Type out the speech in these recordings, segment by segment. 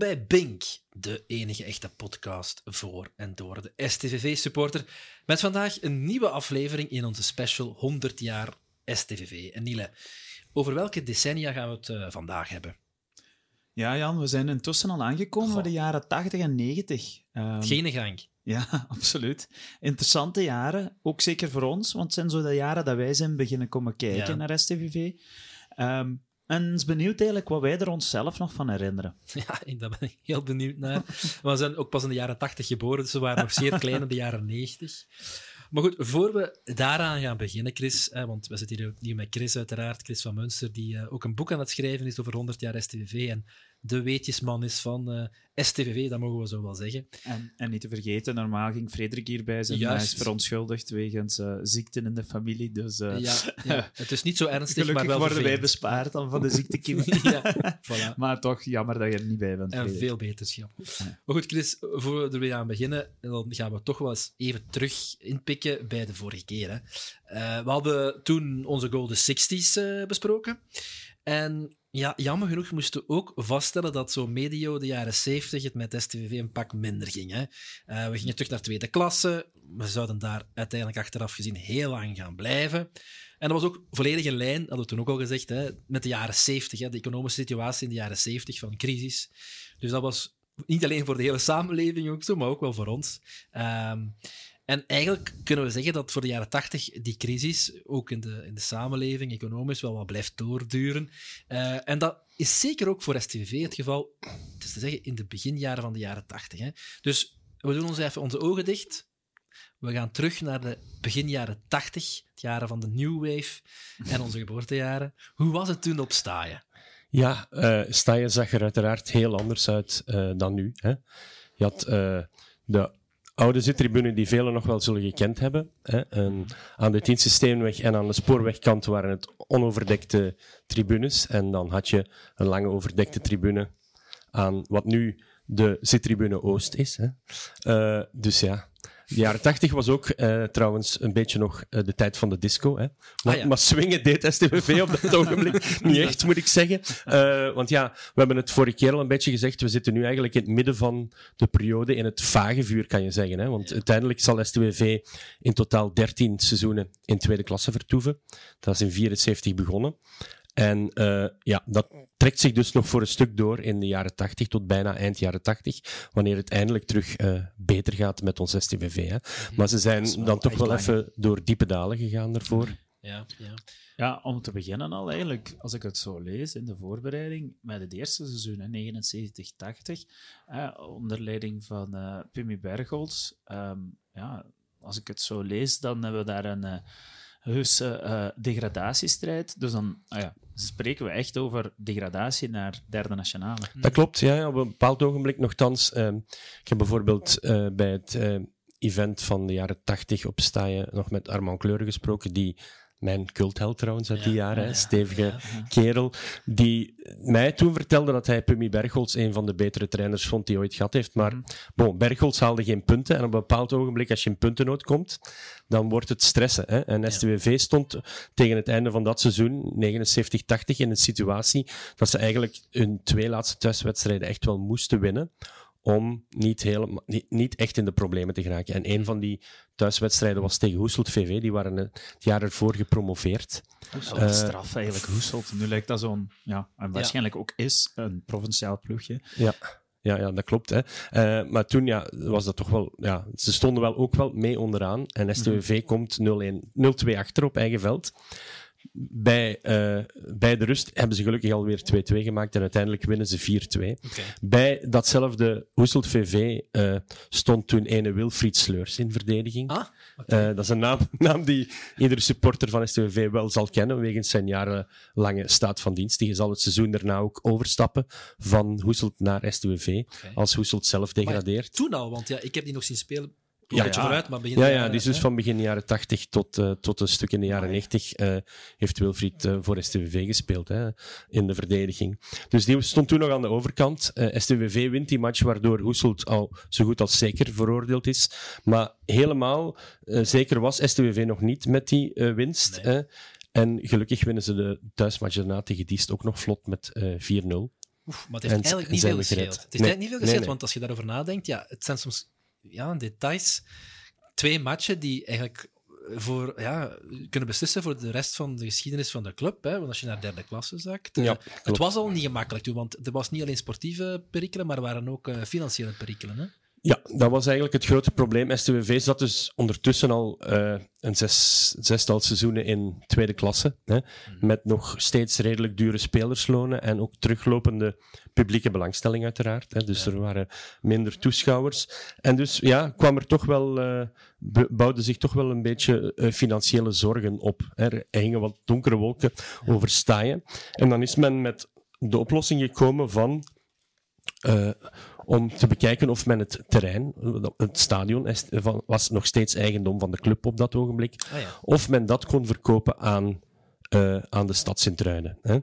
Bij Bink, de enige echte podcast voor en door de STVV-supporter. Met vandaag een nieuwe aflevering in onze special 100 jaar STVV. En Niele, over welke decennia gaan we het uh, vandaag hebben? Ja, Jan, we zijn intussen al aangekomen bij de jaren 80 en 90. Um, Geen gang. Ja, absoluut. Interessante jaren, ook zeker voor ons, want het zijn zo de jaren dat wij zijn beginnen komen kijken naar STVV. Um, en is benieuwd eigenlijk wat wij er onszelf nog van herinneren. Ja, daar ben ik heel benieuwd naar. we zijn ook pas in de jaren 80 geboren, dus we waren nog zeer klein in de jaren 90. Maar goed, voor we daaraan gaan beginnen, Chris, want we zitten hier ook nieuw met Chris uiteraard, Chris van Munster, die eh, ook een boek aan het schrijven is over 100 jaar STVV en de weetjesman is van uh, eh, STVV, dat mogen we zo wel zeggen. En, en niet te vergeten, normaal ging Frederik hierbij zijn. Juist. Hij is verontschuldigd wegens uh, ziekten in de familie. Dus, ja, ja, het is niet zo ernstig, maar wel worden wij bespaard dan van de ziektekiemen. ja, voilà. Maar toch, jammer dat je er niet bij bent. En veel beterschap. Maar goed, Chris, voor we er weer aan beginnen, dan gaan we toch wel eens even terug inpikken bij de vorige keer. Hè. We hadden toen onze Golden Sixties besproken. En ja, jammer genoeg moesten we ook vaststellen dat zo medio de jaren 70 het met STVV een pak minder ging. Hè. Uh, we gingen terug naar tweede klasse. We zouden daar uiteindelijk achteraf gezien heel lang gaan blijven. En dat was ook volledig in lijn, hadden we toen ook al gezegd, hè, met de jaren 70, hè, de economische situatie in de jaren 70 van crisis. Dus dat was niet alleen voor de hele samenleving ook zo, maar ook wel voor ons. Um, en eigenlijk kunnen we zeggen dat voor de jaren tachtig die crisis, ook in de, in de samenleving, economisch, wel wat blijft doorduren. Uh, en dat is zeker ook voor STVV het geval, het is te zeggen, in de beginjaren van de jaren tachtig. Dus we doen ons even onze ogen dicht. We gaan terug naar de begin jaren tachtig, het jaren van de New Wave en onze geboortejaren. Hoe was het toen op Staaien? Ja, uh, Staaien zag er uiteraard heel anders uit uh, dan nu. Hè. Je had de oude zittribune die velen nog wel zullen gekend hebben. Hè. Aan de Tienste en aan de spoorwegkant waren het onoverdekte tribunes. En dan had je een lange overdekte tribune aan wat nu de zittribune Oost is. Hè. Uh, dus ja, de jaren tachtig was ook uh, trouwens een beetje nog uh, de tijd van de disco. Hè. Maar, ah, ja. maar swingen deed STVV op dat ogenblik niet echt, moet ik zeggen. Uh, want ja, we hebben het vorige keer al een beetje gezegd. We zitten nu eigenlijk in het midden van de periode, in het vage vuur, kan je zeggen. Hè. Want ja. uiteindelijk zal STVV in totaal 13 seizoenen in tweede klasse vertoeven. Dat is in 74 begonnen. En uh, ja, dat trekt zich dus nog voor een stuk door in de jaren 80 tot bijna eind jaren 80, wanneer het eindelijk terug uh, beter gaat met ons STVV. Hè. Maar ze zijn dan toch wel lang. even door diepe dalen gegaan daarvoor. Ja, ja. ja, om te beginnen al eigenlijk, als ik het zo lees in de voorbereiding, met het eerste seizoen, 79-80, eh, onder leiding van uh, Pimmy Bergholz. Um, ja, als ik het zo lees, dan hebben we daar een heuse uh, degradatiestrijd. Dus dan ah ja, spreken we echt over degradatie naar derde nationale. Dat klopt, ja. Op een bepaald ogenblik nogthans. Uh, ik heb bijvoorbeeld uh, bij het event van de jaren tachtig op Staaien nog met Armand Kleuren gesproken, die mijn cultheld trouwens uit die jaren, ja, stevige ja, kerel, die mij toen vertelde dat hij Pummy Bergholz een van de betere trainers vond die ooit gehad heeft. Maar mm. bon, Bergholz haalde geen punten en op een bepaald ogenblik, als je in puntenood komt, dan wordt het stressen. Hè? En STWV stond tegen het einde van dat seizoen, 79-80, in een situatie dat ze eigenlijk hun twee laatste thuiswedstrijden echt wel moesten winnen om niet, helemaal, niet, niet, echt in de problemen te geraken. En een van die thuiswedstrijden was tegen Hoeselt VV. Die waren het jaar ervoor gepromoveerd. Hoeselt, uh, straf eigenlijk, Hoeselt. Nu lijkt dat zo'n, ja, en waarschijnlijk ja. ook is, een provinciaal ploegje. Ja. Ja, ja, dat klopt. Hè. Uh, maar toen ja, was dat toch wel... Ja, ze stonden wel ook wel mee onderaan. En STWV mm -hmm. komt 0-2 achter op eigen veld bij, uh, bij de rust hebben ze gelukkig alweer 2-2 gemaakt en uiteindelijk winnen ze 4-2. Okay. Bij datzelfde Hoeselt VV uh, stond toen ene Wilfried Sleurs in verdediging. Ah, okay. uh, dat is een naam, naam die iedere supporter van STVV wel zal kennen, wegens zijn jarenlange staat van dienst. Die zal het seizoen daarna ook overstappen van Hoeselt naar STVV, okay. als Hoeselt zelf degradeert. Maar toen al, want ja, ik heb die nog zien spelen ja, ja. Vooruit, maar begin ja, ja, die is dus van begin jaren 80 tot, uh, tot een stuk in de jaren 90 uh, heeft Wilfried uh, voor STVV gespeeld hè, in de verdediging. Dus die stond toen nog aan de overkant. STVV wint die match, waardoor Hoeselt al zo goed als zeker veroordeeld is. Maar helemaal zeker was STVV nog niet met die winst. Nee. en gelukkig winnen ze de thuismatch daarna tegen Diest ook nog vlot met 4-0. Oef, maar het heeft En eigenlijk niet veel gescheeld. Het heeft Nee, eigenlijk niet veel nee, gescheeld, nee. want als je daarover nadenkt, ja, het zijn soms ja, details. Twee matchen die eigenlijk voor, ja, kunnen beslissen voor de rest van de geschiedenis van de club. Hè? Want als je naar derde klasse zakt. eh, Ja, het klopt. was al niet gemakkelijk toen, want er was niet alleen sportieve perikelen, maar er waren ook eh, financiële perikelen. Hè? Ja, dat was eigenlijk het grote probleem. STWV zat dus ondertussen al eh, een zes, zestal seizoenen in tweede klasse. Hè, met nog steeds redelijk dure spelerslonen en ook teruglopende publieke belangstelling uiteraard. Hè, dus er waren minder toeschouwers. En dus ja, kwam er toch wel, eh, bouwden zich toch wel een beetje eh, financiële zorgen op. Hè. Er hingen wat donkere wolken over staaien. En dan is men met de oplossing gekomen van om te bekijken of men het terrein, het stadion, is- van- was nog steeds eigendom van de club op dat ogenblik, Ah, ja. of men dat kon verkopen aan, eh, aan de stad Sint-Truiden. hè.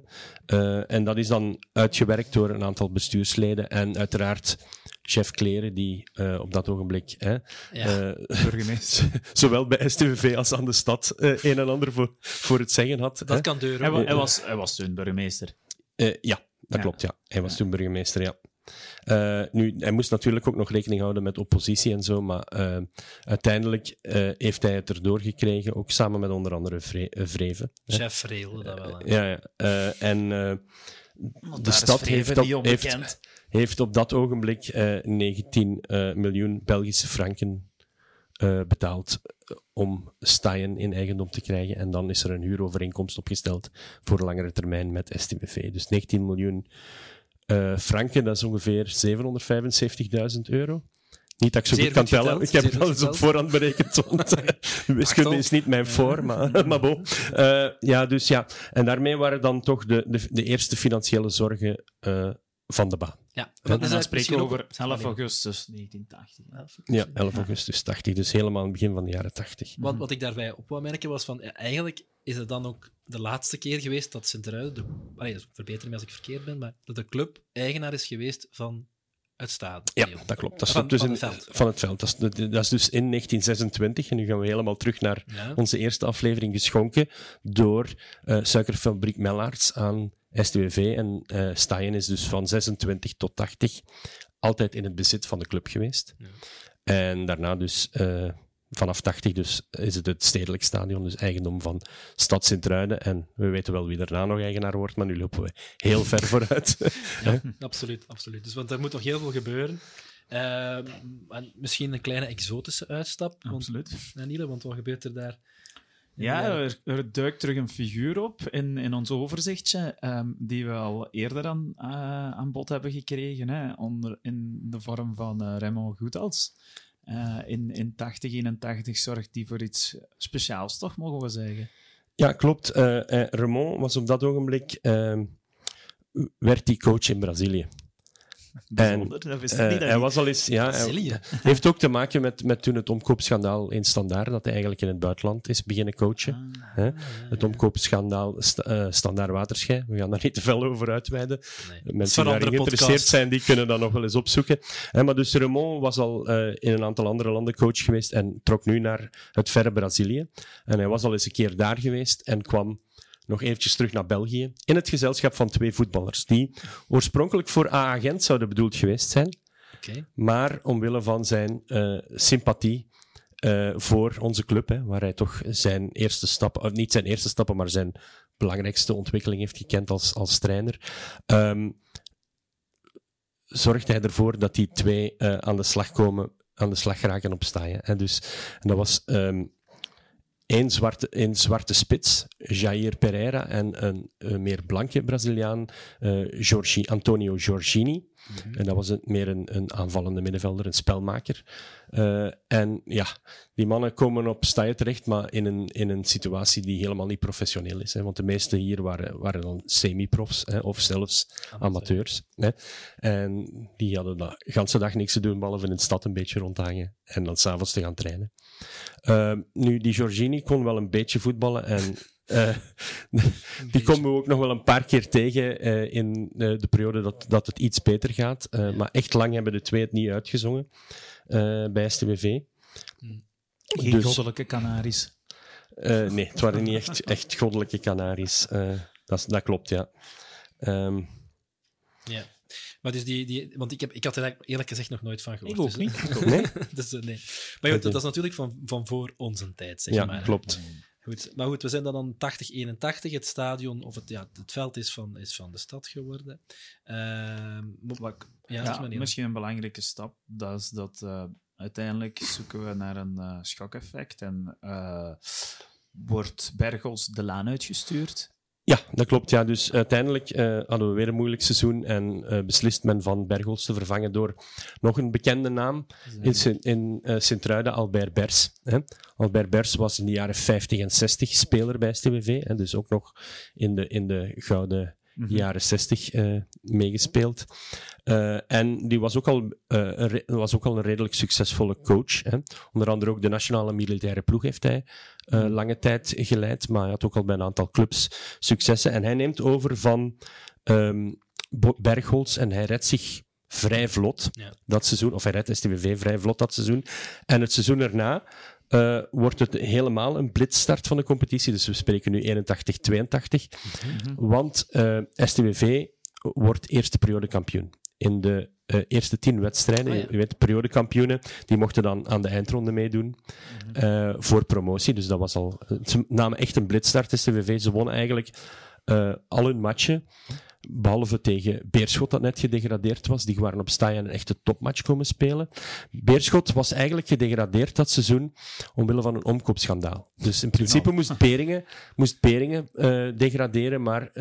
Eh, en dat is dan uitgewerkt door een aantal bestuursleden en uiteraard chef Kleren, die eh, op dat ogenblik hè, Ja. eh, zowel bij STVV als aan de stad eh, een en ander voor, voor het zeggen had. hè. Dat kan deuren. Hij, wa- hij Ja. was, hij was toen burgemeester. Eh, ja, dat Ja. klopt. Ja. Hij was toen burgemeester, ja. Eh, nu, hij moest natuurlijk ook nog rekening houden met oppositie en zo, maar eh, uiteindelijk eh, heeft hij het erdoor gekregen, ook samen met onder andere Vre Vreven. Chef regelde dat wel. hè. Ja, ja. Eh, en eh, de stad Vreven heeft op, heeft, heeft op dat ogenblik eh, 19 eh, miljoen Belgische franken eh, betaald om Staaien in eigendom te krijgen. En dan is er een huurovereenkomst opgesteld voor langere termijn met STVV. Dus 19 miljoen eh, franken, dat is ongeveer 775.000 euro. Niet dat ik zo Zeer goed kan tellen. Ik heb het goed al eens op voorhand berekend, want eh, wiskunde Achtel. is niet mijn voor, maar, maar bon. Eh, ja, dus ja. En daarmee waren dan toch de, de, de eerste financiële zorgen eh, van de baan. Ja, dat dan spreken we over 11 augustus 1980. Ja, 11 augustus 80, dus helemaal in het begin van de jaren 80. Wat, wat ik daarbij op wou merken was van, eigenlijk is het dan ook de laatste keer geweest dat Sint-Truiden, verbeter me als ik verkeerd ben, maar dat de club eigenaar is geweest van het stadion. Ja, dat klopt. Dat Van- dus van in, het veld. Van het veld. Dat is, dat is dus in 1926, en nu gaan we helemaal terug naar Ja. onze eerste aflevering, geschonken door eh, suikerfabriek Mellaerts aan STWV. En Staaien is dus van 26 tot 80 altijd in het bezit van de club geweest. Ja. En daarna dus... eh, Vanaf 80 dus is het het stedelijk stadion, dus eigendom van Stad Sint-Truiden. En we weten wel wie daarna nog eigenaar wordt, maar nu lopen we heel ver vooruit. Ja, absoluut, absoluut. Dus, want er moet nog heel veel gebeuren. Ehm, en misschien een kleine exotische uitstap. Want, Absoluut. Niele, want wat gebeurt er daar? Ja, er, er duikt terug een figuur op in, in ons overzichtje, ehm, die we al eerder aan, eh, aan bod hebben gekregen, hè, onder, in de vorm van eh Remo Goedals. Eh, in, in 8081 zorgt die voor iets speciaals, toch, mogen we zeggen? Ja, klopt. Eh eh, Ramon was op dat ogenblik, eh, werd die coach in Brazilië. Bijzonder, dat wist ik Eh, niet. hij was al eens, ja, hij- heeft ook te maken met, met toen het omkoopschandaal in Standaard, dat hij eigenlijk in het buitenland is beginnen coachen. Ah, hè. Het omkoopschandaal sta, eh, Standaard Waterschei. We gaan daar niet te veel over uitweiden. Nee. Mensen die daarin geïnteresseerd zijn, die kunnen dat nog wel eens opzoeken. Hè, maar dus Raymond was al eh, in een aantal andere landen coach geweest en trok nu naar het verre Brazilië. En hij was al eens een keer daar geweest en kwam nog eventjes terug naar België. In het gezelschap van twee voetballers die oorspronkelijk voor AA Gent zouden bedoeld geweest zijn, maar omwille van zijn eh, sympathie eh, voor onze club, hè, waar hij toch zijn eerste stappen, of niet zijn eerste stappen, maar zijn belangrijkste ontwikkeling heeft gekend als, als trainer, ehm, zorgt hij ervoor dat die twee eh, aan de slag komen, aan de slag geraken op staaien. En dus, en dat was ehm één zwarte, één zwarte spits, Jair Pereira, en een, meer blanke Braziliaan, Giorgi, Antonio Giorgini. En dat was een, meer een, een aanvallende middenvelder, een spelmaker. Eh, en ja, die mannen komen op staaien terecht, maar in een, in een situatie die helemaal niet professioneel is. Hè, want de meeste hier waren, waren dan semi-profs of zelfs amateurs. Hè. En die hadden de ganse dag niks te doen, behalve in de stad een beetje rondhangen en dan s'avonds te gaan trainen. Ehm, nu, die Giorgini kon wel een beetje voetballen en eh, die komen we ook nog wel een paar keer tegen eh, in eh, de periode dat, dat het iets beter gaat. Eh, Maar echt lang hebben de twee het niet uitgezongen eh, bij STWV. Geen Dus- goddelijke Canaries. Eh, nee, het waren niet echt, echt goddelijke Canaries. Eh, dat, dat klopt, ja. Ehm, Ja. Maar dus die, die, want ik, heb, ik had er eigenlijk eerlijk gezegd nog nooit van gehoord. Ik ook dus, niet. Ik ook Nee? dus, nee. Maar goed, dat is natuurlijk van, van voor onze tijd, zeg Ja, maar. klopt. Goed, maar goed, we zijn dan aan 80-81. Het stadion, of het, ja, het veld is van, is van de stad geworden. Ehm, maar- Wat ja, Ja, maar, misschien een belangrijke stap, dat is dat eh, uiteindelijk zoeken we naar een eh schokeffect en eh, wordt Bergels de laan uitgestuurd. Ja, dat klopt. Ja. Dus uiteindelijk eh, hadden we weer een moeilijk seizoen en eh, beslist men van Bergels te vervangen door nog een bekende naam in, in eh, Sint-Truiden, Albert Bers. Hè. Albert Bers was in de jaren 50 en 60 speler bij STWV, hè, dus ook nog in de, in de gouden Mhm. jaren 60 eh, meegespeeld. En die was ook, al, was ook al een redelijk succesvolle coach. Hè. Onder andere ook de nationale militaire ploeg heeft hij eh, lange tijd geleid, maar hij had ook al bij een aantal clubs successen. En hij neemt over van ehm, Bergholz en hij redt zich vrij vlot Ja. dat seizoen, of hij redt STWV vrij vlot dat seizoen. En het seizoen erna eh, wordt het helemaal een blitzstart van de competitie. Dus we spreken nu 81-82. Want eh, STWV wordt eerste periode kampioen. In de eh, eerste tien wedstrijden, Oh ja. je weet, de periodekampioenen, die mochten dan aan de eindronde meedoen eh, voor promotie. Dus dat was al... Ze namen echt een blitzstart, STWV. Ze wonnen eigenlijk eh, al hun matchen. Behalve tegen Beerschot, dat net gedegradeerd was. Die waren op Staaien een echte topmatch komen spelen. Beerschot was eigenlijk gedegradeerd dat seizoen omwille van een omkoopschandaal. Dus in principe moest Beringen, moest Beringen degraderen, maar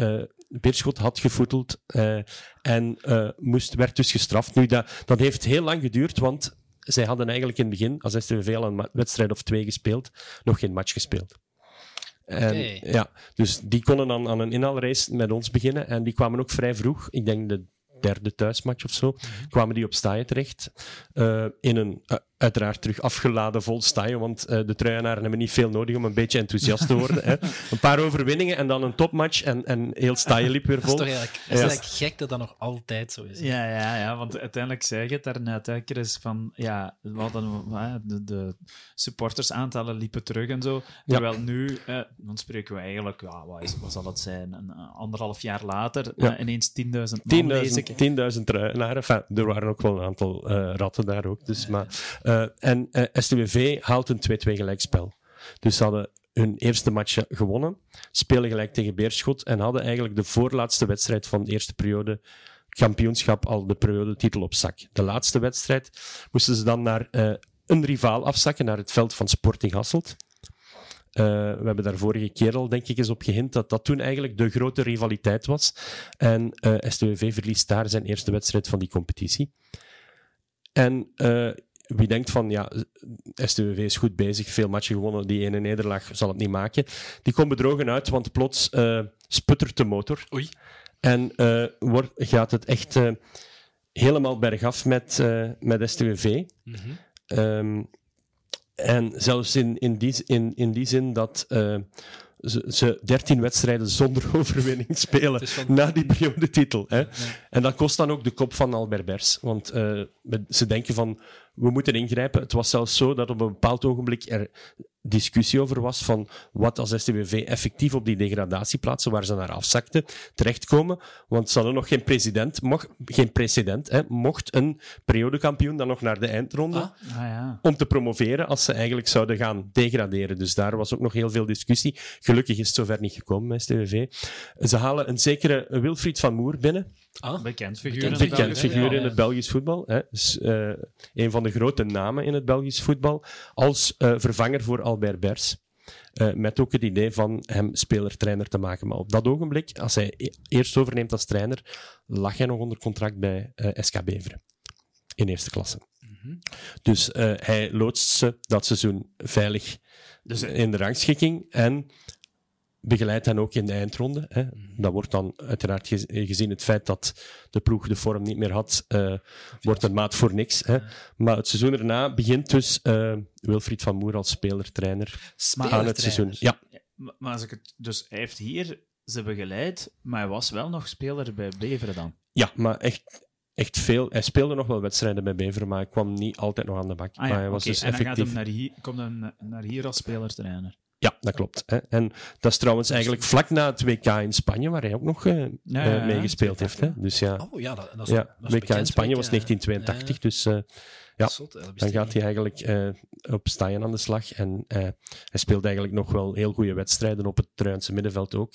Beerschot had gevoeteld eh, en eh, moest, werd dus gestraft. Nu, dat, dat heeft heel lang geduurd, want zij hadden eigenlijk in het begin, als STVV al een wedstrijd of twee gespeeld, nog geen match gespeeld. En, ja, dus die konden dan aan een inhaalrace met ons beginnen. En die kwamen ook vrij vroeg, ik denk de derde thuismatch of zo, kwamen die op Staaien terecht. Eh, in een eh, uiteraard terug afgeladen vol Staaien, want eh, de truienaren hebben niet veel nodig om een beetje enthousiast te worden. hè. Een paar overwinningen en dan een topmatch en, en heel Staaien liep weer Dat is vol. toch eigenlijk, dat is eigenlijk gek dat dat nog altijd zo is. hè? Ja, ja, ja, want uiteindelijk zei je het daarnet, hè, Chris, van ja, we hadden, hè, de, de supportersaantallen liepen terug en zo. Terwijl nu, eh, dan spreken we eigenlijk, ja, wat, is, wat zal het zijn, een anderhalf jaar later, Ja. ineens 10.000 man lees ik. 10.000 10.000 truienaren. Enfin, er waren ook wel een aantal eh, ratten daar ook. Dus, maar, eh, en eh, STWV haalt een 2-2 gelijkspel. Dus ze hadden hun eerste match gewonnen, spelen gelijk tegen Beerschot en hadden eigenlijk de voorlaatste wedstrijd van de eerste periode kampioenschap al de periodetitel op zak. De laatste wedstrijd moesten ze dan naar een rivaal afzakken, naar het veld van Sporting Hasselt. Eh, we hebben daar vorige keer al, denk ik, eens op gehint dat dat toen eigenlijk de grote rivaliteit was. En eh STWV verliest daar zijn eerste wedstrijd van die competitie. En eh, wie denkt van, ja, STWV is goed bezig, veel matchen gewonnen, die ene nederlaag zal het niet maken. Die komt bedrogen uit, want plots eh, sputtert de motor. Oei. En wordt, gaat het echt helemaal bergaf met, met STWV. Mhm. Ehm, en zelfs in, in, die, in, in die zin dat eh, ze, ze 13 wedstrijden zonder overwinning spelen van- na die periodetitel. Hè. En dat kost dan ook de kop van Albert Bers. Want eh, ze denken van, we moeten ingrijpen. Het was zelfs zo dat op een bepaald ogenblik er discussie over was van wat als STWV effectief op die degradatieplaatsen waar ze naar afzakten terechtkomen. Want ze hadden nog geen president, mocht, geen precedent. Hè, mocht een periodekampioen dan nog naar de eindronde Ah, Ah ja. om te promoveren als ze eigenlijk zouden gaan degraderen. Dus daar was ook nog heel veel discussie. Gelukkig is het zover niet gekomen met STWV. Ze halen een zekere Wilfried van Moer binnen. Ah, Bekend figuur. Bekend in het Bekend Belgisch figuur voetbal. in het Belgisch voetbal. Hè. Dus, eh, een van de grote namen in het Belgisch voetbal. Als eh, vervanger voor Albert Bers. Eh, met ook het idee van hem speler-trainer te maken. Maar op dat ogenblik, als hij e- eerst overneemt als trainer, lag hij nog onder contract bij SK Beveren. In eerste klasse. Dus eh, hij loodst ze dat seizoen veilig Dus, in de rangschikking en begeleidt hen ook in de eindronde. Hè. Dat wordt dan uiteraard gez- gezien het feit dat de ploeg de vorm niet meer had, eh, wordt een maat voor niks. Hè. Maar het seizoen erna begint dus eh, Wilfried van Moer als speler-trainer aan het seizoen. Ja, Maar, als ik het, dus hij heeft hier ze begeleid, maar hij was wel nog speler bij Beveren dan. ja maar echt, echt veel. Hij speelde nog wel wedstrijden bij Beveren, maar hij kwam niet altijd nog aan de bak. Ah maar hij was oké. dus En dan gaat hem naar hier, komt hij naar hier als spelertrainer. Ja, dat klopt. Hè. En dat is trouwens eigenlijk vlak na het WK in Spanje, waar hij ook nog uh, Ja, ja, ja, meegespeeld heeft. Hè. Dus ja, Oh ja, dat, dat is, ja dat is WK in Spanje was spreken, 1982, ja. dus eh, ja, dan gaat hij eigenlijk eh, op Stijn aan de slag. En eh, hij speelt eigenlijk nog wel heel goede wedstrijden op het Truinse middenveld ook.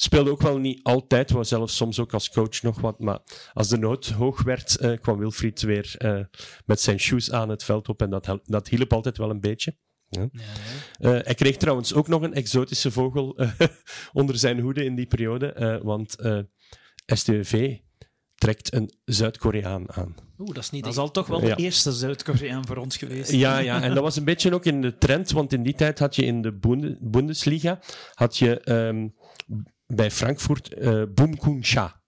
Speelde ook wel niet altijd, was zelfs soms ook als coach nog wat. Maar als de nood hoog werd, eh, kwam Wilfried weer eh, met zijn shoes aan het veld op. En dat, dat hielp altijd wel een beetje. Ja, ja. Eh, hij kreeg trouwens ook nog een exotische vogel eh, onder zijn hoede in die periode. eh, want eh STV trekt een Zuid-Koreaan aan. Oeh, dat is niet... Dat de- zal toch wel Ja. de eerste Zuid-Koreaan voor ons geweest. Ja, ja, en dat was een beetje ook in de trend, want in die tijd had je in de Bunde- Bundesliga had je ehm, bij Frankfurt eh Boom Kun Cha.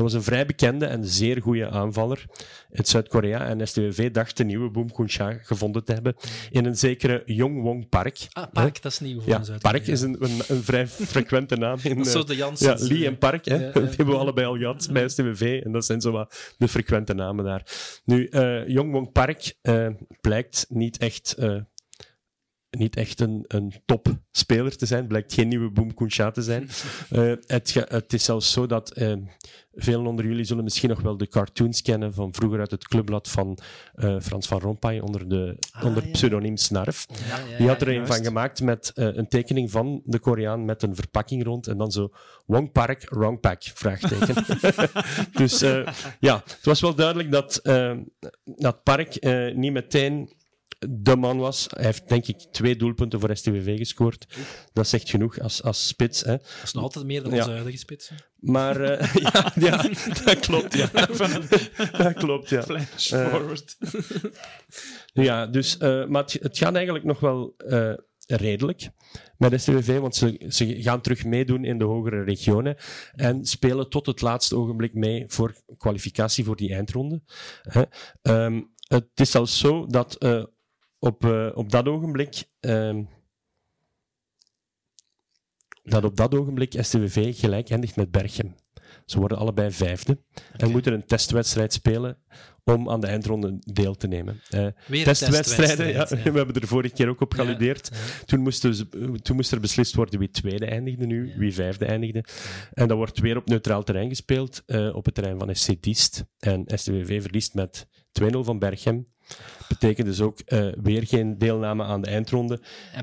Dat was een vrij bekende en zeer goede aanvaller uit Zuid-Korea. En STWV dacht de nieuwe Boom Kun Cha gevonden te hebben in een zekere Yongwong Park. Ah, Park, dat is nieuw voor Ja. Park is een, een, een vrij frequente naam. In, is eh, zo de Janssens. ja, Lee en Park, hè. Ja, hebben we allebei al gehad bij STWV. En dat zijn zo wat de frequente namen daar. Nu, eh Yongwong Park eh, blijkt niet echt, niet echt een, een topspeler te zijn. Blijkt geen nieuwe Boom te zijn. Eh, het, het is zelfs zo dat eh, velen onder jullie zullen misschien nog wel de cartoons kennen van vroeger uit het clubblad van eh, Frans van Rompuy onder, de, Ah, onder ja. pseudoniem Snarf. Ja, ja, Die had er een van gemaakt met een tekening van de Koreaan met een verpakking rond en dan zo Wong Park, Wrong Pack, vraagteken. dus ja, het was wel duidelijk dat, dat Park niet meteen de man was. Hij heeft denk ik twee doelpunten voor STWV gescoord. Dat zegt genoeg als, als spits. Hè. Dat is nog altijd meer dan Ja. onze huidige spits. hè. Maar eh, ja, ja, dat klopt. Ja. dat klopt, ja. Flash Eh, forward. Ja, dus, eh, maar het, het gaat eigenlijk nog wel redelijk met STWV, want ze, ze gaan terug meedoen in de hogere regionen en spelen tot het laatste ogenblik mee voor kwalificatie voor die eindronde. Hè. Ehm, het is zelfs zo dat op, eh, op dat ogenblik. ehm, dat op dat ogenblik STWV gelijk eindigt met Berchem. Ze worden allebei vijfde en moeten een testwedstrijd spelen om aan de eindronde deel te nemen. Eh, testwedstrijden, ja, we hebben er vorige keer ook op gealludeerd. ja. Toen, moesten ze, toen moest er beslist worden wie tweede eindigde nu, wie vijfde eindigde. En dat wordt weer op neutraal terrein gespeeld, eh, op het terrein van SC Diest. En STWV verliest met 2-0 van Berchem. Betekent dus ook eh, weer geen deelname aan de eindronde.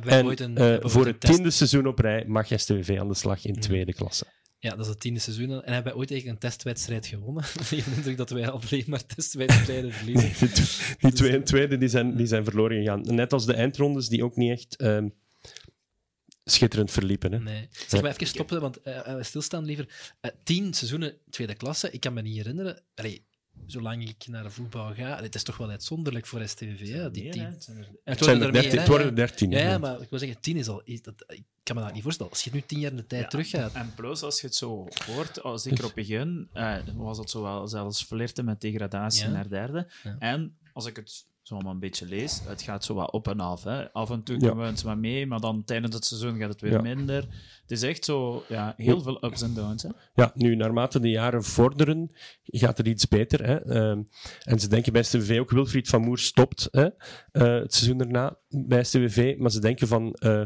En ooit een, eh, we voor het test- tiende seizoen op rij mag STWV aan de slag in Ja. tweede klasse. Ja, dat is het tiende seizoen. En hebben wij ooit eigenlijk een testwedstrijd gewonnen? ik heb de indruk dat wij alleen maar testwedstrijden verliezen. Die, tw- die twee en tweede die zijn, die zijn verloren gegaan. Net als de eindrondes, die ook niet echt ehm, schitterend verliepen. Hè. Nee. Zeg maar even stoppen, want eh, eh, stilstaan liever. Tien seizoenen tweede klasse, ik kan me niet herinneren. Allee, zolang ik naar de voetbal ga, het is toch wel uitzonderlijk voor STVV, hè, die Nee, tien. het zijn worden er dertien, meer, het hè, worden er dertien. Ja, maar ik wil zeggen, tien is al... is dat, ik kan me dat niet voorstellen. Als je nu tien jaar in de tijd Ja. teruggaat... En plus, als je het zo hoort, al zeker op het begin, eh, was het zo wel zelfs flirten met degradatie Ja. naar derde. Ja. En als ik het zo maar een beetje lees, het gaat zo wat op en af. Hè. Af en toe komen we eens maar mee, maar dan tijdens het seizoen gaat het weer minder. Het is echt zo, ja, heel veel ups en downs. Hè. Ja, nu, naarmate de jaren vorderen, gaat het iets beter. Hè? Ehm, en ze denken bij STWV ook, Wilfried van Moer stopt hè? eh, het seizoen daarna bij STWV, maar ze denken van eh,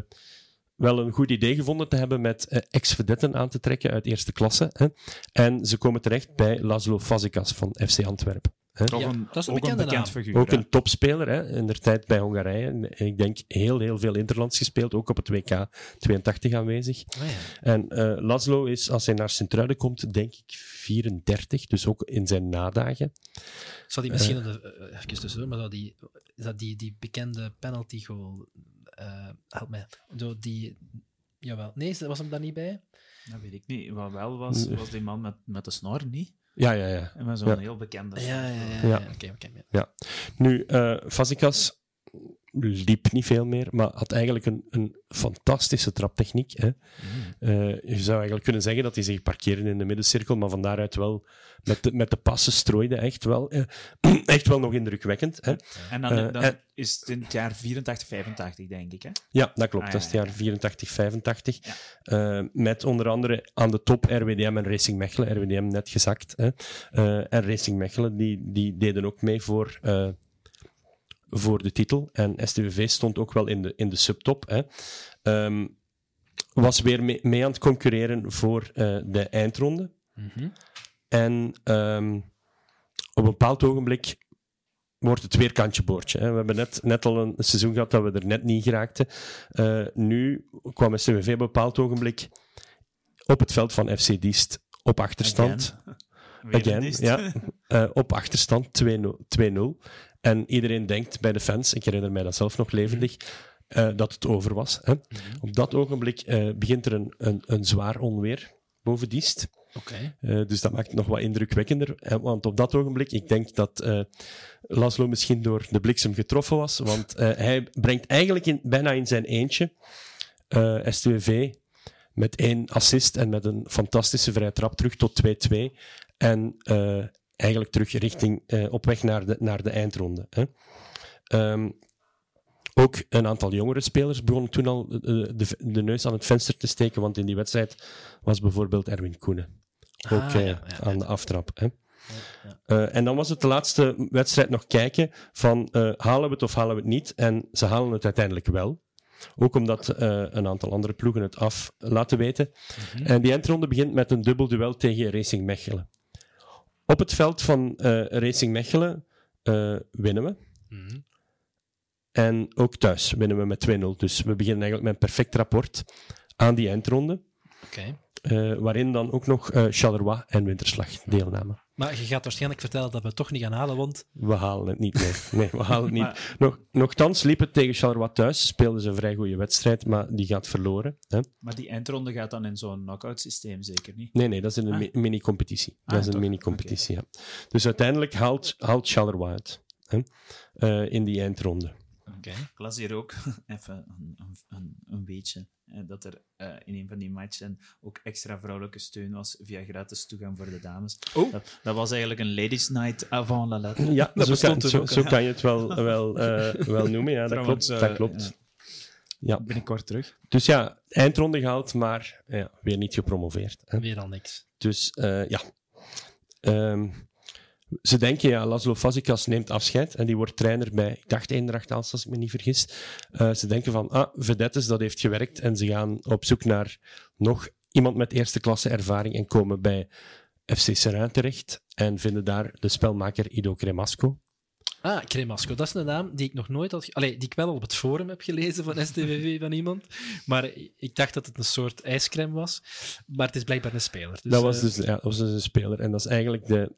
wel een goed idee gevonden te hebben met eh, ex-vedetten aan te trekken uit eerste klasse. Hè? En ze komen terecht bij Laszlo Fazekas van FC Antwerpen. Hè? Ja, een, dat is een ook bekende bekend naam. figuur. Ook hè. een topspeler, hè? in de tijd bij Hongarije. En Ik denk heel, heel veel interlands gespeeld, ook op het WK 82 aanwezig. Oh ja. En eh Laszlo is, als hij naar Sint-Truiden komt, denk ik 34, dus ook in zijn nadagen. Zou die misschien, op de, eh, even tussendoor, maar zou die, is dat die, die bekende penalty goal, eh help mij, Zo die, jawel, nee, was hem daar niet bij? Dat weet ik niet. Wat wel was, was die man met, met de snor niet. Ja, ja, ja. En met zo'n Ja. heel bekende Ja, ja, ja. Ja. ja. Oké, oké. ja. Nu, eh Fazekas liep niet veel meer, maar had eigenlijk een, een fantastische traptechniek. Hè. Eh, je zou eigenlijk kunnen zeggen dat hij zich parkeerde in de middencirkel, maar van daaruit wel met de, met de passen strooide. Echt wel, eh, echt wel nog indrukwekkend. Hè. En dan, Eh, dan is het in het jaar 84, 85, denk ik. Hè? Ja, dat klopt. Ah, dat is het ja, jaar 84, 85. Ja. Eh, met onder andere aan de top RWDM en Racing Mechelen. RWDM net gezakt. Hè. En Racing Mechelen die, die deden ook mee voor, voor de titel. En STVV stond ook wel in de, in de subtop. Hè. ehm, was weer mee, mee aan het concurreren voor eh, de eindronde. Mhm. En ehm, op een bepaald ogenblik wordt het weer kantje boordje. Hè. We hebben net, net al een seizoen gehad dat we er net niet geraakten. Eh, nu kwam STVV op een bepaald ogenblik op het veld van FC Diest op achterstand. Again, ja. Eh, op achterstand 2-0. 2-0. En iedereen denkt bij de fans, ik herinner mij dat zelf nog levendig, eh, dat het over was. Hè. Op dat ogenblik eh, begint er een, een, een zwaar onweer boven Diest. Eh, dus dat maakt het nog wat indrukwekkender. hè, want op dat ogenblik, ik denk dat Laszlo misschien door de bliksem getroffen was. Want hij brengt eigenlijk in, bijna in zijn eentje eh STVV met één assist en met een fantastische vrije trap terug tot 2-2. En eigenlijk terug richting, eh, op weg naar de, naar de eindronde. Hè. Ehm, ook een aantal jongere spelers begonnen toen al de, de, de neus aan het venster te steken, want in die wedstrijd was bijvoorbeeld Erwin Koenen. Ook Ah, eh, ja, ja, aan de aftrap. Hè. ja. Eh, en dan was het de laatste wedstrijd nog kijken van eh, halen we het of halen we het niet. En ze halen het uiteindelijk wel. Ook omdat eh, een aantal andere ploegen het af laten weten. En die eindronde begint met een dubbel duel tegen Racing Mechelen. Op het veld van eh, Racing Mechelen eh, winnen we. Mhm. En ook thuis winnen we met 2-0. Dus we beginnen eigenlijk met een perfect rapport aan die eindronde. Oké. Eh, waarin dan ook nog eh Charleroi en Winterslag deelnamen. Maar je gaat waarschijnlijk vertellen dat we het toch niet gaan halen, want... We halen het niet, nee. nee we halen het niet. Maar- Nog, nochtans liep het tegen Charleroi thuis. Speelden ze een vrij goede wedstrijd, maar die gaat verloren. Hè? Maar die eindronde gaat dan in zo'n knock-out systeem zeker niet? Nee, nee, dat is in een Ah. mi- mini-competitie. Ah, dat is een mini-competitie, ja. Dus uiteindelijk haalt, haalt Charleroi het hè? eh, in die eindronde. Oké. Ik las hier ook even een, een, een, een beetje eh, dat er eh, in een van die matchen ook extra vrouwelijke steun was via gratis toegang voor de dames. Oh. Dat, dat was eigenlijk een ladies' night avant la lettre. Ja, Dat zo, kan, zo, kan je het wel, wel, eh, wel noemen. Ja, dat klopt. eh, dat klopt. ja. Ja. Binnenkort terug. Dus ja, eindronde gehaald, maar ja, weer niet gepromoveerd. Hè? Weer al niks. Dus eh, ja. Ehm, ze denken, ja, Laszlo Fazikas neemt afscheid en die wordt trainer bij, ik dacht Eendracht als, als ik me niet vergis. Eh, ze denken van, ah, Vedettes, dat heeft gewerkt en ze gaan op zoek naar nog iemand met eerste klasse ervaring en komen bij FC Serrain terecht en vinden daar de spelmaker Ido Cremasco. Ah, Cremasco. Dat is een naam die ik nog nooit had... Allee, die ik wel al op het forum heb gelezen van STVV van iemand. Maar ik dacht dat het een soort ijscrème was. Maar het is blijkbaar een speler. Dus, dat, was eh, dus, ja, dat was dus een speler en dat is eigenlijk de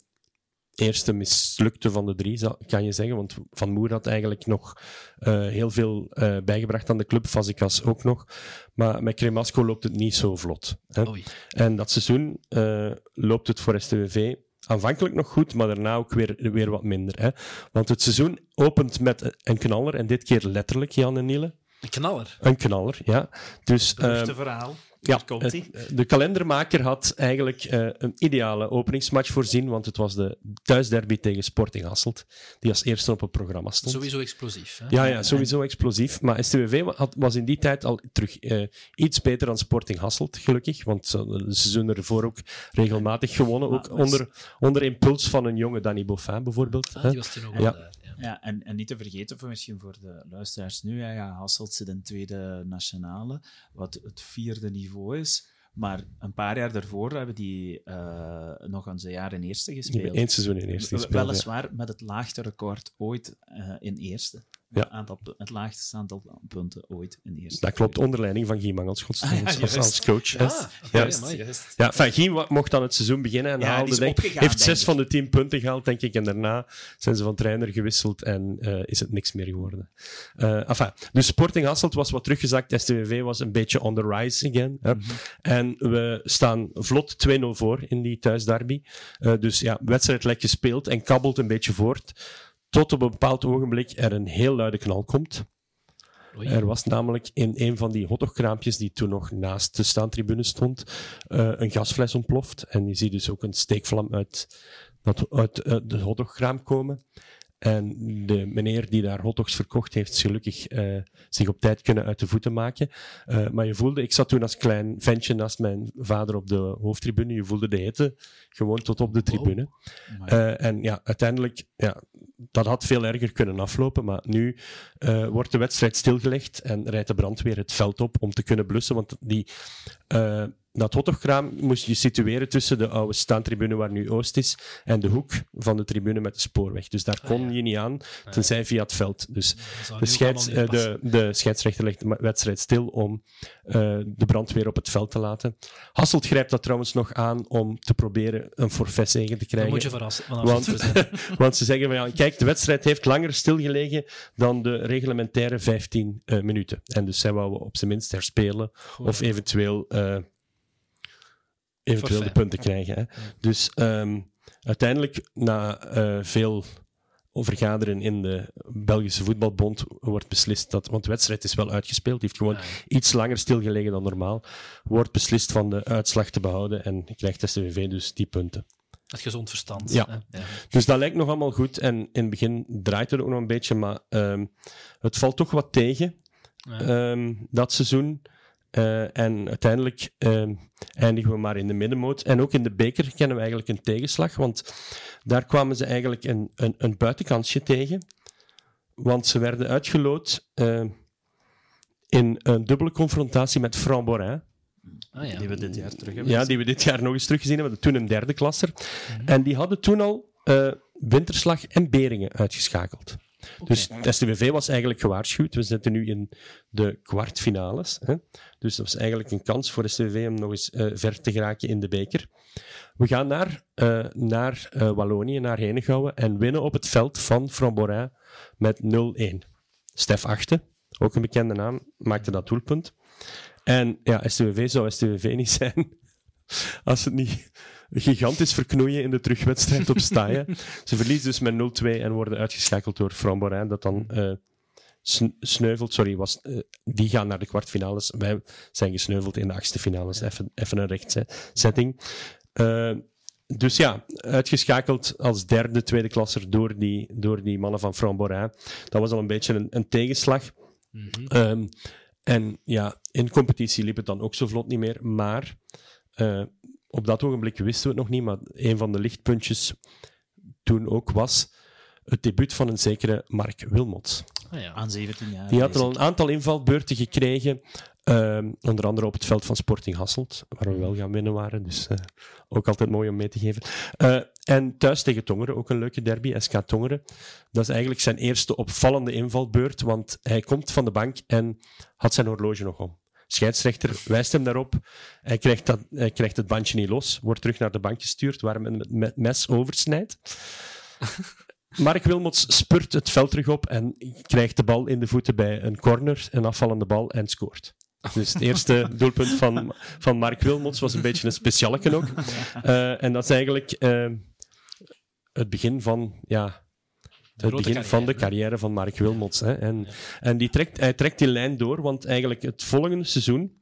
eerste mislukte van de drie, kan je zeggen. Want Van Moer had eigenlijk nog eh, heel veel eh, bijgebracht aan de club, Fazikas ook nog. Maar met Cremasco loopt het niet zo vlot. Hè. En dat seizoen eh, loopt het voor STWV aanvankelijk nog goed, maar daarna ook weer, weer wat minder. Hè. Want het seizoen opent met een knaller, en dit keer letterlijk, Jan en Niele. Een knaller. Een knaller, ja. Dus, eh, Beruchte verhaal. Ja, hij. de kalendermaker had eigenlijk eh, een ideale openingsmatch voorzien, want het was de thuisderby tegen Sporting Hasselt, die als eerste op het programma stond. Sowieso explosief. Hè? Ja, ja, sowieso explosief. Maar STWV had, was in die tijd al terug eh, iets beter dan Sporting Hasselt, gelukkig. Want ze seizoen ervoor ook regelmatig gewonnen. Ook onder, onder impuls van een jonge Danny Boffin, bijvoorbeeld. Ah, die was toen ook Ja. Ja. En, en niet te vergeten, voor misschien voor de luisteraars nu, ja, ja, Hasselt zit in tweede nationale, wat het vierde niveau is. Maar een paar jaar daarvoor hebben die eh, nog eens een jaar in eerste gespeeld. één seizoen in eerste gespeeld. ja. Weliswaar met het laagste record ooit eh, in eerste. Ja. Het, aantal, het laagste aantal punten ooit in eerste. Dat klopt, onder leiding van Guy Mangelschots Ah, ja, als, juist. coach. Ah, Ja. Juist. Ja, enfin, Guy wa- mocht dan het seizoen beginnen en Ja, haalde, denk, heeft zes van de tien punten gehaald, denk ik. En daarna zijn ze van trainer gewisseld en eh, is het niks meer geworden. Eh enfin, dus Sporting Hasselt was wat teruggezakt. STWV was een beetje on the rise again. Hè. Mhm. En we staan vlot 2-0 voor in die thuisderby. Eh, dus ja, wedstrijd lek gespeeld en kabbelt een beetje voort. Tot op een bepaald ogenblik er een heel luide knal komt. Oei. Er was namelijk in een van die hotdogkraampjes die toen nog naast de staantribune stond, eh, een gasfles ontploft. En je ziet dus ook een steekvlam uit, dat, uit eh, de hotdogkraam komen. En de meneer die daar hotdogs verkocht heeft, gelukkig eh, zich op tijd kunnen uit de voeten maken. Maar je voelde, ik zat toen als klein ventje naast mijn vader op de hoofdtribune, je voelde de hitte gewoon tot op de tribune. En ja, uiteindelijk, ja, dat had veel erger kunnen aflopen, maar nu uh, wordt de wedstrijd stilgelegd en rijdt de brandweer het veld op om te kunnen blussen, want die... Uh, dat hotdogkraam moest je situeren tussen de oude staantribune waar nu Oost is en de hoek van de tribune met de spoorweg. Dus daar ah, kon je niet aan, tenzij via het veld. Dus de, scheids, uh, de, de scheidsrechter legt de wedstrijd stil om uh, de brandweer op het veld te laten. Hasselt grijpt dat trouwens nog aan om te proberen een forfait tegen te krijgen. Dat moet je verrassen. Want, want, ze zeggen van ja, kijk, de wedstrijd heeft langer stilgelegen dan de reglementaire 15 uh, eh, minuten. En dus zij wouden op zijn minst herspelen of eventueel eventueel de punten krijgen. Hè. Dus um, uiteindelijk, na uh, veel vergaderen in de Belgische Voetbalbond, wordt beslist dat, want de wedstrijd is wel uitgespeeld, heeft gewoon iets langer stilgelegen dan normaal, wordt beslist van de uitslag te behouden en krijgt STVV dus die punten. Het gezond verstand. Ja. ja. Dus dat lijkt nog allemaal goed. En in het begin draait het ook nog een beetje, maar um, het valt toch wat tegen ja. um, dat seizoen. Uh, en uiteindelijk uh, eindigen we maar in de middenmoot. En ook in de beker kennen we eigenlijk een tegenslag, want daar kwamen ze eigenlijk een, een, een buitenkansje tegen. Want ze werden uitgeloot uh, in een dubbele confrontatie met Framborin. Ah, ja. Die we dit jaar terug hebben Ja, die we dit jaar nog eens teruggezien hebben. Toen een derde klasser. Mm En die hadden toen al Winterslag en Beringen uitgeschakeld. Dus de STVV was eigenlijk gewaarschuwd. We zitten nu in de kwartfinales. Hè? Dus dat was eigenlijk een kans voor de STVV om nog eens uh, ver te geraken in de beker. We gaan naar, uh, naar uh, Wallonië, naar Henegouwen en winnen op het veld van Framborin met 0-1. Stef Achte, ook een bekende naam, maakte dat doelpunt. En ja, STVV zou STVV niet zijn als het niet gigantisch verknoeien in de terugwedstrijd op Staaien. Ze verliezen dus met 0-2 en worden uitgeschakeld door Framborin, dat dan uh, sneuvelt. Sorry, was, uh, die gaan naar de kwartfinales. Wij zijn gesneuveld in de achtste finales. Even, even een rechtzetting. Uh, dus ja, uitgeschakeld als derde tweede klasser door die, door die mannen van Framborin. Dat was al een beetje een, een tegenslag. Mm -hmm. um, en ja, in competitie liep het dan ook zo vlot niet meer. Maar uh, op dat ogenblik wisten we het nog niet, maar een van de lichtpuntjes toen ook was het debuut van een zekere Mark Wilmots. Oh ja, aan 17 jaar. Die had al een aantal invalbeurten gekregen, uh, onder andere op het veld van Sporting Hasselt, waar we wel gaan winnen waren, dus uh, ook altijd mooi om mee te geven. Uh, en thuis tegen Tongeren, ook een leuke derby, SK Tongeren. Dat is eigenlijk zijn eerste opvallende invalbeurt, want hij komt van de bank en had zijn horloge nog om scheidsrechter wijst hem daarop. Hij krijgt, dat, hij krijgt het bandje niet los, wordt terug naar de bank gestuurd, waar hij met, met mes oversnijdt. Mark Wilmots spurt het veld terug op en krijgt de bal in de voeten bij een corner, een afvallende bal, en scoort. Dus het eerste doelpunt van, van Mark Wilmots was een beetje een specialeke ook. Uh, en dat is eigenlijk uh, het begin van ja, het begin van de carrière van Mark Wilmots. Hè. En, en die trekt, hij trekt die lijn door, want eigenlijk het volgende seizoen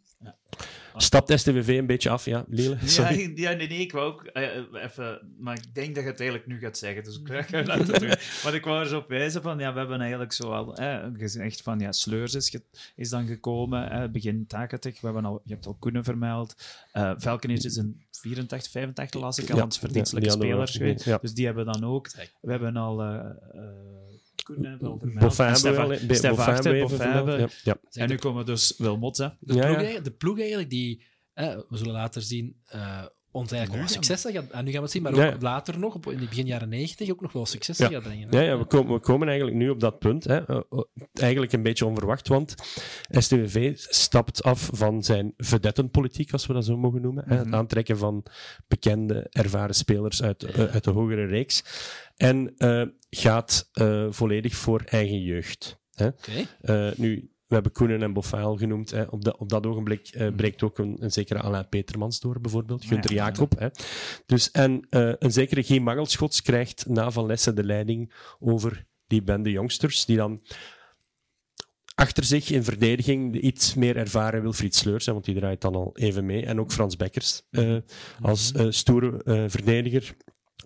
Stapt STVV een beetje af, ja, Lele? Ja, ja, nee, nee, ik wou ook uh, even... Maar ik denk dat je het eigenlijk nu gaat zeggen, dus ik ga laten doen. Maar ik wou er zo op wijzen van, ja, we hebben eigenlijk zo al eh, gezegd van, ja, Sleurs is, is dan gekomen, eh, begin 80. We hebben al, je hebt al kunnen vermeld. Uh, Velkenis is een 84, 85, las ik al, ja, verdienstelijke ja, spelers geweest. Ja. Dus die hebben dan ook... We hebben al... Uh, Boffin hebben Ja. En nu komen dus Wilmots. Hè. De, ploeg, ja, de ploeg eigenlijk die, eh, we zullen later zien, uh, ons eigenlijk wel succes gaat, en nu gaan we het zien, maar ook later nog, op, in de begin jaren 90, ook nog wel succes ja. gaat brengen. Ja, ja we, komen, we komen eigenlijk nu op dat punt. Hè. eigenlijk een beetje onverwacht, want STVV stapt af van zijn vedettenpolitiek, als we dat zo mogen noemen. hè. Het aantrekken van bekende, ervaren spelers uit, uit de hogere reeks. En uh, gaat uh, volledig voor eigen jeugd. Hè. Okay. Nu, we hebben Koenen en Boffaal genoemd. Hè. Op, de, op dat ogenblik uh, breekt ook een, een zekere Alain Petermans door, bijvoorbeeld. Gunter ja, Jacob. Hè. Dus, en uh, een zekere Guy Mangelschots krijgt na Van Lessen de leiding over die bende jongsters, die dan achter zich in verdediging de iets meer ervaren Wilfried Sleurs, want die draait dan al even mee, en ook Frans Bekkers uh, als stoere verdediger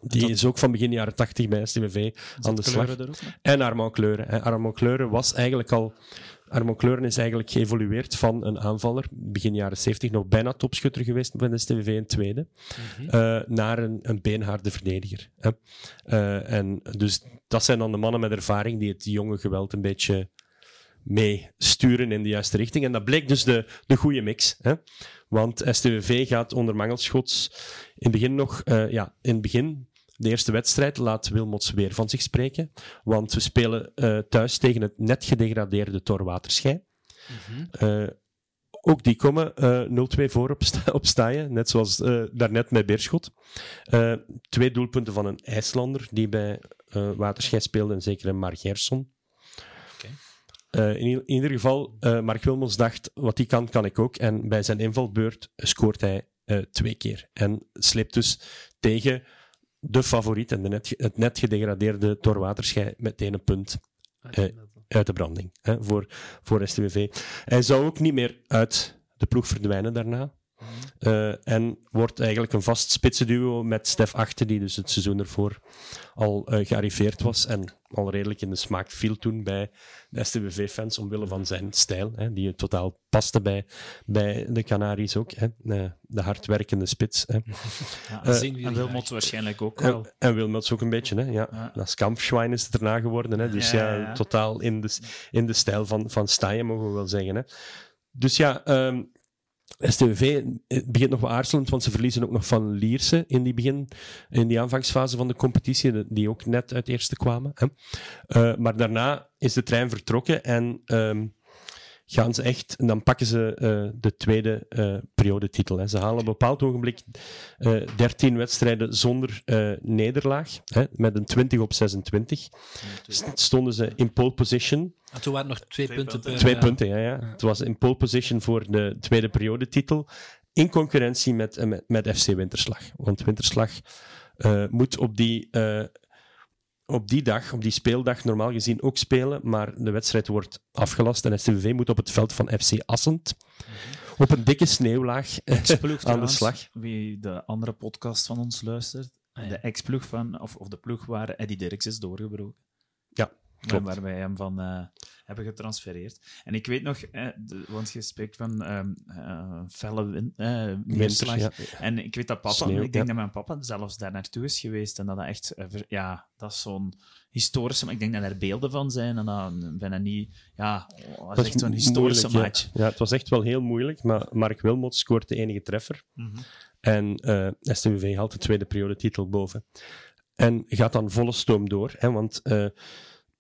Die dat- is ook van begin jaren 80 bij STVV aan de slag. En Armand Kleuren. hè. Armand Kleuren was eigenlijk al... Armand Kleuren is eigenlijk geëvolueerd van een aanvaller, begin jaren 70 nog bijna topschutter geweest van de STVV in tweede, eh, naar een, een beenharde verdediger. Hè. Eh, en dus dat zijn dan de mannen met ervaring die het jonge geweld een beetje mee sturen in de juiste richting. En dat bleek dus de, de goede mix. Hè. Want STVV gaat onder Mangelschots in het begin nog... eh, ja, in het begin, de eerste wedstrijd, laat Wilmots weer van zich spreken. Want we spelen eh, thuis tegen het net gedegradeerde Torwaterschei. Eh, ook die komen eh 0-2 voor op, sta op staaien, net zoals daarnet met Beerschot. Twee doelpunten van een IJslander die bij Waterschei speelde, en zeker een Mark Gerson. In, ieder geval, eh, Mark Wilmots dacht, wat hij kan, kan ik ook. En bij zijn invalbeurt scoort hij twee keer. En sleept dus tegen de favoriet en de net, het net gedegradeerde Torwaterschei meteen een punt Eh, uit de branding hè, voor, voor STWV. Hij zou ook niet meer uit de ploeg verdwijnen daarna. Eh, en wordt eigenlijk een vast spitsenduo met Stef Achter, die dus het seizoen ervoor al eh, gearriveerd was en al redelijk in de smaak viel toen bij de STWV-fans, omwille van zijn stijl, hè, die totaal paste bij, bij de Canaries ook. Hè, eh, de hardwerkende spits. Hè. Ja, zien we en hier Wilmot graag. waarschijnlijk ook wel. En, en Wilmots ook een beetje, hè? Ja. Ja. Dat Kampfschwein is het erna geworden, hè? Dus Ja, ja, ja, ja. totaal in de, in de stijl van, van Staaien, mogen we wel zeggen. Hè? Dus ja, ehm STVV het begint nog wat aarzelend, want ze verliezen ook nog van Lierse in die, begin, in die aanvangsfase van de competitie, die ook net uit eerste kwamen. Hè? Eh, maar daarna is de trein vertrokken en ehm, gaan ze echt, en dan pakken ze eh, de tweede eh periodetitel. Hè. Ze halen op een bepaald ogenblik eh 13 wedstrijden zonder eh, nederlaag, hè, met een 20 op 26. St- Stonden ze in pole position. En toen waren er nog twee, Twee punten. Twee eh, punten, ja, ja. Het was in pole position voor de tweede periodetitel. In concurrentie met, eh, met, met FC Winterslag. Want Winterslag eh, moet op die, eh, op die dag, op die speeldag, normaal gezien ook spelen. Maar de wedstrijd wordt afgelast en STVV moet op het veld van FC Assend. Op een dikke sneeuwlaag eh, Ex-ploeg aan de slag. Wie de andere podcast van ons luistert. Ah. De ex-ploeg van, of, of de ploeg waar Eddie Dirks is doorgebroken. Waar- klopt. Waar wij hem van eh, hebben getransfereerd. En ik weet nog, eh, de- want je spreekt van ehm eh, felle win, neerslag. Winter, ja. En ik weet dat papa, Sneeuw, ik denk ja. dat mijn papa zelfs daar naartoe is geweest. En dat dat echt, ja, dat is zo'n historische, maar ik denk dat er beelden van zijn. En dan ben ik niet, ja, oh, dat is echt zo'n historische moeilijk, match. Ja. ja, het was echt wel heel moeilijk, maar Mark Wilmot scoort de enige treffer. Mhm. En eh STVV haalt de tweede periodetitel boven. En gaat dan volle stoom door, hè, want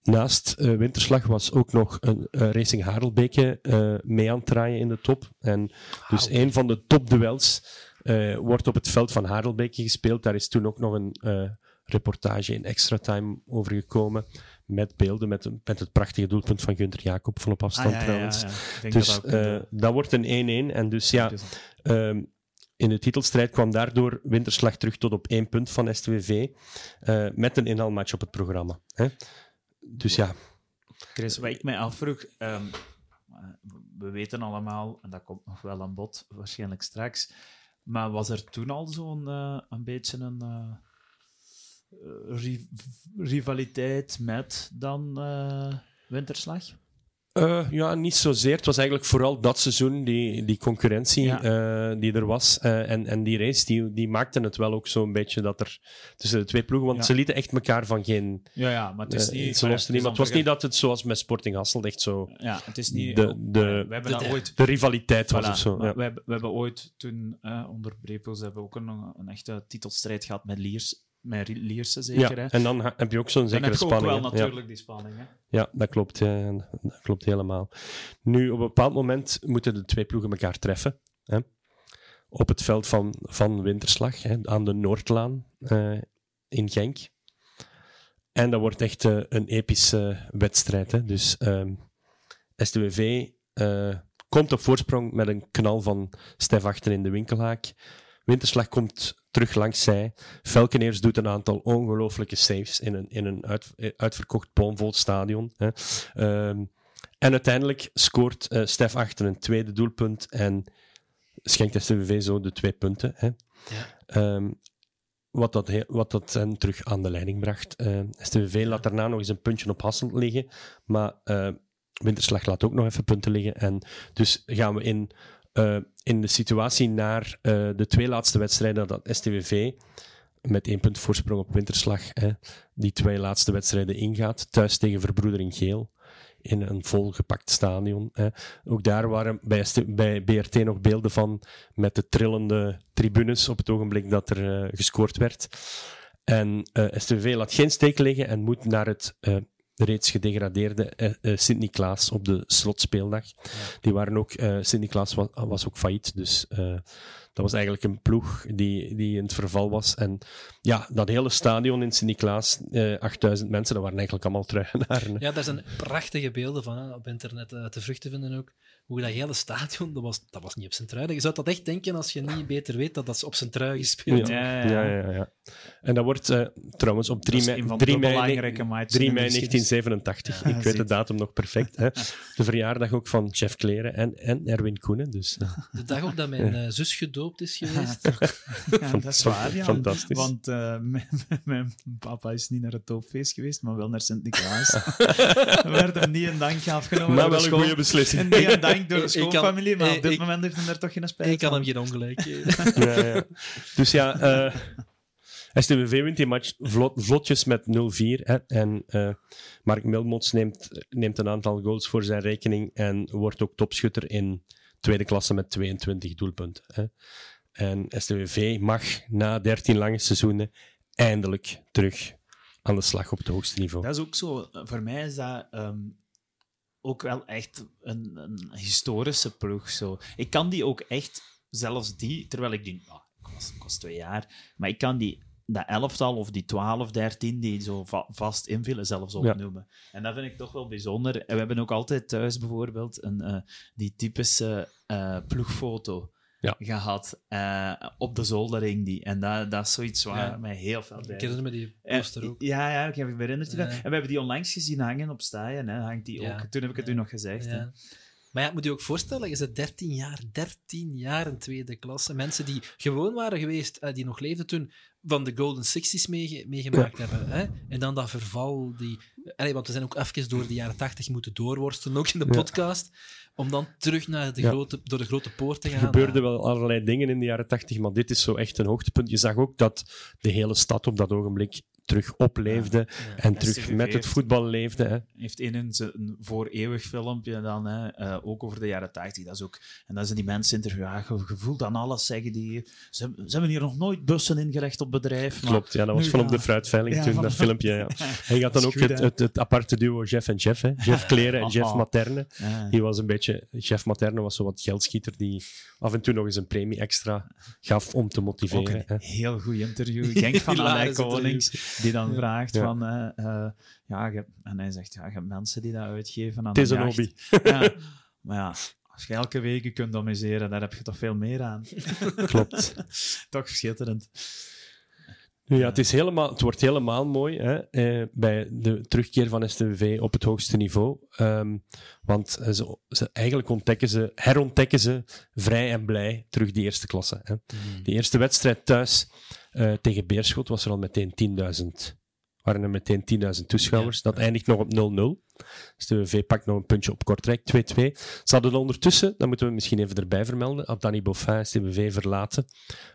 naast eh, Winterslag was ook nog een eh, Racing Harelbeke eh, mee aan het draaien in de top. En dus een van de topduels wordt op het veld van Harelbeke gespeeld. Daar is toen ook nog een reportage in Extra Time over gekomen. Met beelden, met, het prachtige doelpunt van Gunther Jacob van op afstand Ah, ja, trouwens. ja, Dus dat ook wordt een 1-1. En dus ja, Ehm, in de titelstrijd kwam daardoor Winterslag terug tot op één punt van STWV. met een inhaalmatch op het programma. Hè? Dus ja, Chris, wat ik mij afvroeg, ehm, eh, we weten allemaal, en dat komt nog wel aan bod, waarschijnlijk straks, maar was er toen al zo'n eh, een beetje een eh, eh, ri- rivaliteit met dan Winterslag? Eh, ja, niet zozeer. Het was eigenlijk vooral dat seizoen, die, die concurrentie Ja. eh, die er was. eh, en, en die race, die, die maakte het wel ook zo'n beetje dat er tussen de twee ploegen... Want Ja. ze lieten echt elkaar van geen... Ja, ja, maar het is niet... ze losten niet, maar het was niet dat het zoals met Sporting Hasselt echt zo... Ja, het is niet... De- de- we hebben dat de- ooit... De rivaliteit was Voilà, of zo. Ja. we, hebben, we hebben ooit toen onder Brepels hebben we ook een, een echte titelstrijd gehad met Liers. Met Lierse zeker, Ja, hè? en dan heb je ook zo'n Dan zekere heb je ook spanning. wel hè. Ja. natuurlijk die spanning, hè? Ja, dat klopt. Dat klopt helemaal. Nu, op een bepaald moment moeten de twee ploegen elkaar treffen. Hè? Op het veld van, van Winterslag, hè, aan de Noordlaan eh, in Genk. En dat wordt echt eh, een epische wedstrijd. Hè? Dus ehm STWV eh, komt op voorsprong met een knal van Stef achter in de winkelhaak. Winterslag komt terug langs zij. Velkeneers doet een aantal ongelooflijke saves in een, in een uit, eh, uitverkocht bomvol stadion. Hè. Ehm, en uiteindelijk scoort eh Stef achter een tweede doelpunt en schenkt STVV zo de twee punten. Hè. Ja. Ehm, wat dat, wat dat hen terug aan de leiding bracht. Eh STVV laat daarna nog eens een puntje op Hasselt liggen, maar Winterslag laat ook nog even punten liggen. En dus gaan we in, eh, in de situatie naar eh, de twee laatste wedstrijden dat STVV met één punt voorsprong op Winterslag, hè, die twee laatste wedstrijden ingaat, thuis tegen Verbroedering Geel in een volgepakt stadion. Hè. Ook daar waren bij, bij BRT nog beelden van met de trillende tribunes op het ogenblik dat er eh, gescoord werd. En STVV laat geen steek liggen en moet naar het eh, reeds gedegradeerde eh, eh, Sint-Niklaas op de slotspeeldag. Die waren ook, eh Sint-Niklaas was, was ook failliet, dus eh, dat was eigenlijk een ploeg die, die in het verval was. En ja, dat hele stadion in Sint-Niklaas, eh 8000 mensen, dat waren eigenlijk allemaal truigenaren. Ja, daar zijn prachtige beelden van hè, op internet te vruchten vinden ook. Hoe dat hele stadion, dat was, dat was niet op zijn trui. Je zou dat echt denken als je niet beter weet dat dat op zijn trui gespeeld. Ja, Ja, ja, ja. En dat wordt eh, trouwens op 3 Dat is mei, een van de 3 mei, belangrijke matchen 3 in de mei geschiedenis. 1987. Ja, ik weet de datum nog perfect. Hè. De verjaardag ook van Chef Kleren en, en Erwin Koenen. Dus, eh, De dag ook dat mijn eh, zus gedoopt is geweest. Ja, dat is waar, Jan. fantastisch. Want eh, mijn, mijn papa is niet naar het doopfeest geweest, maar wel naar Sint-Niklaas. er werd hem niet een dank afgenomen maar wel een goede beslissing. En niet een dank door de schoolfamilie, maar op dit ik- moment heeft hij er toch geen spijt Ik kan hem geen ongelijk geven. ja, ja. Dus ja, eh STVV wint die match vlot, vlotjes met 0-4. Hè, en eh, Mark Milmots neemt, neemt een aantal goals voor zijn rekening en wordt ook topschutter in tweede klasse met 22 doelpunten. Hè. En STVV mag na 13 lange seizoenen eindelijk terug aan de slag op het hoogste niveau. Dat is ook zo. Voor mij is dat ehm, ook wel echt een, een historische ploeg. Zo. Ik kan die ook echt, zelfs die, terwijl ik ik, was, ik was twee jaar, maar ik kan die, dat elftal of die 12, 13 die zo va- vast invullen, zelfs opnoemen. En dat vind ik toch wel bijzonder. En we hebben ook altijd thuis bijvoorbeeld een, eh, die typische eh, ploegfoto. Ja. gehad eh, op de zoldering. Die. En dat, dat is zoiets waar Ja. mij heel veel Ik bij herinner me die poster ook. Ja, ja, ik heb me herinnerd. En we hebben die onlangs gezien hangen op staaien. Hè. Hangt die Ja. ook. Toen heb ik het Ja. u nog gezegd. Maar ja, moet je ook voorstellen, je zit 13 jaar, 13 jaar in tweede klasse. Mensen die gewoon waren geweest, eh, die nog leefden toen, van de Golden Sixties meege- meegemaakt hebben. Hè? En dan dat verval, die... Allee, want we zijn ook even door de jaren 80 moeten doorworstelen, ook in de Ja. podcast, om dan terug naar de Ja. grote, door de grote poort te Er gaan. gebeurden Ja. wel allerlei dingen in de jaren tachtig, maar dit is zo echt een hoogtepunt. Je zag ook dat de hele stad op dat ogenblik terug opleefde Ja. en terug met het voetbal leefde. Hè. heeft in een, een voor eeuwig filmpje dan, hè, eh, ook over de jaren 80. Dat is ook, en dan zijn die mensen interviewen. Ja, ge- je voelt aan alles, zeggen die. Ze, ze hebben hier nog nooit bussen ingelegd op bedrijf. Maar, Klopt, ja, dat was van op de fruitveiling toen, van- dat filmpje. Ja. Hij gaat dan ook goed, het, het, het aparte duo Jeff en Jeff. Hè. Jeff Kleren en Jeff Ah. Materne. Die was een beetje... Jeff Materne was zo wat geldschieter die af en toe nog eens een premie extra gaf om te Ook motiveren. een hè. heel goed interview. Ik denk van Alain. Konings, die dan vraagt van... eh, eh, ja, je- en hij zegt, ja, je hebt mensen die dat uitgeven aan Het is een hobby. Ja, maar ja, als je elke week je kunt amuseren, daar heb je toch veel meer aan. Klopt. toch schitterend. Ja, het, is helemaal, het wordt helemaal mooi hè, eh, bij de terugkeer van STVV op het hoogste niveau. Ehm, want ze, ze, eigenlijk ontdekken ze, herontdekken ze vrij en blij terug die eerste klasse. Hè. Die eerste wedstrijd thuis eh, tegen Beerschot was er al meteen 10.000. Waren er meteen 10.000 toeschouwers. Ja. Dat eindigt nog op 0-0. STVV pakt nog een puntje op Kortrijk, 2-2. Ze hadden ondertussen, dat moeten we misschien even erbij vermelden, Danny Boffin STVV verlaten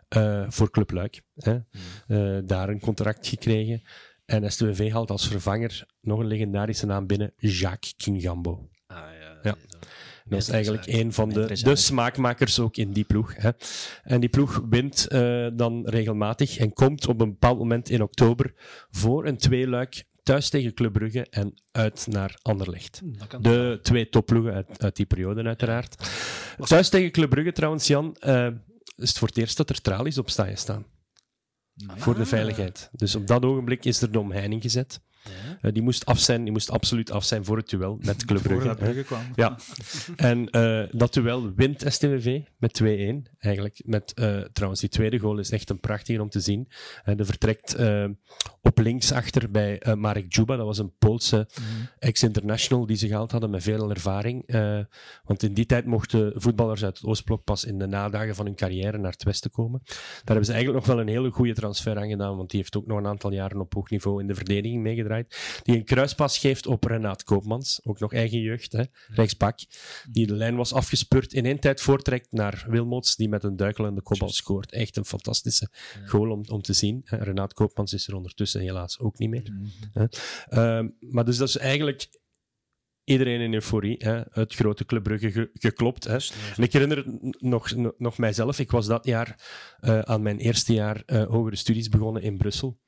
eh, voor Club Luik. Hè. Eh, daar een contract gekregen. En STVV haalt als vervanger nog een legendarische naam binnen, Jacques Kingambo. Ah, ja. Ja. Dat is eigenlijk een van de, de smaakmakers ook in die ploeg. Hè. En die ploeg wint eh, dan regelmatig en komt op een bepaald moment in oktober voor een tweeluik thuis tegen Club Brugge en uit naar Anderlecht. Hm, kan De twee topploegen uit, uit die periode, uiteraard. Thuis tegen Club Brugge trouwens, Jan, eh, is het voor het eerst dat er tralies op staan staan. Voor de Ah. veiligheid. Dus op dat ogenblik is er de omheining gezet. Ja. Eh, die moest af zijn, die moest absoluut af zijn voor het duel met Club Brugge. Kwam. Ja, en eh, dat duel wint STVV met 2-1. Eigenlijk met, eh, trouwens, die tweede goal is echt een prachtige om te zien. En de vertrekt op links achter bij Marek Djuba. Dat was een Poolse ex-international die ze gehaald hadden met veel ervaring. Want in die tijd mochten voetballers uit het Oostblok pas in de nadagen van hun carrière naar het Westen komen. Daar hebben ze eigenlijk nog wel een hele goede transfer aan gedaan, want die heeft ook nog een aantal jaren op hoog niveau in de verdediging Die een kruispas geeft op Renaat Koopmans, ook nog eigen jeugd, hè, rechtsbak. Die de lijn was afgespeurd, in één tijd voortrekt naar Wilmots, die met een duikelende kopbal scoort. Echt een fantastische goal om, om te zien. Renaat Koopmans is er ondertussen helaas ook niet meer. hè. Ehm, maar dus dat is eigenlijk iedereen in euforie. Hè. Het grote Club Brugge ge- geklopt. Hè. En ik herinner het nog, nog, nog mijzelf. Ik was dat jaar eh, aan mijn eerste jaar eh, hogere studies begonnen in Brussel.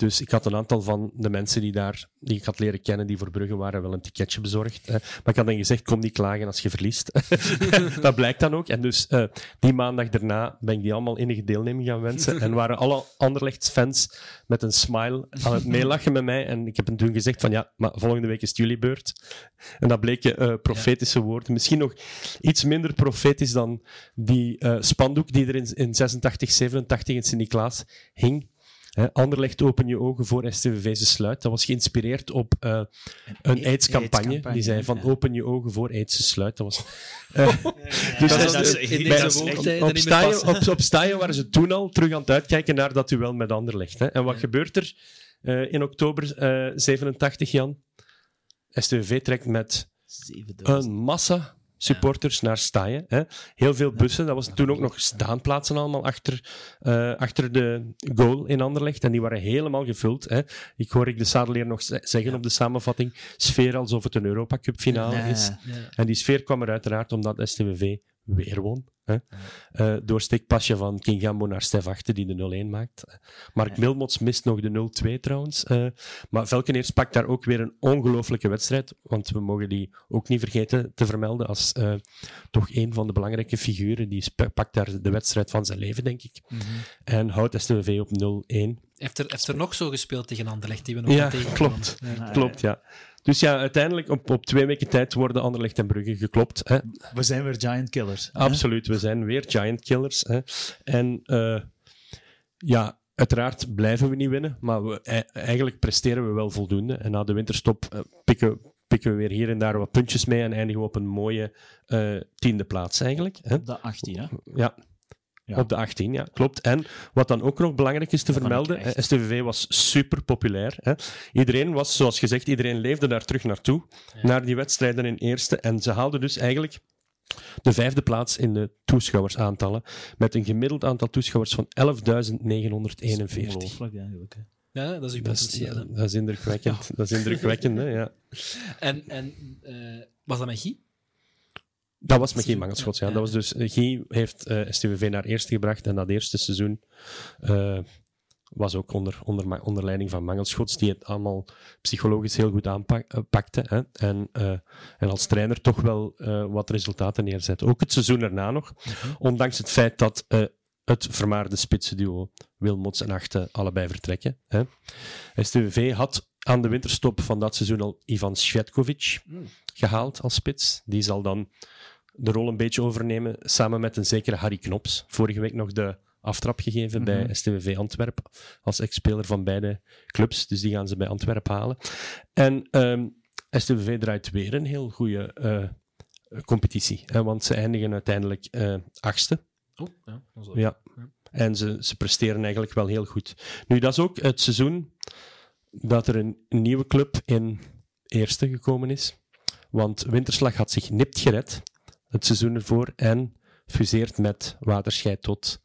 Dus ik had een aantal van de mensen die, daar, die ik had leren kennen, die voor Brugge waren, wel een ticketje bezorgd. Hè. Maar ik had dan gezegd, kom niet klagen als je verliest. dat blijkt dan ook. En dus eh, die maandag daarna ben ik die allemaal innige deelneming gaan wensen. En waren alle Anderlecht-fans met een smile aan het meelachen met mij. En ik heb hen toen gezegd van, ja, maar volgende week is het jullie beurt. En dat bleken eh, profetische woorden. Misschien nog iets minder profetisch dan die eh, spandoek die er in, in 86, 87 in Sint-Niklaas hing. Hè, Anderlecht open je ogen voor STVV ze sluit. Dat was geïnspireerd op eh, een AIDS- AIDS-campagne. Die zei van open je ogen voor AIDS ze sluit. Dat was... eh, dus op- Staaien- waren ze toen al terug aan het uitkijken naar dat duel met Anderlecht. Hè. En wat gebeurt er eh, in oktober eh 87, Jan? STVV trekt met 7000. een massa supporters naar Staaien. Hè. Heel veel bussen. Dat was toen ook nog staanplaatsen allemaal achter, eh, achter de goal in Anderlecht. En die waren helemaal gevuld. Hè. Ik hoor ik de Sadeleer nog ze- zeggen op de samenvatting. Sfeer alsof het een Europa Cup finale is. En die sfeer kwam er uiteraard omdat STVV weer won. Hè. Eh, door steekpasje van King Gambo naar Stef Achter, die de 0-1 maakt. Mark Milmots mist nog de 0-2 trouwens. Eh, maar Velkeneers pakt daar ook weer een ongelooflijke wedstrijd. Want we mogen die ook niet vergeten te vermelden als eh, toch een van de belangrijke figuren. Die pakt daar de wedstrijd van zijn leven, denk ik. En houdt STVV op 0-1. Heeft er, heeft er nog zo gespeeld tegen Anderlecht die we nog Ja, tegenkomen? klopt. Ja. Klopt, ja. Dus ja, uiteindelijk op, op twee weken tijd worden Anderlecht en Brugge geklopt. Hè. We zijn weer giant killers. hè? Absoluut, we zijn weer giant killers. Hè. En eh, ja, uiteraard blijven we niet winnen, maar we, eigenlijk presteren we wel voldoende. En na de winterstop eh, pikken, pikken we weer hier en daar wat puntjes mee en eindigen we op een mooie eh, tiende plaats eigenlijk. Hè. De 18, hè? Ja. Ja. Op de 18, ja, klopt. En wat dan ook nog belangrijk is te Dat vermelden, STVV was super populair. Hè. Iedereen was, zoals gezegd, iedereen leefde daar terug naartoe, naar die wedstrijden in eerste. En ze haalden dus eigenlijk de vijfde plaats in de toeschouwersaantallen, met een gemiddeld aantal toeschouwers van 11.941. Ongelooflijk, eigenlijk. hè. Ja, dat is uw Dat is, potentieel. hè. dat is indrukwekkend. Dat is indrukwekkend, hè, ja. En, en eh, was dat met Guy? Dat was met Guy Mangelschots, ja. Ja. Dat was dus, eh, Guy heeft eh, STVV naar eerste gebracht en dat eerste seizoen eh, was ook onder, onder, onder leiding van Mangelschots, die het allemaal psychologisch heel goed aanpakte. Hè, en, en als trainer toch wel wat resultaten neerzet. Ook het seizoen erna nog, ondanks het feit dat het vermaarde spitsenduo Wilmots en Achte allebei vertrekken. Hè. STVV had aan de winterstop van dat seizoen al Ivan Svetkovic gehaald als spits. Die zal dan de rol een beetje overnemen, samen met een zekere Harry Knops. Vorige week nog de aftrap gegeven bij STVV Antwerpen, als ex-speler van beide clubs. Dus die gaan ze bij Antwerpen halen. En STVV draait weer een heel goede eh, competitie, hè, want ze eindigen uiteindelijk eh, achtste. Oh, ja. dat Ja. En ze, ze presteren eigenlijk wel heel goed. Nu, dat is ook het seizoen dat er een nieuwe club in eerste gekomen is. Want Winterslag had zich nipt gered het seizoen ervoor en fuseert met Waterscheid tot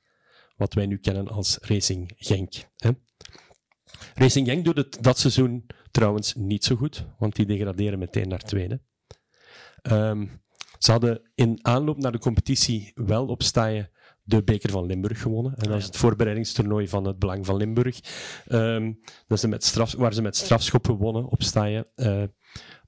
wat wij nu kennen als Racing Genk. Hè. Racing Genk doet het dat seizoen trouwens niet zo goed, want die degraderen meteen naar tweede. Ehm, ze hadden in aanloop naar de competitie wel op Staaien de beker van Limburg gewonnen. En dat is het voorbereidingstoernooi van het Belang van Limburg. Ehm, dat ze met straf, waar ze met strafschop gewonnen op Staaien. Eh,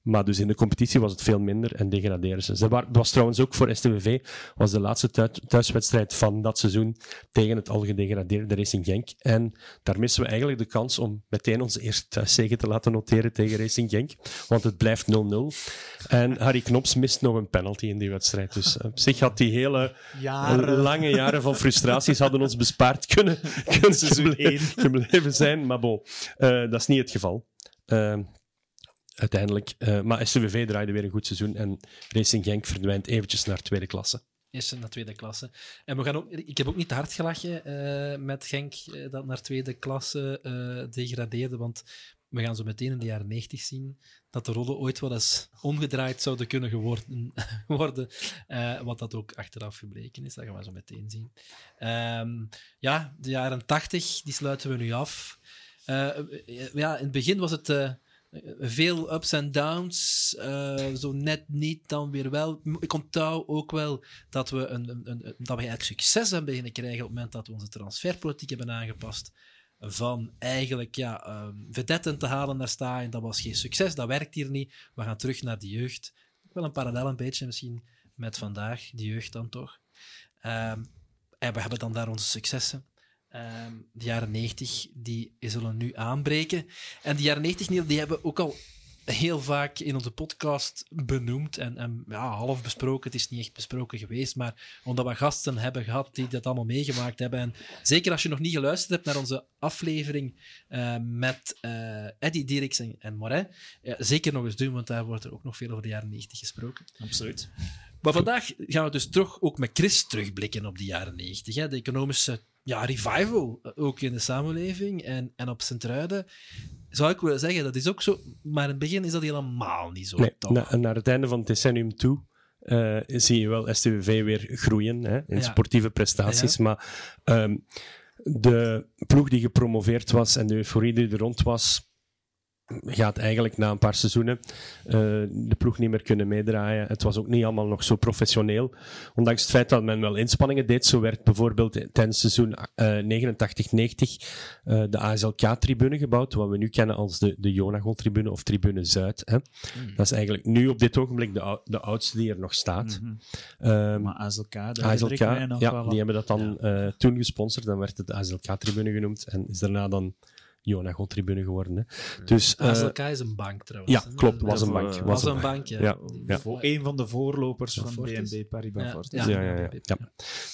Maar dus in de competitie was het veel minder en degradeerden ze. Dat was trouwens ook voor STVV was de laatste thuiswedstrijd van dat seizoen tegen het al gedegradeerde Racing Genk. En daar missen we eigenlijk de kans om meteen onze eerste thuiszege te laten noteren tegen Racing Genk. Want het blijft 0-0. En Harry Knops mist nog een penalty in die wedstrijd. Dus op zich had die hele jaren. lange jaren van frustraties hadden ons bespaard kunnen, kunnen gebleven, zijn. Maar bon, uh, dat is niet het geval. Uh, uiteindelijk. Uh, maar STVV draaide weer een goed seizoen en Racing Genk verdwijnt eventjes naar tweede klasse. Eerst naar tweede klasse. En we gaan ook, ik heb ook niet te hard gelachen uh, met Genk uh, dat naar tweede klasse degradeerde, want we gaan zo meteen in de jaren 90 zien dat de rollen ooit wel eens omgedraaid zouden kunnen geworden, worden. wat dat ook achteraf gebleken is. Dat gaan we zo meteen zien. Um, ja, de jaren 80, die sluiten we nu af. ja, in het begin was het veel ups en downs. Uh, zo net niet, dan weer wel. Ik onthoud ook wel dat we, een, een, dat we eigenlijk succes hebben beginnen krijgen op het moment dat we onze transferpolitiek hebben aangepast. Van eigenlijk ja, um, vedetten te halen naar staan. Dat was geen succes, dat werkt hier niet. We gaan terug naar de jeugd. Wel een parallel een beetje misschien met vandaag, die jeugd dan toch. Um, en we hebben dan daar onze successen. Um, de jaren 90 die zullen nu aanbreken. En de jaren 90 die hebben we ook al heel vaak in onze podcast benoemd en, en ja, half besproken. Het is niet echt besproken geweest, maar omdat we gasten hebben gehad die dat allemaal meegemaakt hebben. En zeker als je nog niet geluisterd hebt naar onze aflevering uh, met uh, Eddie Dirks en, en Morin, ja, zeker nog eens doen, want daar wordt er ook nog veel over de jaren 90 gesproken. Absoluut. Maar vandaag gaan we dus toch ook met Chris terugblikken op de jaren 90. Hè? De economische ja, revival eh, ook in de samenleving. En, en op Sint-Truiden zou ik willen zeggen, dat is ook zo. Maar in het begin is dat helemaal niet zo. Nee, na, naar het einde van het decennium toe uh, zie je wel STVV weer groeien hè, in sportieve prestaties. Maar um, de ploeg die gepromoveerd was en de euforie die er rond was, gaat eigenlijk na een paar seizoenen uh, de ploeg niet meer kunnen meedraaien. Het was ook niet allemaal nog zo professioneel. Ondanks het feit dat men wel inspanningen deed. Zo werd bijvoorbeeld tijdens seizoen uh, 89-90 uh, de ASLK-tribune gebouwd, wat we nu kennen als de, de Jonagol-tribune of Tribune Zuid. Hè. Mm. Dat is eigenlijk nu op dit ogenblik de, de oudste die er nog staat. Mm -hmm. um, maar ASLK, ASLK ja, die hebben dat dan ja. toen gesponsord. Dan werd het ASLK-tribune genoemd en is daarna dan Jona tribune geworden. Hè. Dus, ASLK is een bank trouwens. Ja, klopt, was een bank. Was, een bank, ja. ja. Voor een van de voorlopers van BNB Paribas Fortis. Ja, ja, ja, ja,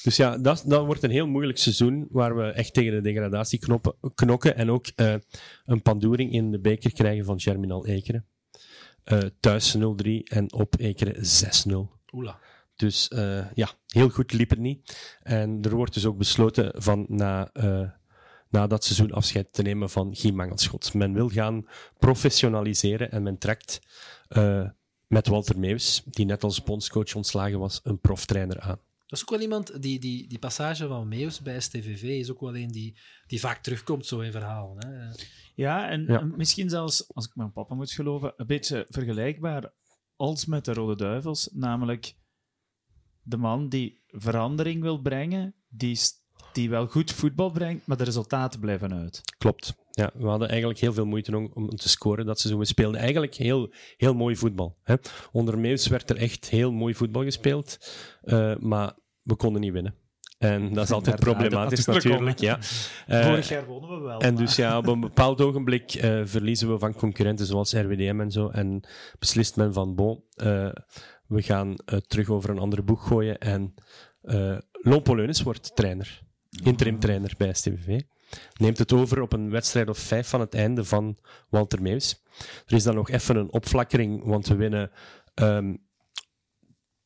Dus ja, dat, dat wordt een heel moeilijk seizoen waar we echt tegen de degradatie knoppen, knokken en ook uh, een pandoering in de beker krijgen van Germinal Ekeren. Uh, thuis 0-3 en op Ekeren 6-0. Oela. Dus uh, ja, heel goed liep het niet. En er wordt dus ook besloten van na na dat seizoen afscheid te nemen van Guy Mangelschot. Men wil gaan professionaliseren en men trekt uh, met Walter Meeuws, die net als bondscoach ontslagen was, een proftrainer aan. Dat is ook wel iemand, die, die, die passage van Meeuws bij STVV is ook wel een die, die vaak terugkomt zo in verhalen. Hè? Ja, en, ja. en misschien zelfs, als ik mijn papa moet geloven, een beetje vergelijkbaar als met de Rode Duivels, namelijk de man die verandering wil brengen, die die wel goed voetbal brengt, maar de resultaten blijven uit. Klopt. Ja, we hadden eigenlijk heel veel moeite om, om te scoren dat seizoen. We speelden eigenlijk heel, heel mooi voetbal. Hè. Onder Meus werd er echt heel mooi voetbal gespeeld, uh, maar we konden niet winnen. En dat is altijd problematisch natuurlijk. Ja. Uh, Vorig jaar wonnen we wel. En dus ja, op een bepaald ogenblik uh, verliezen we van concurrenten zoals RWDM en zo. En beslist men van, bon, we gaan terug over een andere boeg gooien. En uh, wordt trainer interim trainer bij STVV. Neemt het over op een wedstrijd of vijf van het einde van Walter Meeuws. Er is dan nog even een opflakkering, want we winnen um,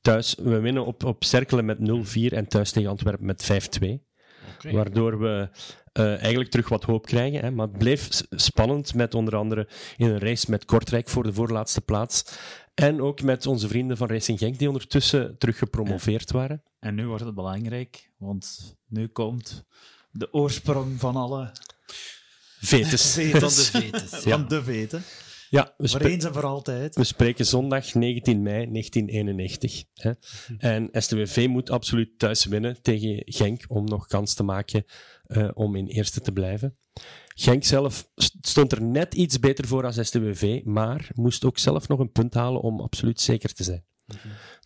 thuis. We winnen op, op Cerkelen met 0-4 en thuis tegen Antwerpen met 5-2. Okay. Waardoor we uh, eigenlijk terug wat hoop krijgen. Hè. Maar het bleef spannend met onder andere in een race met Kortrijk voor de voorlaatste plaats. En ook met onze vrienden van Racing Genk, die ondertussen terug gepromoveerd waren. En nu wordt het belangrijk, want nu komt de oorsprong van alle vetes. vetes. Van de vetes. Van de veten. Ja, we, Voor eens en voor altijd. we spreken zondag 19 mei 1991. Hè. En STWV moet absoluut thuis winnen tegen Genk om nog kans te maken eh, om in eerste te blijven. Genk zelf st- stond er net iets beter voor als STWV, maar moest ook zelf nog een punt halen om absoluut zeker te zijn.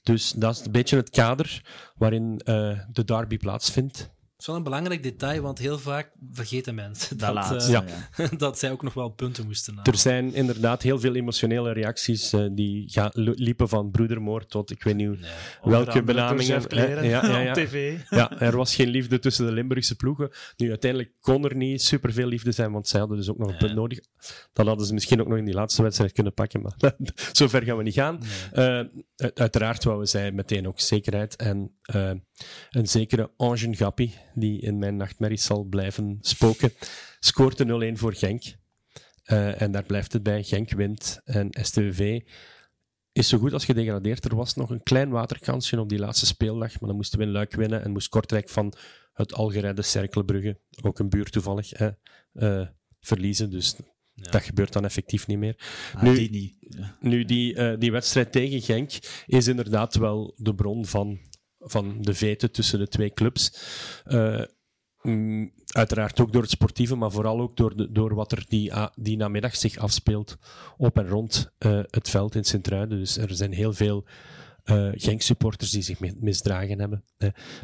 Dus dat is een beetje het kader waarin eh, de derby plaatsvindt. Dat is wel een belangrijk detail, want heel vaak vergeten mensen dat, eh, ja. dat zij ook nog wel punten moesten halen. Er zijn inderdaad heel veel emotionele reacties eh, die liepen van broedermoord tot ik weet niet Nee. welke benamingen. Kleren, hè. Ja, ja, ja. op tv. Ja, er was geen liefde tussen de Limburgse ploegen. Nu, uiteindelijk kon er niet superveel liefde zijn, want zij hadden dus ook nog een punt nodig. Dan hadden ze misschien ook nog in die laatste wedstrijd kunnen pakken, maar zover gaan we niet gaan. Eh, uit- uiteraard wouden zij meteen ook zekerheid en eh, een zekere Ange Gappi, die in mijn nachtmerries zal blijven spoken, scoort de 0-1 voor Genk. Eh, en daar blijft het bij. Genk wint en STV is zo goed als gedegradeerd. Er was nog een klein waterkansje op die laatste speeldag, maar dan moesten we in Luik winnen en moest Kortrijk van het algerijde Cerkelbrugge, ook een buurt toevallig, hè, eh, verliezen. Dus Ja. dat gebeurt dan effectief niet meer. Ah, Nu- die niet. Ja. Nu, die, eh, die wedstrijd tegen Genk is inderdaad wel de bron van, van de veten tussen de twee clubs. Eh, mm, uiteraard ook door het sportieve, maar vooral ook door, de, door wat er die, a- die namiddag zich afspeelt op en rond eh, het veld in Sint-Truiden. Dus er zijn heel veel Genk-supporters die zich mi- misdragen hebben.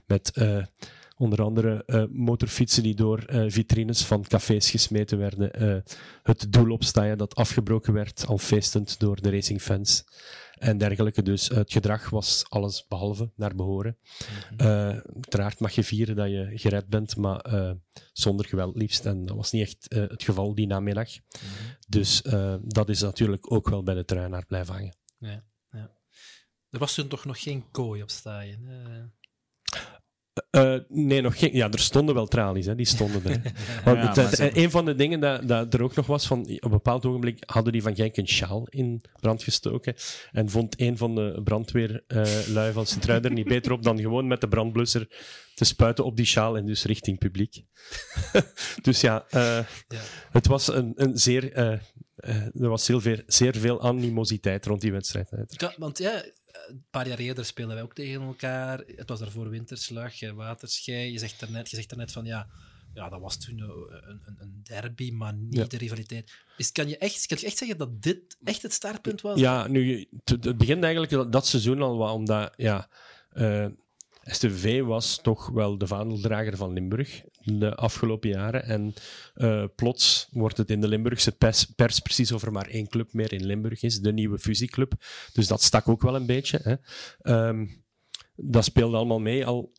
met onder andere motorfietsen die door vitrines van cafés gesmeten werden. het doel opstaan dat afgebroken werd, al feestend door de racingfans en dergelijke. Dus het gedrag was alles behalve naar behoren. Eh, uiteraard mag je vieren dat je gered bent, maar eh, zonder geweld liefst. En dat was niet echt eh, het geval die namiddag. Dus eh, dat is natuurlijk ook wel bij de truinaar blijven hangen. Ja, ja. Er was toen toch nog geen kooi op staaien. hè? Eh, nee, nog geen. Ja, er stonden wel tralies, hè. die stonden er. Want Ja, het- maar het- ze- een van de dingen dat, dat er ook nog was, van, op een bepaald ogenblik hadden die van Genk een sjaal in brand gestoken. En vond een van de brandweerlui van Sint-Truiden er niet beter op dan gewoon met de brandblusser te spuiten op die sjaal en dus richting publiek. dus ja, eh, Ja. het was een, een zeer. eh, eh, er was heel veel, zeer veel animositeit rond die wedstrijd. want ja, een paar jaar eerder spelen wij ook tegen elkaar. Het was daarvoor winterslag, waterschei. Je zegt daarnet, je zegt daarnet van ja, ja, dat was toen eh, een, een, een derby, maar niet Ja. de rivaliteit. Is, kan, je echt, kan je echt zeggen dat dit echt het startpunt was? Ja, nu, het het begint eigenlijk dat, dat seizoen al wat, omdat ja, eh STV was toch wel de vaandeldrager van Limburg de afgelopen jaren. En eh, plots wordt het in de Limburgse pers, precies over maar één club meer in Limburg is, de nieuwe fusieclub. Dus dat stak ook wel een beetje. Hè. Ehm, dat speelde allemaal mee al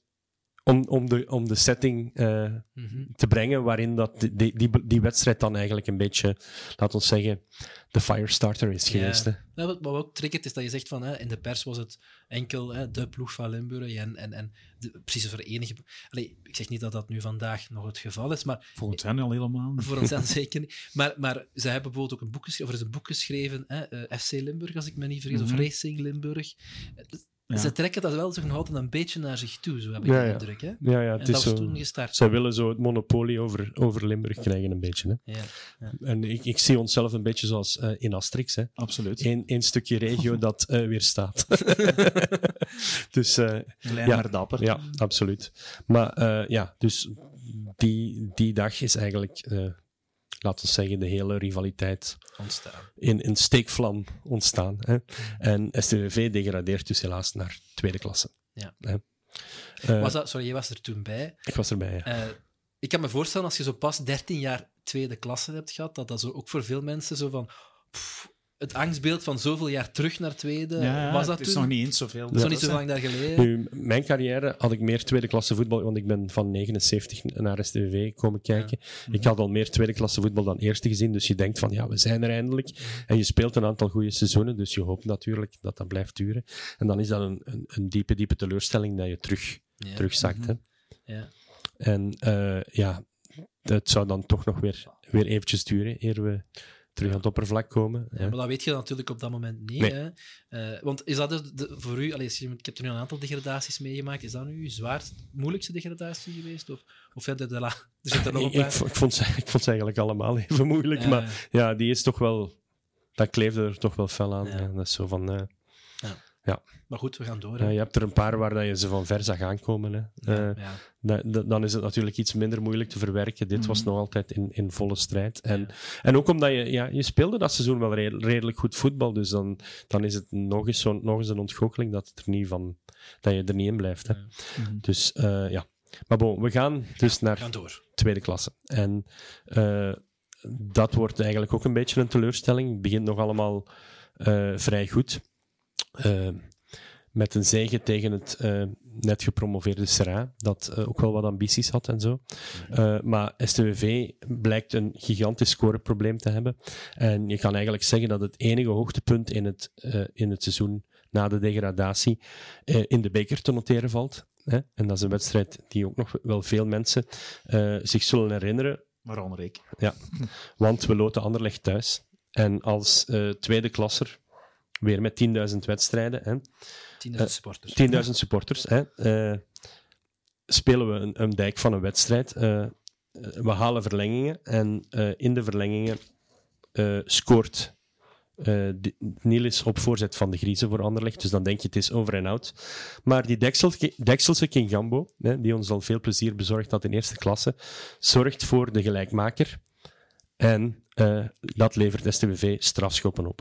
om, om, de, om de setting eh, Mhm. te brengen waarin dat die, die, die, wedstrijd dan eigenlijk een beetje, laat ons zeggen, de firestarter is geweest. Hè. Wat, wat ook triggert is dat je zegt van hè, in de pers was het enkel hè, de ploeg van Limburg en, en, en de, precies voor enige. Allee, ik zeg niet dat dat nu vandaag nog het geval is, maar Volgens hen al helemaal ons dan zeker niet. Maar, maar ze hebben bijvoorbeeld ook een boek geschreven, of er is een boek geschreven, hè, eh, FC Limburg, als ik me niet vergis, Mhm. of Racing Limburg. Ja. Ze trekken dat wel zo nog altijd een beetje naar zich toe, zo heb ik Ja, de indruk. Hè? Ja, ja, En het dat is was zo. toen gestart. Zij willen zo het monopolie over, over Limburg krijgen, een beetje. Hè. Ja. En ik, ik zie onszelf een beetje zoals eh, in Asterix. Hè. Absoluut. Eén één stukje regio dat eh, weer staat. dus eh, Klein Ja. maar dapper. ja, absoluut. Maar eh, ja, dus die, die dag is eigenlijk, eh, laten we zeggen, de hele rivaliteit ontstaan. in een steekvlam ontstaan. Hè. En STVV degradeert dus helaas naar tweede klasse. Ja. Hè. Eh, Was dat, sorry, jij was er toen bij. Ik was erbij, ja. Eh, ik kan me voorstellen, als je zo pas 13 jaar tweede klasse hebt gehad, dat dat zo ook voor veel mensen zo van... pff, het angstbeeld van zoveel jaar terug naar tweede, Ja, was dat het toen? is nog niet eens zoveel. Dat is nog niet zo lang daar geleden. Nu, mijn carrière had ik meer tweede klasse voetbal, want ik ben van 79 naar STV komen kijken. Ik had al meer tweede klasse voetbal dan eerste gezien, dus je denkt van ja, we zijn er eindelijk. En je speelt een aantal goede seizoenen, dus je hoopt natuurlijk dat dat blijft duren. En dan is dat een, een, een diepe, diepe teleurstelling dat je terug, Ja. terugzakt. hè. Ja. En eh, ja, het zou dan toch nog weer, weer eventjes duren eer we terug aan het oppervlak komen. Ja, maar dat weet je natuurlijk op dat moment niet. Nee. Hè? Eh, want is dat dus de, voor u, je- ik heb er nu een aantal degradaties meegemaakt, is dat nu uw zwaarst, moeilijkste degradatie geweest? Of, of verder de la, er zit er nog een ik, paar? ik, vond ze, ik vond ze eigenlijk allemaal even moeilijk, Ja. maar ja, die is toch wel dat kleefde er toch wel fel aan. Ja, dat is zo van... eh, Maar goed, we gaan door. ja, je hebt er een paar waar dat je ze van ver zag aankomen. Hè. Ja, Eh, ja. da- da- dan is het natuurlijk iets minder moeilijk te verwerken. Dit was Mhm. nog altijd in, in volle strijd. En, Ja. en ook omdat je, ja, je speelde dat seizoen wel re- redelijk goed voetbal. Dus dan, dan is het nog eens, zo, nog eens een ontgoocheling dat, het er niet van, dat je er niet in blijft. Hè. Ja. Mhm. Dus eh, ja. Maar bon, we gaan dus naar gaan door. tweede klasse. En eh, dat wordt eigenlijk ook een beetje een teleurstelling. Het begint nog allemaal vrij goed. Eh, met een zege tegen het eh, net gepromoveerde Serra, dat eh, ook wel wat ambities had en zo. Eh, maar STWV blijkt een gigantisch scoreprobleem te hebben. En je kan eigenlijk zeggen dat het enige hoogtepunt in het, in het seizoen na de degradatie in de beker te noteren valt. Hè? En dat is een wedstrijd die ook nog wel veel mensen zich zullen herinneren, Waaronder ik. want we loten Anderlecht thuis. En als tweede klasser, weer met 10.000 wedstrijden, hè, 10.000 Eh, supporters. 10.000 supporters, hè, eh, spelen we een, een dijk van een wedstrijd. Eh, we halen verlengingen en in de verlengingen scoort Di- Niels op voorzet van de Griezen voor Anderlecht. Dus dan denk je het is over en out. Maar die Deksel, Dekselse King Gambo, hè, die ons al veel plezier bezorgd had in eerste klasse, zorgt voor de gelijkmaker. En dat levert STWV strafschoppen op.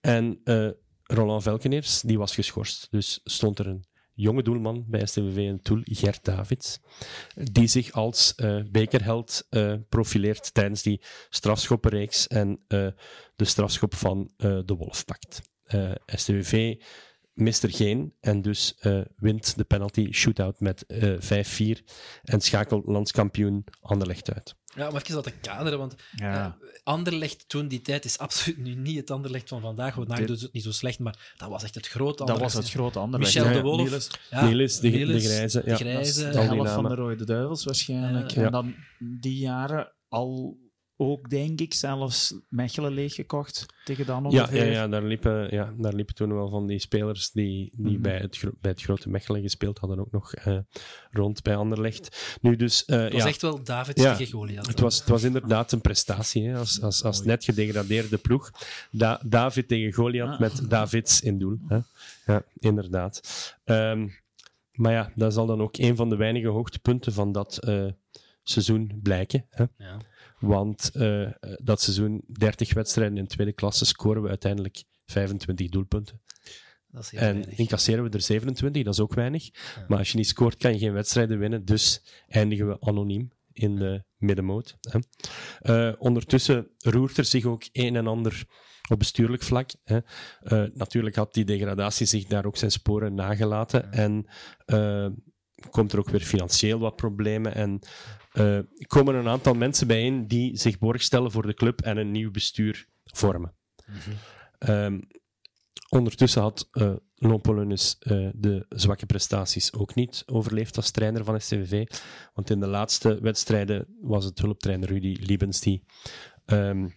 En eh, Roland Velkeneers, die was geschorst. Dus stond er een jonge doelman bij STWV in Toul, Gert Davids, die zich als eh, bekerheld eh, profileert tijdens die strafschoppenreeks en de strafschop van de Wolf pakt. STWV mist er geen en dus eh, wint de penalty shootout met eh 5-4 en schakelt landskampioen Anderlecht uit. Ja, om even dat te kaderen, want Ja. eh, Anderlecht toen die tijd is absoluut nu niet het Anderlecht van vandaag. Want vandaag doet het niet zo slecht, maar dat was echt het grote dat was Anderlecht. het grote Anderlecht. Michel de Ja, Wolf. Niels, Ja, Niels, de, Niels, de grijze. de ja. grijze. de helft van de Rode Duivels waarschijnlijk. En dan die jaren al ook, denk ik, zelfs Mechelen leeggekocht tegen dan Ja, ongeveer. ja, ja, daar liepen, ja, daar liepen toen wel van die spelers die, die Mhm. bij, het, bij het grote Mechelen gespeeld hadden ook nog eh, rond bij Anderlecht. Nu dus, eh, Het was ja, echt wel David Ja. tegen Goliath. het was, het was inderdaad een prestatie hè, als, als, als net gedegradeerde ploeg. Da- David tegen Goliath Ah. met Davids in doel. Hè. Ja, inderdaad. Ehm, maar ja, dat zal dan ook een van de weinige hoogtepunten van dat eh, seizoen blijken. Hè. Ja. Want eh, dat seizoen, 30 wedstrijden in tweede klasse, scoren we uiteindelijk 25 doelpunten. Dat is heel En weinig. incasseren we er 27, dat is ook weinig. Ja. Maar als je niet scoort, kan je geen wedstrijden winnen. Dus eindigen we anoniem in de middenmoot. Hè. Eh, ondertussen roert er zich ook een en ander op bestuurlijk vlak. Hè. Eh, natuurlijk had die degradatie zich daar ook zijn sporen nagelaten. Ja. En komt er ook weer financieel wat problemen. En eh, komen een aantal mensen bijeen die zich borg stellen voor de club en een nieuw bestuur vormen. Mhm. Ehm, ondertussen had eh Lompolunus eh, de zwakke prestaties ook niet overleefd als trainer van STVV. Want in de laatste wedstrijden was het hulptrainer Rudy Liebens die, ehm,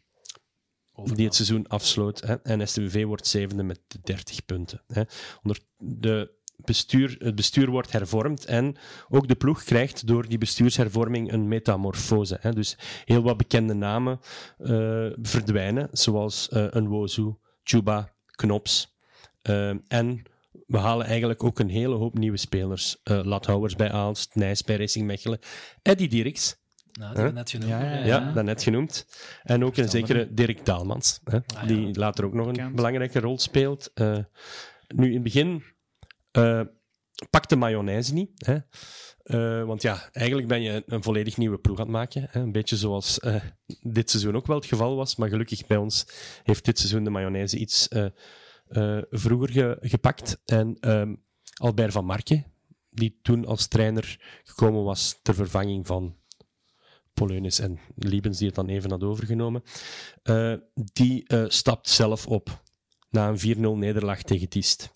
die het seizoen afsloot. Hè. En STVV wordt zevende met 30 punten. Hè. Onder de bestuur, het bestuur wordt hervormd en ook de ploeg krijgt door die bestuurshervorming een metamorfose. Hè. Dus heel wat bekende namen eh, verdwijnen, zoals eh, een Wozu, Chuba, Knops. Eh, en we halen eigenlijk ook een hele hoop nieuwe spelers. Eh Lathouwers bij Aalst, Nijs bij Racing Mechelen, Eddie Dirks, Nou, hebben we Huh? net genoemd. Ja, ja, ja, ja. dat net genoemd. En ook een zekere Dirk Daalmans, hè, Ah, ja. die later ook nog een Bekend. belangrijke rol speelt. Eh, nu, in het begin eh pakte mayonaise niet. Hè. Eh, want ja, eigenlijk ben je een volledig nieuwe ploeg aan het maken. Hè. Een beetje zoals eh, dit seizoen ook wel het geval was. Maar gelukkig bij ons heeft dit seizoen de mayonaise iets vroeger ge- gepakt. En ehm, Albert van Marke, die toen als trainer gekomen was ter vervanging van Poleunis en Liebens, die het dan even had overgenomen, die stapt zelf op na een 4-0 nederlaag tegen Diest.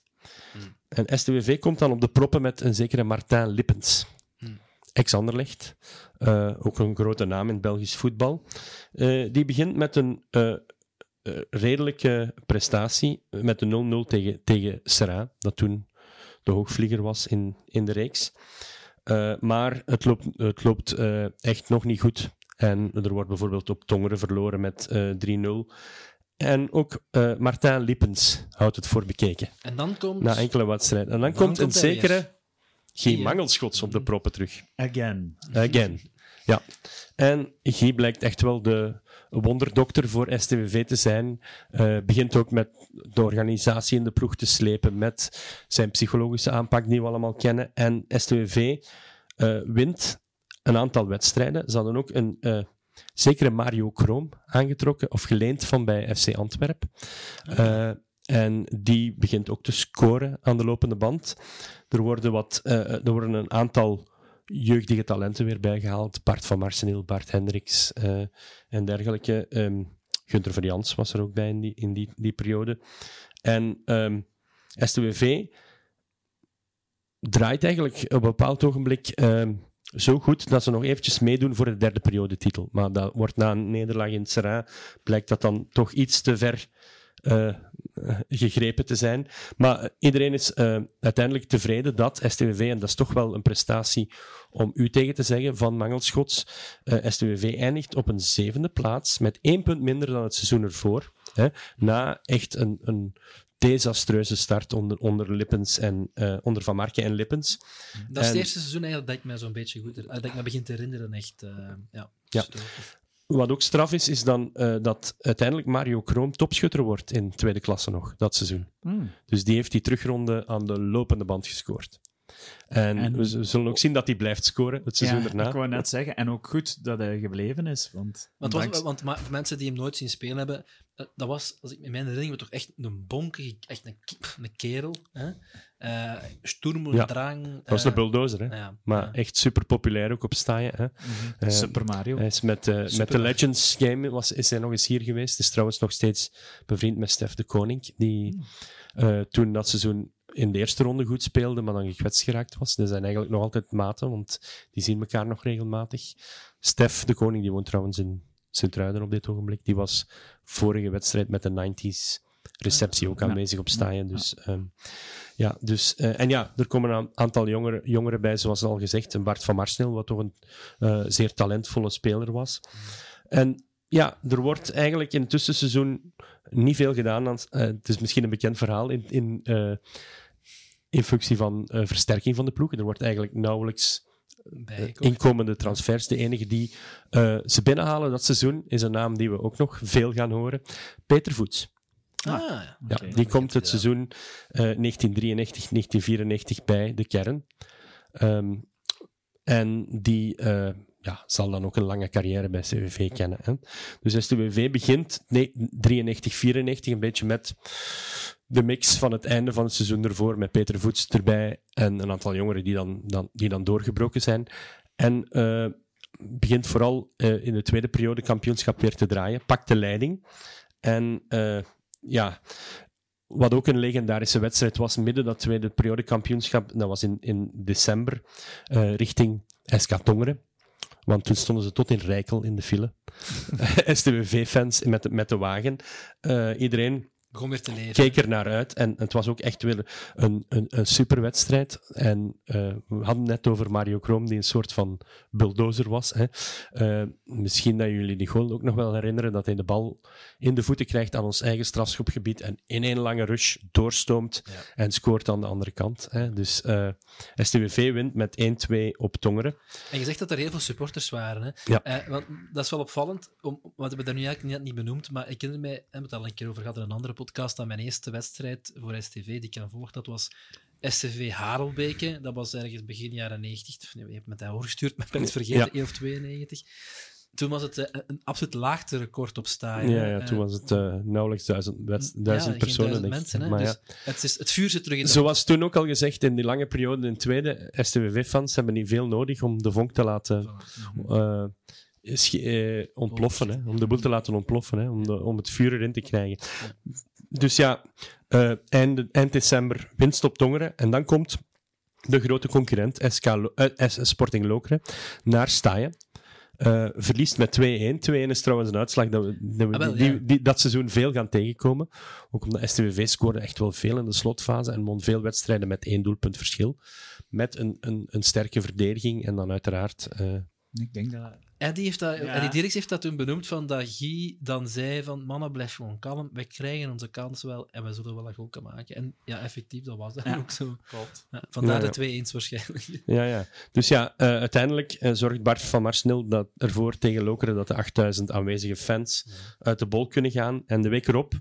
En STWV komt dan op de proppen met een zekere Martijn Lippens. Hmm. Ex-Anderlecht, eh, ook een grote naam in Belgisch voetbal. Eh, die begint met een eh, redelijke prestatie, met de 0-0 tegen, tegen Serra, dat toen de hoogvlieger was in, in de reeks. Maar het loopt, het loopt echt nog niet goed. En er wordt bijvoorbeeld op Tongeren verloren met eh 3-0. En ook uh, Martijn Lippens houdt het voor bekeken. En dan komt... Na enkele wedstrijden. En dan, komt een zekere... Geen mangelschots op de proppen terug. Again. Again. Ja. En Guy blijkt echt wel de wonderdokter voor STWV te zijn. Uh, begint ook met de organisatie in de ploeg te slepen, met zijn psychologische aanpak die we allemaal kennen. En STWV uh, wint een aantal wedstrijden. Ze hadden ook een uh, zekere Mario Kroom aangetrokken, of geleend van bij FC Antwerp. Uh, en die begint ook te scoren aan de lopende band. Er worden, wat, uh, er worden een aantal jeugdige talenten weer bijgehaald. Bart van Marseneel, Bart Hendricks uh, en dergelijke. Um, Gunther Verjans was er ook bij in die, in die, die periode. En um, STWV draait eigenlijk op een bepaald ogenblik um, zo goed dat ze nog eventjes meedoen voor de derde periodetitel. Maar dat wordt na een nederlaag in Serra, blijkt dat dan toch iets te ver uh, gegrepen te zijn. Maar uh, iedereen is uh, uiteindelijk tevreden dat STWV, en dat is toch wel een prestatie om u tegen te zeggen van Mangelschots, STWV eindigt op een zevende plaats met één punt minder dan het seizoen ervoor. Hè, na echt een, een desastreuze start onder, onder Lippens en onder Van Marken en Lippens. Dat is het eerste seizoen eigenlijk dat ik me zo'n beetje goed dat ik me begin te herinneren. Echt, ja. ja. Wat ook straf is, is dan uh, dat uiteindelijk Mario Kroom topschutter wordt in tweede klasse nog, dat seizoen. Mm. Dus die heeft die terugronde aan de lopende band gescoord. En, en we zullen ook zien dat hij blijft scoren het seizoen ja, erna. Ik wou net zeggen, en ook goed dat hij gebleven is. Want, want, was, want maar, voor mensen die hem nooit zien spelen hebben, dat was, als ik in mijn herinnering, toch echt een bonkige, echt een, een kerel. Hè? Uh, Sturm ja, drang. Dat was uh, een bulldozer, hè? Ja, maar ja. echt super populair ook op staaien. Hè? Mm -hmm. Super Mario. Hij is met, uh, met de Legends game was, is hij nog eens hier geweest. Is trouwens nog steeds bevriend met Stef de Koning, die mm. toen dat seizoen in de eerste ronde goed speelde, maar dan gekwetst geraakt was. Die zijn eigenlijk nog altijd maten, want die zien elkaar nog regelmatig. Stef de Koning, die woont trouwens in Sint-Truiden op dit ogenblik, die was vorige wedstrijd met de 90s receptie ook aanwezig op staaien. Dus, um, ja, dus, uh, en ja, er komen een aantal jongeren, jongeren bij, zoals al gezegd. Een Bart van Marsneel, wat toch een uh, zeer talentvolle speler was. En ja, er wordt eigenlijk in het tussenseizoen niet veel gedaan. Aan, uh, het is misschien een bekend verhaal in, in, in functie van versterking van de ploeg. Er wordt eigenlijk nauwelijks inkomende transfers. De enige die uh, ze binnenhalen dat seizoen is een naam die we ook nog veel gaan horen. Peter Voets. Ah, ja, okay. die komt het seizoen uh, 1993-1994 bij de kern. Um, en die uh, ja, zal dan ook een lange carrière bij CWV kennen. Hè. Dus STWV begint 93-94 een beetje met de mix van het einde van het seizoen ervoor, met Peter Voets erbij en een aantal jongeren die dan, dan, die dan doorgebroken zijn. En uh, begint vooral uh, in de tweede periode kampioenschap weer te draaien, pakt de leiding. En uh, ja, wat ook een legendarische wedstrijd was, midden dat tweede periode kampioenschap, dat was in, in december, richting SK Tongeren. Want toen stonden ze tot in Rijkel in de file. STWV-fans met, met de wagen. iedereen begon weer te leven. keek er naar uit. En het was ook echt weer een, een, een super wedstrijd. En uh, we hadden net over Mario Kroom, die een soort van bulldozer was. Hè. Uh, misschien dat jullie die goal ook nog wel herinneren, dat hij de bal in de voeten krijgt aan ons eigen strafschopgebied en in één lange rush doorstoomt ja. en scoort aan de andere kant. Hè. Dus uh, STWV wint met 1-2 op Tongeren. En je zegt dat er heel veel supporters waren. Hè? Ja. want dat is wel opvallend, om, want we hebben dat nu eigenlijk net niet benoemd, maar ik herinner mij, we hebben het al een keer over gehad in een andere podcast, aan mijn eerste wedstrijd voor STV, die ik aan volg, dat was STV Harelbeke. Dat was ergens begin jaren 90. Nee, je hebt me dat doorgestuurd, maar ik ben het vergeten, ja. 1 of 92. Toen was het uh, een absoluut laagste record op staan. Ja, ja, toen was het uh, nauwelijks duizend, duizend ja, personen. Duizend mensen, hè? maar dus ja. het, is, het vuur zit terug in de Zoals toen ook al gezegd, in die lange periode in het tweede, STWV-fans hebben niet veel nodig om de vonk te laten uh, ontploffen, hè, om de boel te laten ontploffen, hè, om, de, om het vuur erin te krijgen. Dus ja, uh, eind, eind december winst op Tongeren en dan komt de grote concurrent SK Lo uh, Sporting Lokeren naar Staaien. Uh, verliest met 2-1. 2-1 is trouwens een uitslag dat we, dat, we ah, wel, die, ja. die, dat seizoen veel gaan tegenkomen. Ook omdat STWV scoorde echt wel veel in de slotfase en won veel wedstrijden met één doelpunt verschil. Met een, een, een sterke verdediging en dan uiteraard... Uh, ik denk dat Eddie, heeft dat, Ja. Eddie Dirks heeft dat toen benoemd, van dat Guy dan zei van mannen, blijf gewoon kalm, wij krijgen onze kans wel en we zullen wel een goal kunnen maken. En ja, effectief, dat was dat Ja. ook zo. Klopt. Ja, vandaar Ja, ja. de 2-1 waarschijnlijk. Ja, ja. Dus ja, eh, uiteindelijk eh, zorgt Bart van Marsnil dat, ervoor tegen Lokeren dat de 8000 aanwezige fans uit de bol kunnen gaan. En de week erop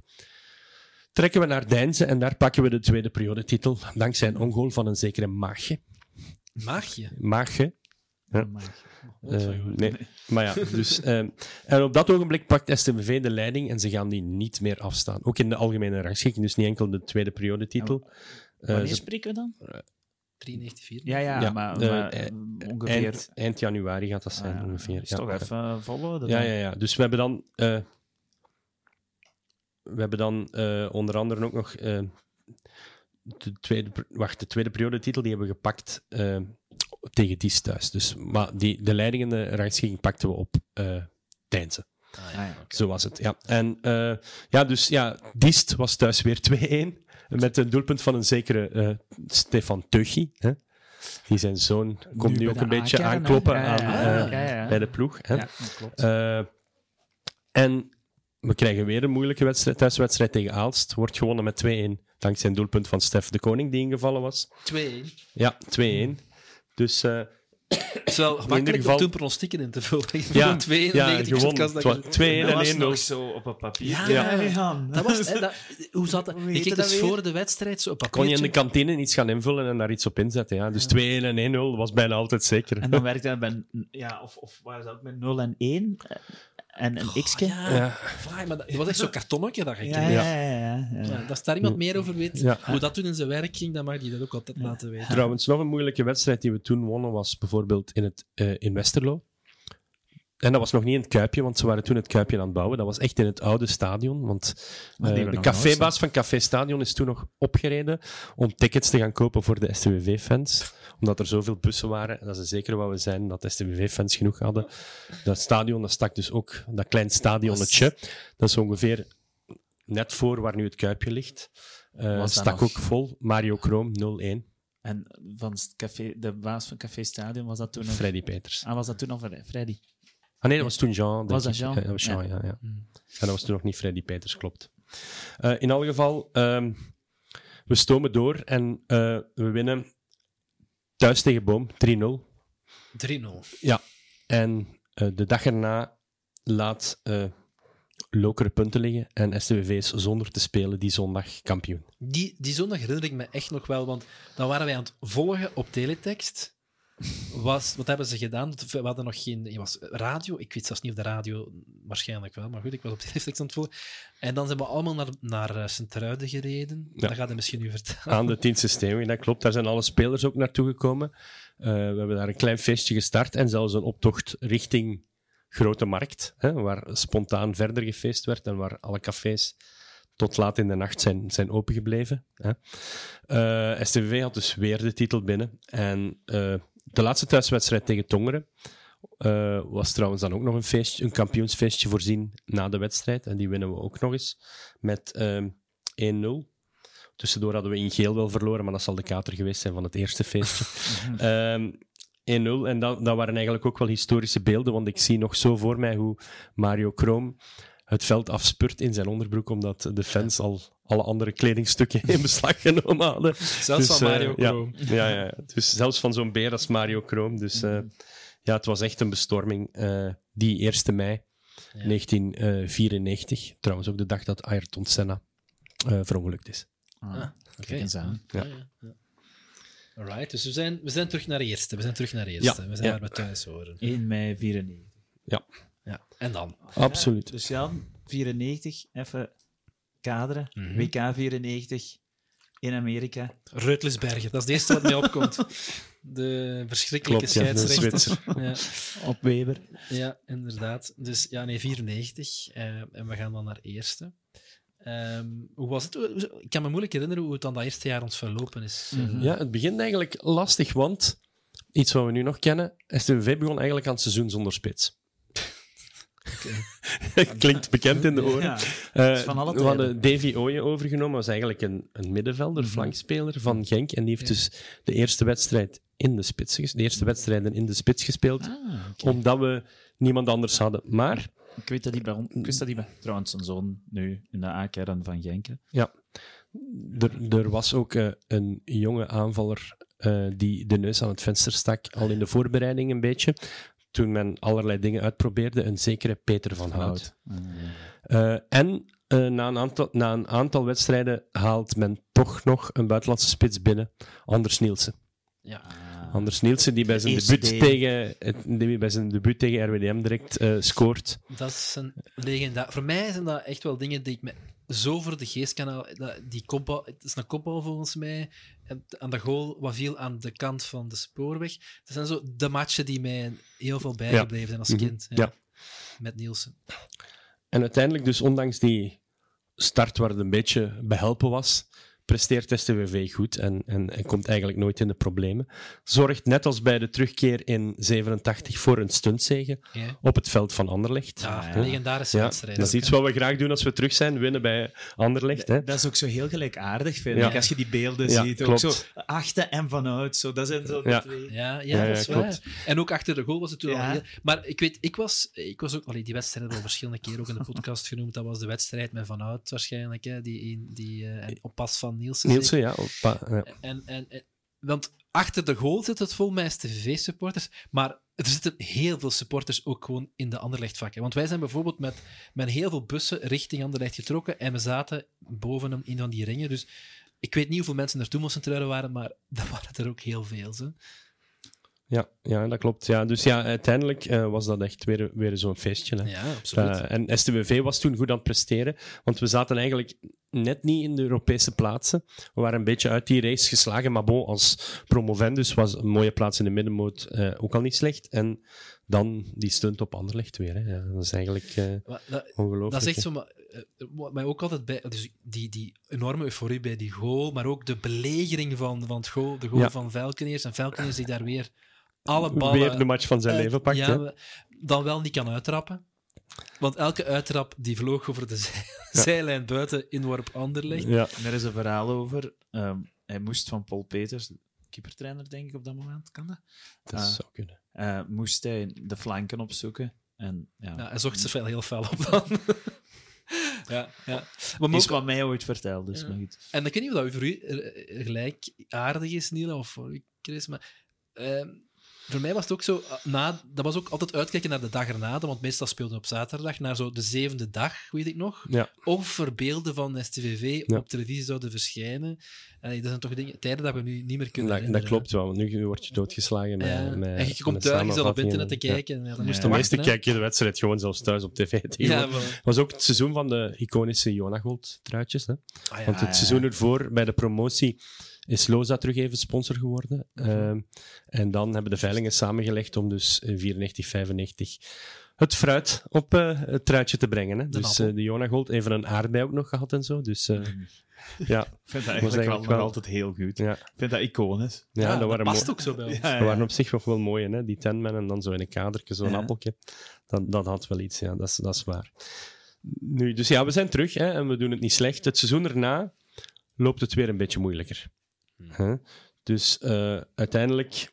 trekken we naar Deinze en daar pakken we de tweede periodetitel. Dankzij een ongoal van een zekere Maagje. Mag je? Maagje. Ja. Maar- Eh, nee. Maar ja, dus... eh, en op dat ogenblik pakt STVV de leiding en ze gaan die niet meer afstaan. Ook in de algemene rangschikking, dus niet enkel de tweede periodetitel. Eh, Wanneer ze- spreken we dan? 93, 4. Ja, ja, Ja, maar, eh, maar, eh, ongeveer... eind, eind januari gaat dat Ah, zijn, ja, ongeveer. Is ja. toch even volhouden Ja, ja, ja. Dus we hebben dan, eh, we hebben dan eh, onder andere ook nog eh, de, tweede, wacht, de tweede periodetitel die hebben we gepakt eh, tegen Dies thuis. Dus, maar die, de leiding in de rangschikking pakten we op eh Deinze. Ah, Ah, ja. Zo was het, ja. En eh, ja, dus ja, Diest was thuis weer 2-1. Met een doelpunt van een zekere eh, Stefan Teuchi. Hè? Die zijn zoon komt nu, ook een beetje aankloppen Ja, aan, ja, eh, ja, ja. bij de ploeg. Hè? Ja, dat klopt. Eh, en we krijgen weer een moeilijke wedstrijd, thuiswedstrijd tegen Aalst. Wordt gewonnen met 2-1. Dankzij een doelpunt van Stef de Koning, die ingevallen was. 2-1. Ja, 2-1. Dus eh, Het is wel gemakkelijk geval- om toen pronostieken in te vullen. ja, Gewoon 2 ja, 90 gewonnen. podcast Het dat was je- 2-1 dat was en 1-0. nog zo op een papier. Ja, Ja. Jan. Dat was, hè, dat, hoe zat dat? Ik keek dat dus weer? voor de wedstrijd zo op Kon je in de kantine iets gaan invullen en daar iets op inzetten. Ja. Dus 2-1 en 1-0 was bijna altijd zeker. En dan werkte dat bij, ja, of, of is dat met 0 en 1 en een x ja. Maar dat, dat was echt zo'n kartonnetje dat je Ja, ja, ja. ja, ja. Ja, als daar iemand meer over weet, Ja. hoe dat toen in zijn werk ging, dan mag hij dat ook altijd laten weten. Trouwens, nog een moeilijke wedstrijd die we toen wonnen was bijvoorbeeld in, het, eh, in Westerlo. En dat was nog niet in het Kuipje, want ze waren toen het Kuipje aan het bouwen. Dat was echt in het oude stadion. Want eh, de cafébaas van Café Stadion is toen nog opgereden om tickets te gaan kopen voor de STWV-fans. Omdat er zoveel bussen waren. En dat ze zeker wat we zijn dat STWV-fans genoeg hadden. Dat stadion, dat stak dus ook, dat klein stadionnetje. Dat is ongeveer net voor waar nu het Kuipje ligt. Dat stak nog- ook vol. Mario Kroom 0-1. En van het café, de baas van Café Stadion, was dat toen nog... Freddy Peters. Ah, was dat toen nog Freddy? Ah nee, dat was toen Jean. Was dat. Jean? Ja, dat was Jean, ja. Ja. ja, Hmm. En dat was toen nog niet Freddy Peters, klopt. Eh, in alle geval, ehm, we stomen door en eh, we winnen thuis tegen Boom 3-0. 3-0. Ja, en eh, de dag erna laat eh Lokeren punten liggen en STWV is zonder te spelen die zondag kampioen. Die, die zondag herinner ik me echt nog wel, want dan waren wij aan het volgen op teletext. Was, wat hebben ze gedaan? We hadden nog geen... Was radio. Ik weet zelfs niet of de radio... Waarschijnlijk wel, maar goed, ik was op teletext aan het volgen. En dan zijn we allemaal naar, naar eh, Sint-Truiden gereden. Ja. Dat gaat hij misschien nu vertellen. Aan de tienste steenweg, dat klopt. Daar zijn alle spelers ook naartoe gekomen. Eh, we hebben daar een klein feestje gestart en zelfs een optocht richting Grote Markt, hè, waar spontaan verder gefeest werd en waar alle cafés tot laat in de nacht zijn, zijn opengebleven. Hè. Eh, STVV had dus weer de titel binnen. En de laatste thuiswedstrijd tegen Tongeren eh, was trouwens dan ook nog een, een kampioensfeestje voorzien na de wedstrijd. En die winnen we ook nog eens met ehm 1-0. Tussendoor hadden we in geel wel verloren, maar dat zal de kater geweest zijn van het eerste feestje. Ehm 1-0. En dat, dat waren eigenlijk ook wel historische beelden, want ik zie nog zo voor mij hoe Mario Kroom het veld afspurt in zijn onderbroek, omdat de fans al alle andere kledingstukken in beslag genomen hadden. Zelfs Dus, van eh, Mario ja. Kroom. Ja, ja, ja. Dus zelfs van zo'n beer als Mario Kroom. Dus eh, ja, het was echt een bestorming. eh, die 1 mei Ja. 1994. Trouwens ook de dag dat Ayrton Senna eh verongelukt is. Ah, Ah, kijk eens aan. Ja. Ja, ja. Alright, dus we zijn, we zijn terug naar eerste. We zijn terug naar eerste. Ja, We zijn ja. waar we thuis horen. 1 mei 94. Ja. En dan? Absoluut. Dus Jan, 94, even kaderen. Mhm. WK 94 in Amerika. Reutlisberger, dat is het eerste wat mij opkomt. De verschrikkelijke Klopt, scheidsrechter. Ja, Op Weber. ja, inderdaad. Dus ja, nee, 94. eh, en we gaan dan naar eerste. Ehm, hoe was het? Ik kan me moeilijk herinneren hoe het dan dat eerste jaar ons verlopen is. Mhm. Ja, het begint eigenlijk lastig, want iets wat we nu nog kennen, STVV begon eigenlijk aan het seizoen zonder spits. Klinkt bekend in de oren. Ja. Eh, we hadden Davy Ooyen overgenomen, was eigenlijk een, een middenvelder, Mhm. flankspeler van Genk. En die heeft dus de eerste wedstrijd in de spits, de eerste wedstrijden in de spits gespeeld, Ah, omdat we niemand anders hadden. Maar Ik weet dat die bij. Ik wist dat die bij... Trouwens, zijn zoon nu in de A-kern van Genk. hè. er, er was ook eh, een jonge aanvaller eh, die de neus aan het venster stak, al in de voorbereiding een beetje. Toen men allerlei dingen uitprobeerde, een zekere Peter van Hout. Ja. Eh, en eh, na, een aantal, na een aantal wedstrijden haalt men toch nog een buitenlandse spits binnen, Anders Nielsen. Ja. Anders Nielsen, die bij zijn, Eerste debuut tegen, die bij zijn debuut tegen RWDM direct eh, scoort. Dat is een legenda. Voor mij zijn dat echt wel dingen die ik me zo voor de geest kan Die kopbal, het is een kopbal volgens mij. En aan de goal wat viel aan de kant van de spoorweg. Dat zijn zo de matchen die mij heel veel bijgebleven zijn als Mhm. kind. Ja. Met Nielsen. En uiteindelijk, dus ondanks die start waar het een beetje behelpen was, presteert STWV goed en, en, en komt eigenlijk nooit in de problemen. Zorgt net als bij de terugkeer in 87 voor een stuntzege op het veld van Anderlecht. ja, ja. legendarische Ja, wedstrijd. dat is ook, iets hè. wat we graag doen als we terug zijn, winnen bij Anderlecht. Hè. Dat is ook zo heel gelijkaardig, vind Ja. ik. Als je die beelden Ja, ziet. Ook klopt. zo achter en vanuit. Zo, dat zijn zo de Ja. twee. Ja, ja, Ja, dat is ja, waar. klopt. En ook achter de goal was het toen Ja. al heel... Maar ik weet, ik was, ik was ook... Allee, die wedstrijd hebben we al verschillende keren ook in de podcast genoemd. Dat was de wedstrijd met Van Hout waarschijnlijk. Hè, die, die, eh, en op pas van Nielsen. Nielsen, ja. ja. En, en, en- want achter de goal zit het vol met STVV-supporters, maar er zitten heel veel supporters ook gewoon in de Anderlecht-vakken. Want wij zijn bijvoorbeeld met, met heel veel bussen richting Anderlecht getrokken en we zaten boven een, in van die ringen. Dus ik weet niet hoeveel mensen er toen moesten truiden waren, maar dat waren er ook heel veel. Zo. Ja, ja, dat klopt. Ja, dus ja, uiteindelijk eh, was dat echt weer, weer zo'n feestje. Hè. Ja, absoluut. Eh, en STWV was toen goed aan het presteren, want we zaten eigenlijk net niet in de Europese plaatsen. We waren een beetje uit die race geslagen, maar bon, als promovendus was een mooie plaats in de middenmoot eh, ook al niet slecht. En dan die stunt op Anderlecht weer. Hè. Ja, dat is eigenlijk Maar dat, ongelooflijk. dat is echt zo, maar, mij ook altijd bij, dus die, die enorme euforie bij die goal, maar ook de belegering van, van het goal, de goal Ja. van Velkeniers en Velkeniers die daar weer alle ballen Weer de match van zijn uit- leven pakt. ja, hè. we- dan wel niet kan uittrappen. Want elke uittrap die vloog over de zij- zijlijn buiten inworp Anderlecht. Ja. En er is een verhaal over. ehm, hij moest van Paul Peters, keepertrainer denk ik op dat moment, kan dat? Dat Ah. zou kunnen. Eh, moest hij de flanken opzoeken. En ja, Ja, hij zocht ze wel heel fel op dan. ja, ja. Maar is ook- wat mij ooit verteld. Dus Ja. maar goed. En ik weet niet of dat voor u eh, gelijk aardig is, Niela, of voor u, Chris, maar ehm, voor mij was het ook zo, eh, na, dat was ook altijd uitkijken naar de dag erna, want meestal speelden we op zaterdag, naar zo de zevende dag, weet ik nog. Ja. Of er beelden van STVV Ja. op televisie zouden verschijnen. Dat zijn toch dingen, tijden dat we nu niet meer kunnen Dat, dat klopt wel, want nu word je doodgeslagen. Met, Ja. met, en je komt thuis, zat op internet te kijken. Ja. moest De meeste kijk je de wedstrijd gewoon zelfs thuis op tv. Ja, was ook het seizoen van de iconische Jonagold truitjes. Hè? Ah. Want het seizoen ervoor, bij de promotie, is Loza terug even sponsor geworden. Mhm. Ehm, en dan hebben de veilingen samengelegd om dus in 94, 95 het fruit op eh, het truitje te brengen. Hè? De Dus eh, de Jonagold, even een aardbei ook nog gehad en zo. Dus eh, ja, Ik vind dat eigenlijk, wel wel- altijd heel goed. ja, Ik vind dat iconisch. ja, Ja, dat, dat waren past mo- ook zo bij ons. Ja, dat waren op zich nog wel mooie, hè? die tenmen en dan zo in een kadertje, zo'n Ja. appeltje. Dat, dat had wel iets, ja, dat is, dat is waar. Nu, dus ja, we zijn terug hè, en we doen het niet slecht. Het seizoen erna loopt het weer een beetje moeilijker. Hè? Dus eh, uiteindelijk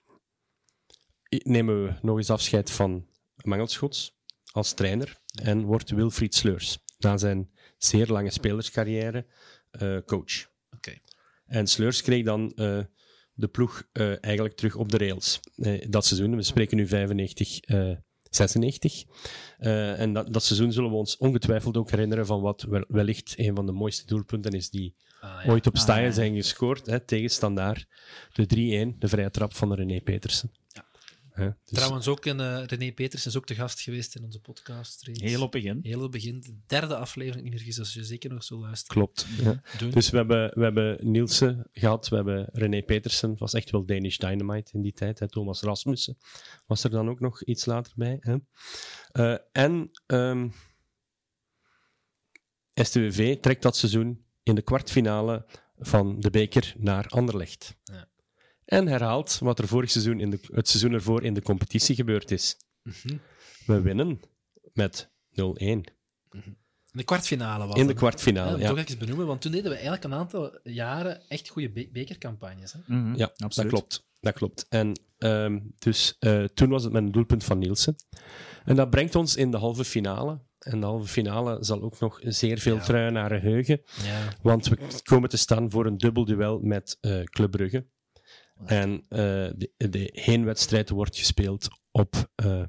nemen we nog eens afscheid van Mangelschots als trainer en wordt Wilfried Sleurs, na zijn zeer lange spelerscarrière, eh, coach. Oké. En Sleurs kreeg dan eh, de ploeg eigenlijk terug op de rails. Dat seizoen, we spreken nu 95, eh, 96. Eh, en dat, dat seizoen zullen we ons ongetwijfeld ook herinneren van wat wel- wellicht een van de mooiste doelpunten is die Ah, ja. ooit op Ah, Staaien ja. zijn gescoord, hè, tegen Standaard. De 3-1, de vrije trap van René Petersen. Ja. Hè, dus- Trouwens, ook een, eh, René Peters is ook de gast geweest in onze podcast. reeds. Heel op begin. Heel op begin. De derde aflevering, niet meer gezien, als je zeker nog zo luistert. Klopt. Ja. Dus we hebben, we hebben Nielsen gehad, we hebben René Petersen, was echt wel Danish Dynamite in die tijd. Hè. Thomas Rasmussen was er dan ook nog iets later bij. Hè. Eh, en ehm STWV trekt dat seizoen in de kwartfinale van de beker naar Anderlecht. Ja. En herhaalt wat er vorig seizoen in de, het seizoen ervoor in de competitie gebeurd is. Mhm. We winnen met 0-1. In de kwartfinale was In de dat. kwartfinale, Ja, ja. Toch even benoemen, want toen deden we eigenlijk een aantal jaren echt goede be- bekercampagnes. Hè? Mhm, Ja, absoluut. dat klopt. Dat klopt. En ehm, dus eh, toen was het met een doelpunt van Nielsen. En dat brengt ons in de halve finale. En de halve finale zal ook nog zeer veel Ja. truien naar geheugen. Ja. Want we komen te staan voor een dubbel duel met eh Club Brugge. En eh, de, de heenwedstrijd wordt gespeeld op eh,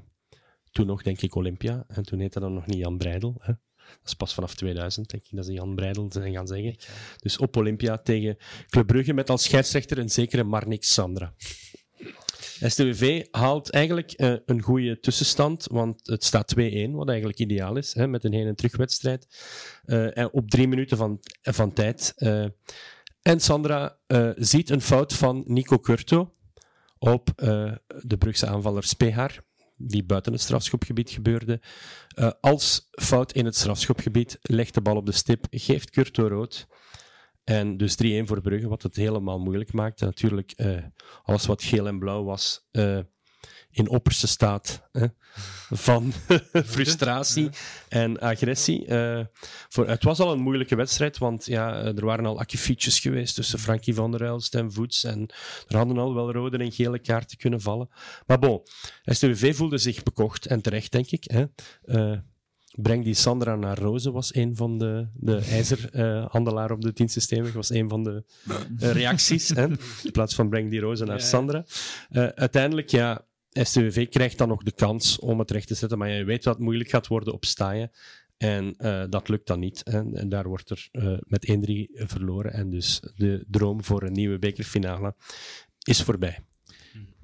toen nog, denk ik, Olympia. En toen heette dat nog niet Jan Breidel. Hè? Dat is pas vanaf 2000, denk ik, dat ze Jan Breidel zijn gaan zeggen. Dus op Olympia tegen Club Brugge met als scheidsrechter een zekere Marnix Sandra. STWV haalt eigenlijk eh, een goede tussenstand, want het staat 2-1, wat eigenlijk ideaal is, hè, met een heen- en terugwedstrijd. En op drie minuten van, van tijd. eh. en Sandra ziet een fout van Nico Curto op de Brugse aanvaller Spehaar, die buiten het strafschopgebied gebeurde. Als fout in het strafschopgebied, legt de bal op de stip, geeft Curto rood. En dus 3-1 voor Brugge, wat het helemaal moeilijk maakte. Natuurlijk, eh, alles wat geel en blauw was, eh, in opperste staat hè, van frustratie en agressie. Eh, voor, het was al een moeilijke wedstrijd, want ja, er waren al akkefietjes geweest tussen Frankie van der Elst en Voets. En er hadden al wel rode en gele kaarten kunnen vallen. Maar bon, STWV voelde zich bekocht, en terecht, denk ik. Hè. Breng die Sandra naar Rozen was een van de, de ijzerhandelaar op de dienstsystemen. was een van de eh, reacties. Hè? In plaats van breng die Rozen naar Ja. Sandra. Eh, uiteindelijk, ja, STWV krijgt dan nog de kans om het recht te zetten. Maar je weet dat het moeilijk gaat worden op staaien. En eh, dat lukt dan niet. Hè? En daar wordt er met 1-3 verloren. En dus de droom voor een nieuwe bekerfinale is voorbij.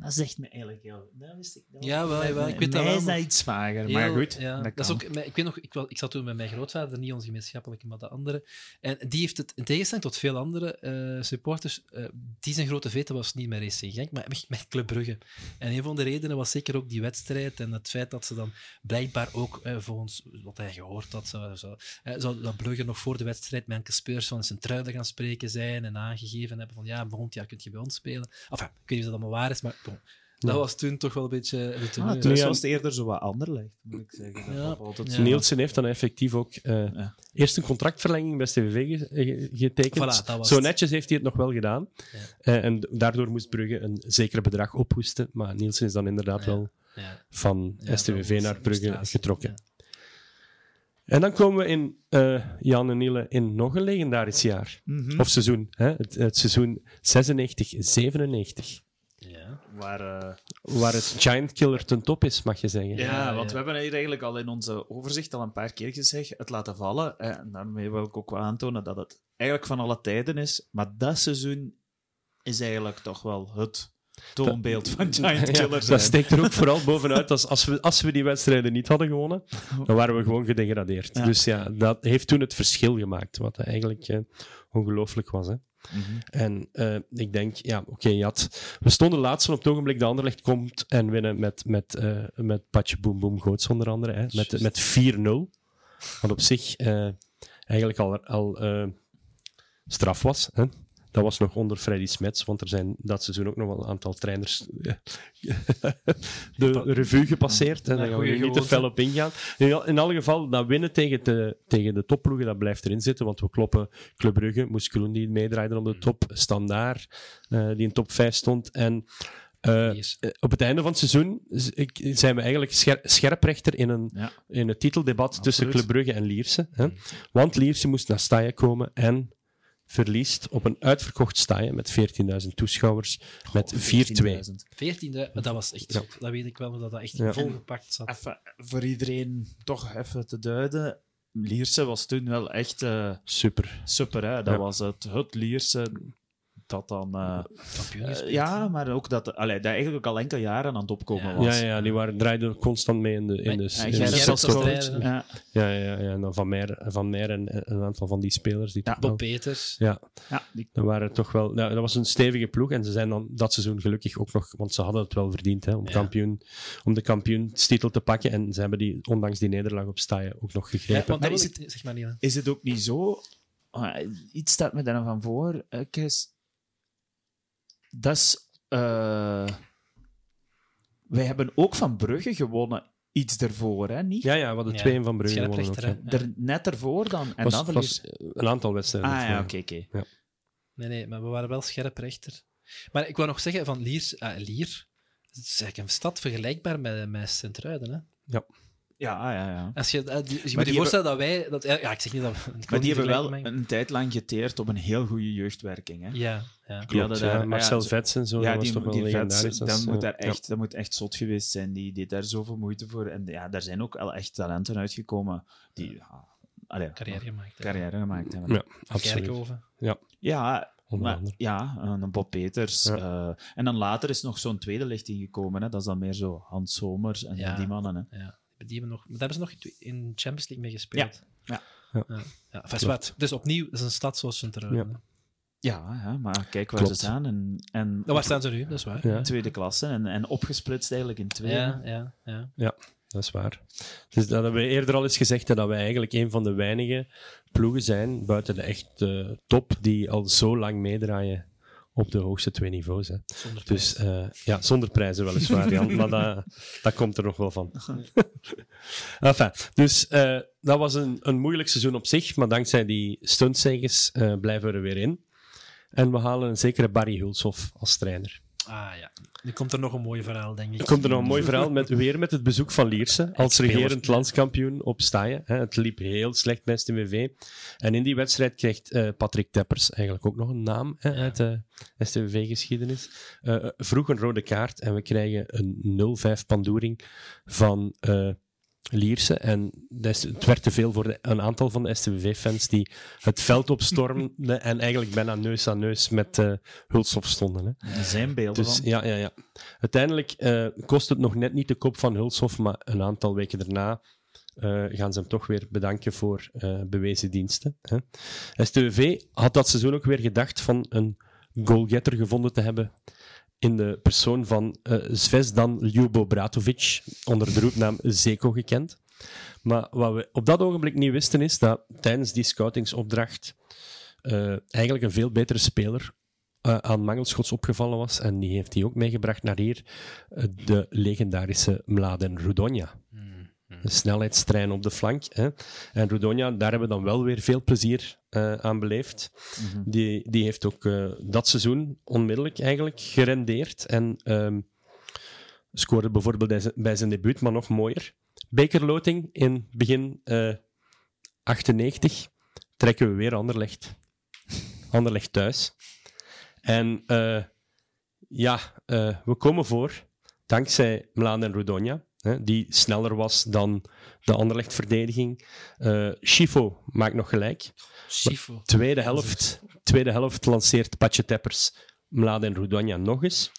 Dat zegt me eigenlijk heel... Dat wist ik dat Ja, wel, jawel, ik weet dat wel, is dat iets vager, Heel- maar goed. ja, dat dat is ook, ik weet nog, ik, wel, ik zat toen met mijn grootvader, niet onze gemeenschappelijke, maar de andere. En die heeft het, in tegenstelling tot veel andere eh, supporters, eh, die zijn grote veten was niet met Racing Genk, maar met, met Club Brugge. En een van de redenen was zeker ook die wedstrijd en het feit dat ze dan blijkbaar ook, eh, volgens wat hij gehoord had, zou, zou, zou dat Brugge nog voor de wedstrijd met enkele speurs van zijn truiden gaan spreken zijn en aangegeven hebben van ja, volgend jaar kun je bij ons spelen. Enfin, ik weet niet of dat allemaal waar is, maar dat Ja. was toen toch wel een beetje... Beetje Ah, was het eerder zo wat ander ligt, moet ik zeggen. Dat Ja. altijd zo- Nielsen heeft dan effectief ook eh, Ja. eerst een contractverlenging bij STVV ge- ge- getekend. Voilà, Zo het. netjes heeft hij het nog wel gedaan. Ja. Eh, en daardoor moest Brugge een zeker bedrag ophoesten. Maar Nielsen is dan inderdaad Ja. wel ja. van Ja, STVV naar Brugge getrokken. En dan komen we in eh, Jan en Niele in nog een legendarisch jaar. Mhm. Of seizoen. Hè? Het, het seizoen 96-97. Waar, eh, Waar het Giant Killer ten top is, mag je zeggen. Ja, Ja, want ja. we hebben hier eigenlijk al in onze overzicht al een paar keer gezegd, het laten vallen. hè, En daarmee wil ik ook wel aantonen dat het eigenlijk van alle tijden is. Maar dat seizoen is eigenlijk toch wel het toonbeeld van Giant Ja, Killer dat steekt er ook vooral bovenuit. Als, als, we, als we die wedstrijden niet hadden gewonnen, dan waren we gewoon gedegradeerd. Ja. Dus ja, dat heeft toen het verschil gemaakt, wat eigenlijk eh, ongelooflijk was. Hè. Mhm. En eh, ik denk, ja, oké, had... We stonden laatst op het ogenblik, de Anderlecht komt en winnen met, met, eh met Patje Boom Boom Goots onder andere, hè, met, met 4-0. Wat op zich eh, eigenlijk al, al straf was. Hè. Dat was nog onder Freddy Smets, want er zijn dat seizoen ook nog wel een aantal trainers eh, de revue gepasseerd. En daar gaan we niet te fel op ingaan. In, al- in alle geval, dat winnen tegen de, tegen de topploegen, dat blijft erin zitten, want we kloppen Club Brugge, Moeskroen die meedraaide om de top, Standaard eh, die in top 5 stond. En eh, Yes. op het einde van het seizoen zijn we eigenlijk scher scherprechter in, een, Ja. in het titeldebat tussen. Club Brugge en Lierse. Hè? Want Lierse moest naar Staaien komen en verliest op een uitverkocht Staaien met 14.000 toeschouwers met 4-2. 14.000. 14, dat was echt, Ja. dat weet ik wel, dat dat echt Ja. volgepakt zat. Even voor iedereen toch even te duiden. Lierse was toen wel echt eh, Super. super. Hè? Dat Ja. was het, het Lierse dat dan... Kampioen gespeeld. ja, maar ook dat, allee, dat eigenlijk al enkele jaren aan het opkomen Ja. was. Ja, ja, die waren, draaiden constant mee in de, in de, in Ja, Ja, ja, ja. En dan Van Meer, van Meer en en een aantal van die spelers. Die Ja, wel- Bob Peters. ja, ja, die, dat waren toch wel... nou, dat was een stevige ploeg. En ze zijn dan dat seizoen gelukkig ook nog... Want ze hadden het wel verdiend hè, om, Ja. kampioen, om de kampioenstitel te pakken. En ze hebben die, ondanks die nederlaag op Staaien, ook nog Ja, gegrepen. want Maar dat is ik- zeg maar is het ook niet zo... ah, iets staat me daar van voor, Chris. Dat is... eh, wij hebben ook van Brugge gewonnen iets ervoor, hè? Niet? Ja, ja, we hadden Ja, twee in Van Brugge gewonnen ook. Ja. Er, net ervoor dan. En Was, dan verlies... was een aantal wedstrijden. Ah ja, oké, oké. Nee, nee, maar we waren wel scherp rechter. Maar ik wou nog zeggen, van Liers, ah, Lier, het is eigenlijk een stad vergelijkbaar met, met Sint-Truiden. Hè? Ja, ah, ja, ja. Als je, eh, die- je moet die je voorstellen dat wij... Dat, ja, ja, ik zeg niet dat... ik Maar die hebben wel een tijd lang geteerd op een heel goede jeugdwerking. Hè? Ja, ja. Die Klopt, hadden ja. daar- Marcel ja, zo- Vets en zo, ja, dat was die, toch die vets, Dat moet eh, daar ja. echt, dat moet echt zot geweest zijn. Die deed daar zoveel moeite voor. En ja, daar zijn ook al echt talenten uitgekomen die ja, allee, Carrière gemaakt. carrière gemaakt hebben. Ja, absoluut. Kerkhoven. Ja, Onder maar, andere. ja, een Bob Peters. Ja. eh, en dan later is nog zo'n tweede lichting gekomen. Hè? Dat is dan meer zo Hans Somers en Ja. die mannen. Hè? Ja, die hebben nog, daar hebben ze nog in Champions League mee gespeeld. Ja. Ja. ja. ja. enfin, zwart. Dus opnieuw, het is een stad zoals Sint-Truiden. Ja. Ja, ja, maar kijk waar Klopt. ze staan. En, en Nou, waar staan ze nu? Dat is waar. Ja, tweede klasse en, en opgesplitst eigenlijk in twee. ja, ja. ja. dat is waar. Dus dat hebben we eerder al eens gezegd, dat wij eigenlijk een van de weinige ploegen zijn, buiten de echt eh, top, die al zo lang meedraaien op de hoogste twee niveaus. Hè. Zonder Dus eh, ja, zonder prijzen weliswaar, Jan, maar dat, dat komt er nog wel van. enfin, dus eh, dat was een, een moeilijk seizoen op zich, maar dankzij die stuntzegers eh blijven we er weer in. En we halen een zekere Barry Hulshoff als trainer. Ah ja. Nu komt er nog een mooi verhaal, denk ik. Er komt er nog een mooi verhaal met, weer met het bezoek van Lierse als regerend landskampioen op Staaien. Het liep heel slecht bij STVV. En in die wedstrijd krijgt eh, Patrick Teppers eigenlijk ook nog een naam hè, uit de STVV-geschiedenis. Eh, vroeg een rode kaart en we krijgen een 0-5 pandoering van eh, Lierse. En het werd te veel voor de- een aantal van de STVV-fans die het veld opstormden en eigenlijk bijna neus aan neus met eh Hulshoff stonden. Hè. Er zijn beelden Dus van. ja, ja, ja. Uiteindelijk eh, kost het nog net niet de kop van Hulshoff, maar een aantal weken daarna eh, gaan ze hem toch weer bedanken voor bewezen diensten. Hè. STVV had dat seizoen ook weer gedacht van een goalgetter gevonden te hebben in de persoon van eh Zvezdan Ljubo Bratovic, onder de roepnaam Zeko gekend. Maar wat we op dat ogenblik niet wisten is dat tijdens die scoutingsopdracht eh, eigenlijk een veel betere speler eh, aan Mangelschots opgevallen was. En die heeft hij ook meegebracht naar hier. de legendarische Mladen Rudonja. Een snelheidstrein op de flank. Hè. En Rudonja, daar hebben we dan wel weer veel plezier eh, aan beleefd. die, die heeft ook eh, dat seizoen onmiddellijk eigenlijk gerendeerd. En ehm, scoorde bijvoorbeeld bij zijn, debuut, maar nog mooier. Bekerloting in begin eh 98 trekken we weer Anderlecht. Anderlecht thuis. En ja, we komen voor, dankzij Mlaan en Rudonja, hè, die sneller was dan de Anderlecht-verdediging. Schifo maakt nog gelijk. Schifo. Tweede helft, tweede helft lanceert Patje Teppers Mlade en Rudonja nog eens.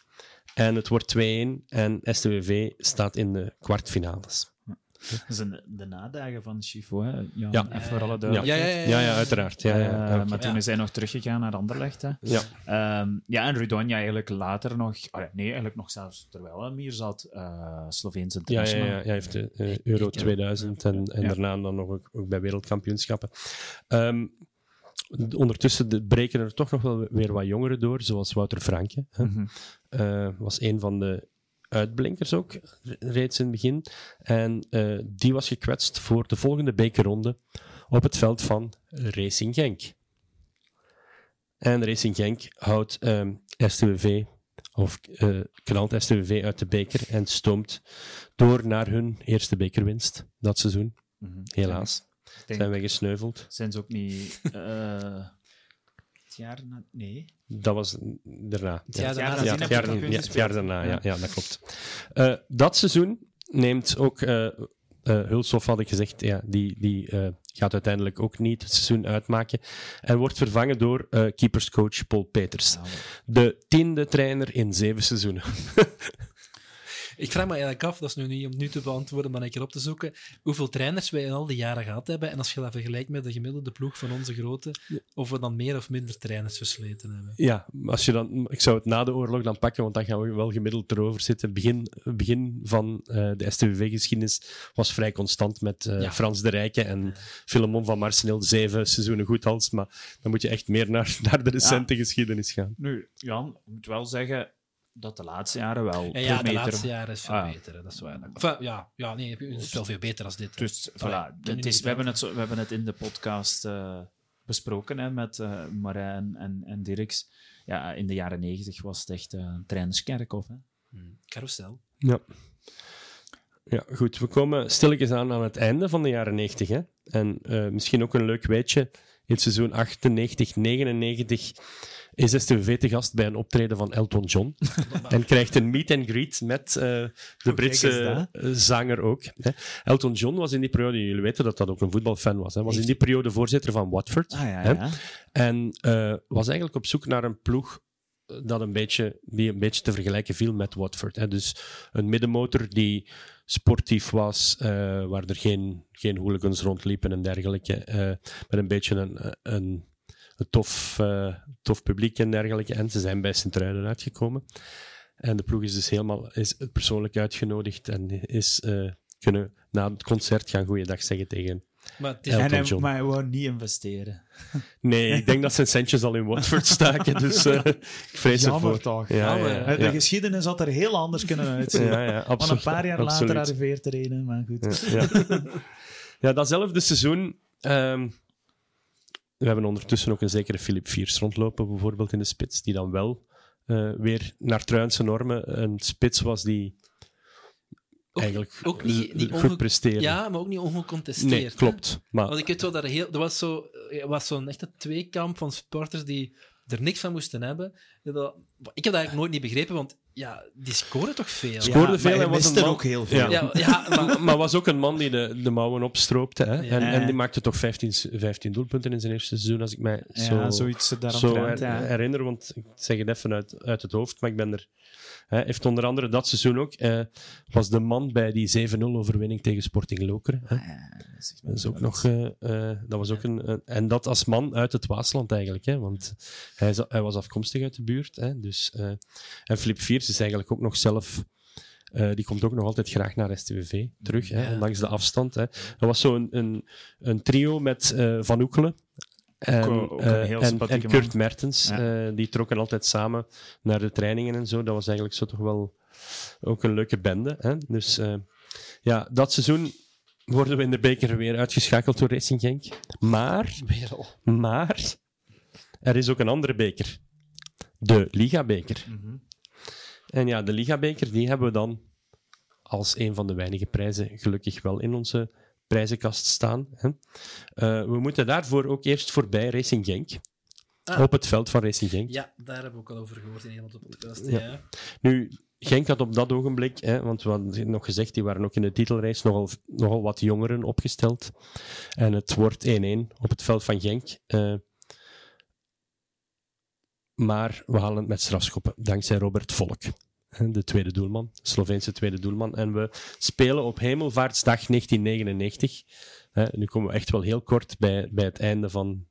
En het wordt 2-1 en STWV staat in de kwartfinales. Dat zijn de nadagen van Chifo, hè? Ja, Ja. even voor alle Ja, duidelijkheid. Ja, ja, ja, ja, ja, uiteraard. Ja, ja, Eh, maar toen Ja. is hij nog teruggegaan naar Anderlecht. Hè? ja. Ehm, ja, en Rudonja eigenlijk later nog... ah ja, nee, eigenlijk nog zelfs terwijl hij hier zat, eh Sloveense Ja, ja, ja, hij heeft de eh, Euro Ik- ik- 2000 en, en Ja. daarna dan nog ook, ook bij wereldkampioenschappen. Ehm, ondertussen de- breken er toch nog wel weer wat jongeren door, zoals Wouter Franke. Hè. Mhm. Eh, was een van de uitblinkers ook, re- reeds in het begin. En eh, die was gekwetst voor de volgende bekerronde op het veld van Racing Genk. En Racing Genk houdt ehm STWV, of eh knalt STWV uit de beker en stoomt door naar hun eerste bekerwinst dat seizoen. Mhm. Helaas denk, zijn wij gesneuveld. Zijn ze ook niet... eh, het jaar na... Nee. Dat was daarna. Ja, jaar daarna nadien Ja, heb het jaar, ja, het daarna, ja, Ja. ja, dat klopt. Eh, dat seizoen neemt ook uh, Hulshoff, had ik gezegd, ja, die, die eh, gaat uiteindelijk ook niet het seizoen uitmaken. En wordt vervangen door eh, keeperscoach Paul Peters. Ja, De tiende trainer in zeven seizoenen. Ik vraag me eigenlijk af, dat is nu niet om nu te beantwoorden, maar een keer op te zoeken, hoeveel trainers wij in al die jaren gehad hebben. En als je dat vergelijkt met de gemiddelde ploeg van onze grote, of we dan meer of minder trainers versleten hebben. Ja, als je dan, ik zou het na de oorlog dan pakken, want dan gaan we wel gemiddeld erover zitten. Begin, begin van eh, de STVV-geschiedenis was vrij constant met eh, Ja. Frans de Rijken en Filemon van Marseneel. Zeven seizoenen goed als, maar dan moet je echt meer naar, naar de recente geschiedenis gaan. Nu, Jan, ik moet wel zeggen, dat de laatste jaren wel Ja, ja de laatste jaren is veel Ah. beter, hè, dat is waar. Enfin, ja, ja, nee, het is wel veel beter als dit. Dus voilà, het is, we, hebben het zo, we hebben het in de podcast eh, besproken hè, met eh Marijn en, en Dirks. Ja, in de jaren negentig was het echt eh, een trainerskerkhof. Hè. Hmm, Carousel. Ja. Ja, goed. We komen stilletjes aan aan het einde van de jaren 90. Hè? En eh, misschien ook een leuk weetje. In het seizoen 98, 99 is STV te gast bij een optreden van Elton John. en krijgt een meet and greet met eh, de Britse eh, zanger ook. Hè. Elton John was in die periode, jullie weten dat dat ook een voetbalfan was, hè, was in die periode voorzitter van Watford. Ah ja, Hè? ja. En eh, was eigenlijk op zoek naar een ploeg dat een beetje, die een beetje te vergelijken viel met Watford. Hè. Dus een middenmotor die sportief was, waar er geen, geen hooligans rondliepen en dergelijke. met een beetje een, een tof, eh, tof publiek en dergelijke. En ze zijn bij Sint-Truiden uitgekomen. En de ploeg is dus helemaal is persoonlijk uitgenodigd en is eh, kunnen na het concert gaan goeiedag zeggen tegen Maar het is Elton En hij, John. maar hij wou niet investeren. Nee, ik denk dat zijn centjes al in Watford staken, dus eh, ik vrees Jammer ervoor. toch. Ja. De geschiedenis had er heel anders kunnen uitzien. Ja, absoluut. een paar jaar absoluut. later arriveert er een, maar goed. Ja, ja. ja, datzelfde seizoen. ehm, we hebben ondertussen ook een zekere Philip Viers rondlopen, bijvoorbeeld in de spits, die dan wel eh, weer naar Truinse normen een spits was die Ook- eigenlijk ook niet- niet goed presteerde. Ja, maar ook niet ongecontesteerd. nee, klopt. Maar Want ik weet wel dat er heel... Er was zo- was zo'n echte tweekamp van sporters die er niks van moesten hebben. Ik heb dat eigenlijk nooit niet begrepen, want ja, die scoren toch veel. Scoorde Ja, veel en was man- ook heel veel. Ja. Ja, ja, maar... maar was ook een man die de, de mouwen opstroopte. Hè? Ja. En, en die maakte toch 15, 15 doelpunten in zijn eerste seizoen, als ik mij Ja, zo, zoiets zo daaromtrent, her- ja. herinner. Want ik zeg het even uit, uit het hoofd, maar ik ben er... Hij heeft onder andere dat seizoen ook... eh, was de man bij die 7-0 overwinning tegen Sporting Lokeren. Hè? Dat, is ook nog, eh, eh, dat was ook een, En dat als man uit het Waasland eigenlijk. Hè? Want hij, hij was afkomstig uit de buurt. Hè? Dus, en Flip Viers is eigenlijk ook nog zelf... die komt ook nog altijd graag naar STVV terug, hè, Ja. ondanks de afstand. Hè. Dat was zo'n een, een, een trio met Van Oekelen en, Ook- ook een eh, heel en, Kurt. Mertens. Ja. eh, die trokken altijd samen naar de trainingen en zo. Dat was eigenlijk zo toch wel ook een leuke bende. Hè. Dus eh, ja, dat seizoen worden we in de beker weer uitgeschakeld door Racing Genk. Maar, maar, er is ook een andere beker. De Liga-beker. Mhm. En ja, de Liga-beker, die hebben we dan als een van de weinige prijzen gelukkig wel in onze prijzenkast staan. Hè. Eh, we moeten daarvoor ook eerst voorbij Racing Genk. Ah. Op het veld van Racing Genk. Ja, daar hebben we ook al over gehoord in een van de podcast. Ja. Ja. Nu, Genk had op dat ogenblik, hè, want we hadden nog gezegd, die waren ook in de titelrace nogal, nogal wat jongeren opgesteld. En het wordt 1-1 op het veld van Genk. Eh, maar we halen het met strafschoppen, dankzij Robert Volk. De tweede doelman, Sloveense tweede doelman. En we spelen op Hemelvaartsdag 1999. Hè, nu komen we echt wel heel kort bij, bij het einde van,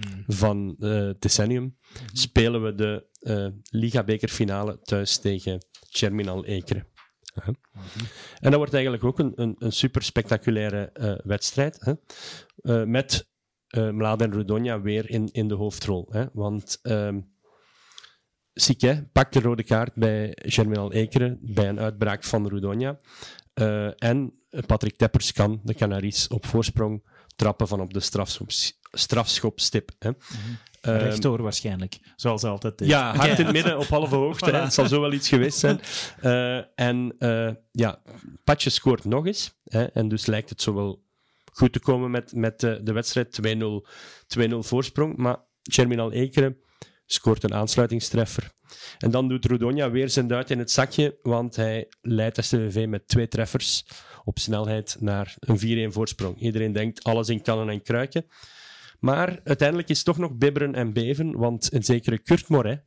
Hmm. van eh, het decennium. Spelen we de eh Liga-bekerfinale thuis tegen Germinal Ekeren. Hè. En dat wordt eigenlijk ook een, een, een super spectaculaire wedstrijd. Hè. Met eh Mladen Rudonia weer in, in de hoofdrol. Hè. Want ehm Sique pakt de rode kaart bij Germinal Ekeren bij een uitbraak van Rudonia. Eh, en Patrick Teppers kan de Canaries op voorsprong trappen van op de strafschop, strafschopstip. Hè. Ehm, Rechtdoor waarschijnlijk, zoals altijd is. ja, hard in het midden, op halve hoogte. hè. Het zal zo wel iets geweest zijn. Eh, en eh, ja, Patje scoort nog eens. Hè, en dus lijkt het zo wel goed te komen met, met de wedstrijd. 2-0 2-0 voorsprong. Maar Germinal Ekeren scoort een aansluitingstreffer. En dan doet Rudonia weer zijn duit in het zakje, want hij leidt STVV met twee treffers op snelheid naar een 4-1 voorsprong. Iedereen denkt alles in kannen en kruiken. Maar uiteindelijk is het toch nog bibberen en beven, want een zekere Kurt Moret,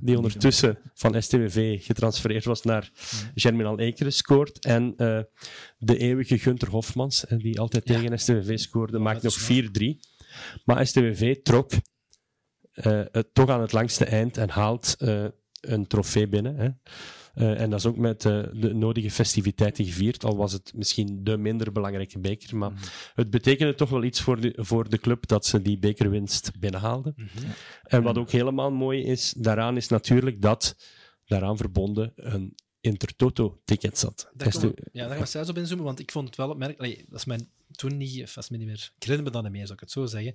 die ondertussen van STWV getransfereerd was naar Germinal Ekeren, scoort. En eh, de eeuwige Gunter Hofmans, eh, die altijd Ja. tegen STWV scoorde, maakt nog is 4-3. Maar STWV trok eh, het toch aan het langste eind en haalt eh, een trofee binnen. Hè. Eh, en dat is ook met eh, de nodige festiviteiten gevierd, al was het misschien de minder belangrijke beker. Maar het betekende toch wel iets voor de, voor de club dat ze die bekerwinst binnenhaalden. En wat ook helemaal mooi is, daaraan is natuurlijk dat daaraan verbonden een Intertoto-ticket zat. Daar ja, daar gaan we zelfs op inzoomen, want ik vond het wel opmerkelijk. Dat is mijn toen niet, of me niet meer. Ik herinner me niet meer, zou ik het zo zeggen.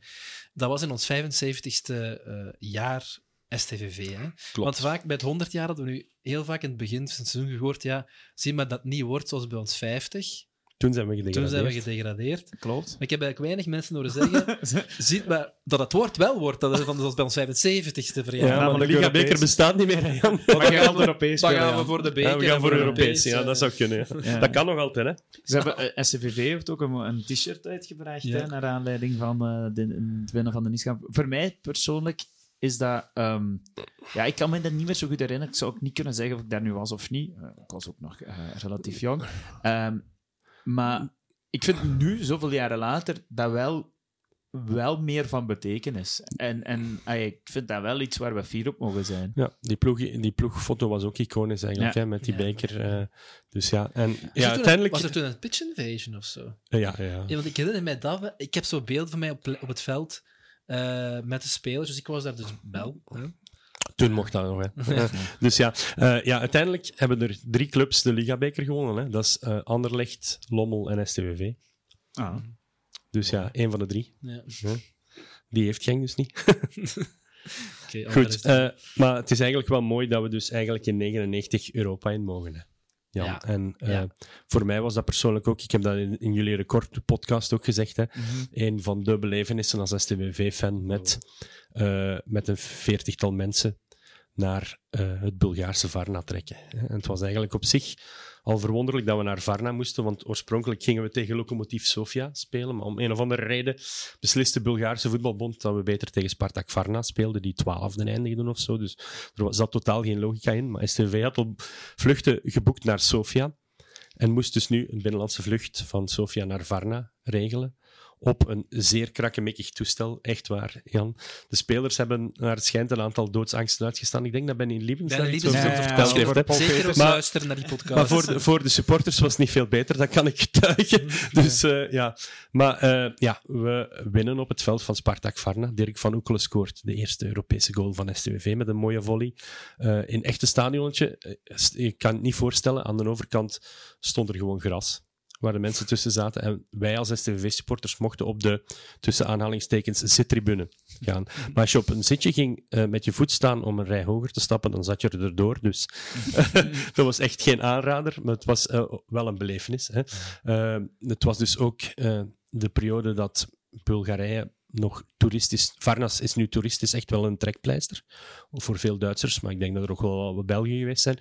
Dat was in ons 75ste uh, jaar STVV. Hè? Want vaak bij het 100 jaar hadden we nu heel vaak in het begin van het seizoen gehoord: ja, zie maar dat niet wordt zoals bij ons 50. Toen zijn we gedegradeerd. Toen zijn we gedegradeerd. Klopt. Maar ik heb eigenlijk weinig mensen horen zeggen ziet maar dat het woord wel wordt. Dat is van, zoals bij ons 75ste verjaardag. Ja, maar de Liga Beker bestaat niet meer, Jan. Maar we gaan Europees Dan gaan we voor de beker. Ja, we gaan voor Europees, ja, dat zou kunnen. Ja. Dat kan nog altijd, hè. Ze hebben, uh, SCVV heeft ook een, een t-shirt uitgebracht, ja. hè, naar aanleiding van uh, de, het winnen van de Nieskamp. Voor mij persoonlijk is dat... Um, ja, ik kan me dat niet meer zo goed herinneren. Ik zou ook niet kunnen zeggen of ik daar nu was of niet. Uh, ik was ook nog relatief jong. Um, maar ik vind nu, zoveel jaren later, dat wel, wel meer van betekenis. En, en ay, ik vind dat wel iets waar we fier op mogen zijn. Ja, die, ploeg, die ploegfoto was ook iconisch eigenlijk, ja. hè, met die ja. beker. Uh, dus ja, en was ja, uiteindelijk... Was er toen een pitch invasion of zo? Uh, ja, ja, ja. Want ik herinner mij dat... Ik heb zo'n beeld van mij op, op het veld uh, met de spelers, dus ik was daar dus wel. Hè. Toen mocht dat nog. Hè. dus ja, uh, ja, uiteindelijk hebben er drie clubs de Ligabeker gewonnen. Hè. Dat is uh, Anderlecht, Lommel en STWV. Ah. Dus ja, één van de drie. Ja. Ja. Die heeft Genk dus niet. okay, Goed, uh, maar het is eigenlijk wel mooi dat we dus eigenlijk in 99 Europa in mogen. Hè. Jan. Ja. En uh, Ja. voor mij was dat persoonlijk ook, ik heb dat in, in jullie recordpodcast ook gezegd, hè, Mhm. een van de belevenissen als STWV-fan met, uh, met een veertigtal mensen naar uh, het Bulgaarse Varna trekken. En het was eigenlijk op zich al verwonderlijk dat we naar Varna moesten, want oorspronkelijk gingen we tegen Lokomotiv Sofia spelen, maar om een of andere reden besliste de Bulgaarse voetbalbond dat we beter tegen Spartak Varna speelden, die twaalfde eindigden of zo. Dus er zat totaal geen logica in. Maar STV had al vluchten geboekt naar Sofia en moest dus nu een binnenlandse vlucht van Sofia naar Varna regelen. Op een zeer krakkemikkig toestel, echt waar, Jan. De spelers hebben naar het schijnt een aantal doodsangsten uitgestaan. Ik denk dat iets Liebens over heeft verteld Zeker Maar- luisteren naar die podcast. Maar voor de, voor de supporters was het niet veel beter, dat kan ik getuigen. Dus uh, ja, maar uh, ja, we winnen op het veld van Spartak Varna. Dirk van Oekelen scoort de eerste Europese goal van STWV met een mooie volley. Uh, in echte stadionnetje, je kan het niet voorstellen, aan de overkant stond er gewoon gras. Waar de mensen tussen zaten. En wij als STVV-supporters mochten op de, tussen aanhalingstekens, zittribune gaan. Maar als je op een zitje ging uh, met je voet staan om een rij hoger te stappen, dan zat je erdoor. Dus dat was echt geen aanrader, maar het was uh, wel een belevenis. Hè. Uh, het was dus ook de periode dat Bulgarije nog toeristisch... Varnas is nu toeristisch echt wel een trekpleister. Voor veel Duitsers, maar ik denk dat er ook wel wat Belgen geweest zijn.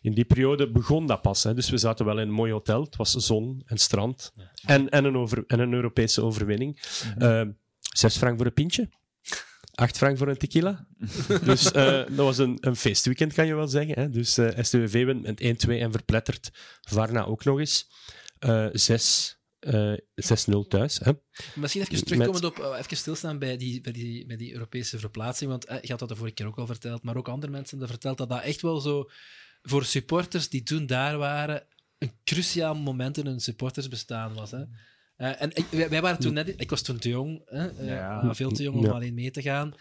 In die periode begon dat pas. Hè. Dus we zaten wel in een mooi hotel. Het was zon en strand. Ja. En, en, een over, en een Europese overwinning. Mm-hmm. zes frank voor een pintje. Acht frank voor een tequila. dus uh, dat was een, een feestweekend, kan je wel zeggen. Hè? Dus uh, STWV wint met 1-2 en verplettert Varna ook nog eens. Uh, zes... Uh, 6-0 thuis. Hè. Misschien even terugkomen Met... op, uh, even stilstaan bij die, bij, die, bij die Europese verplaatsing, want uh, je had dat de vorige keer ook al verteld, maar ook andere mensen hebben verteld dat dat echt wel zo voor supporters die toen daar waren, een cruciaal moment in hun supportersbestaan was. Hè. Uh, en ik, wij, waren toen net, ik was toen te jong, hè, ja. veel te jong om ja. alleen mee te gaan.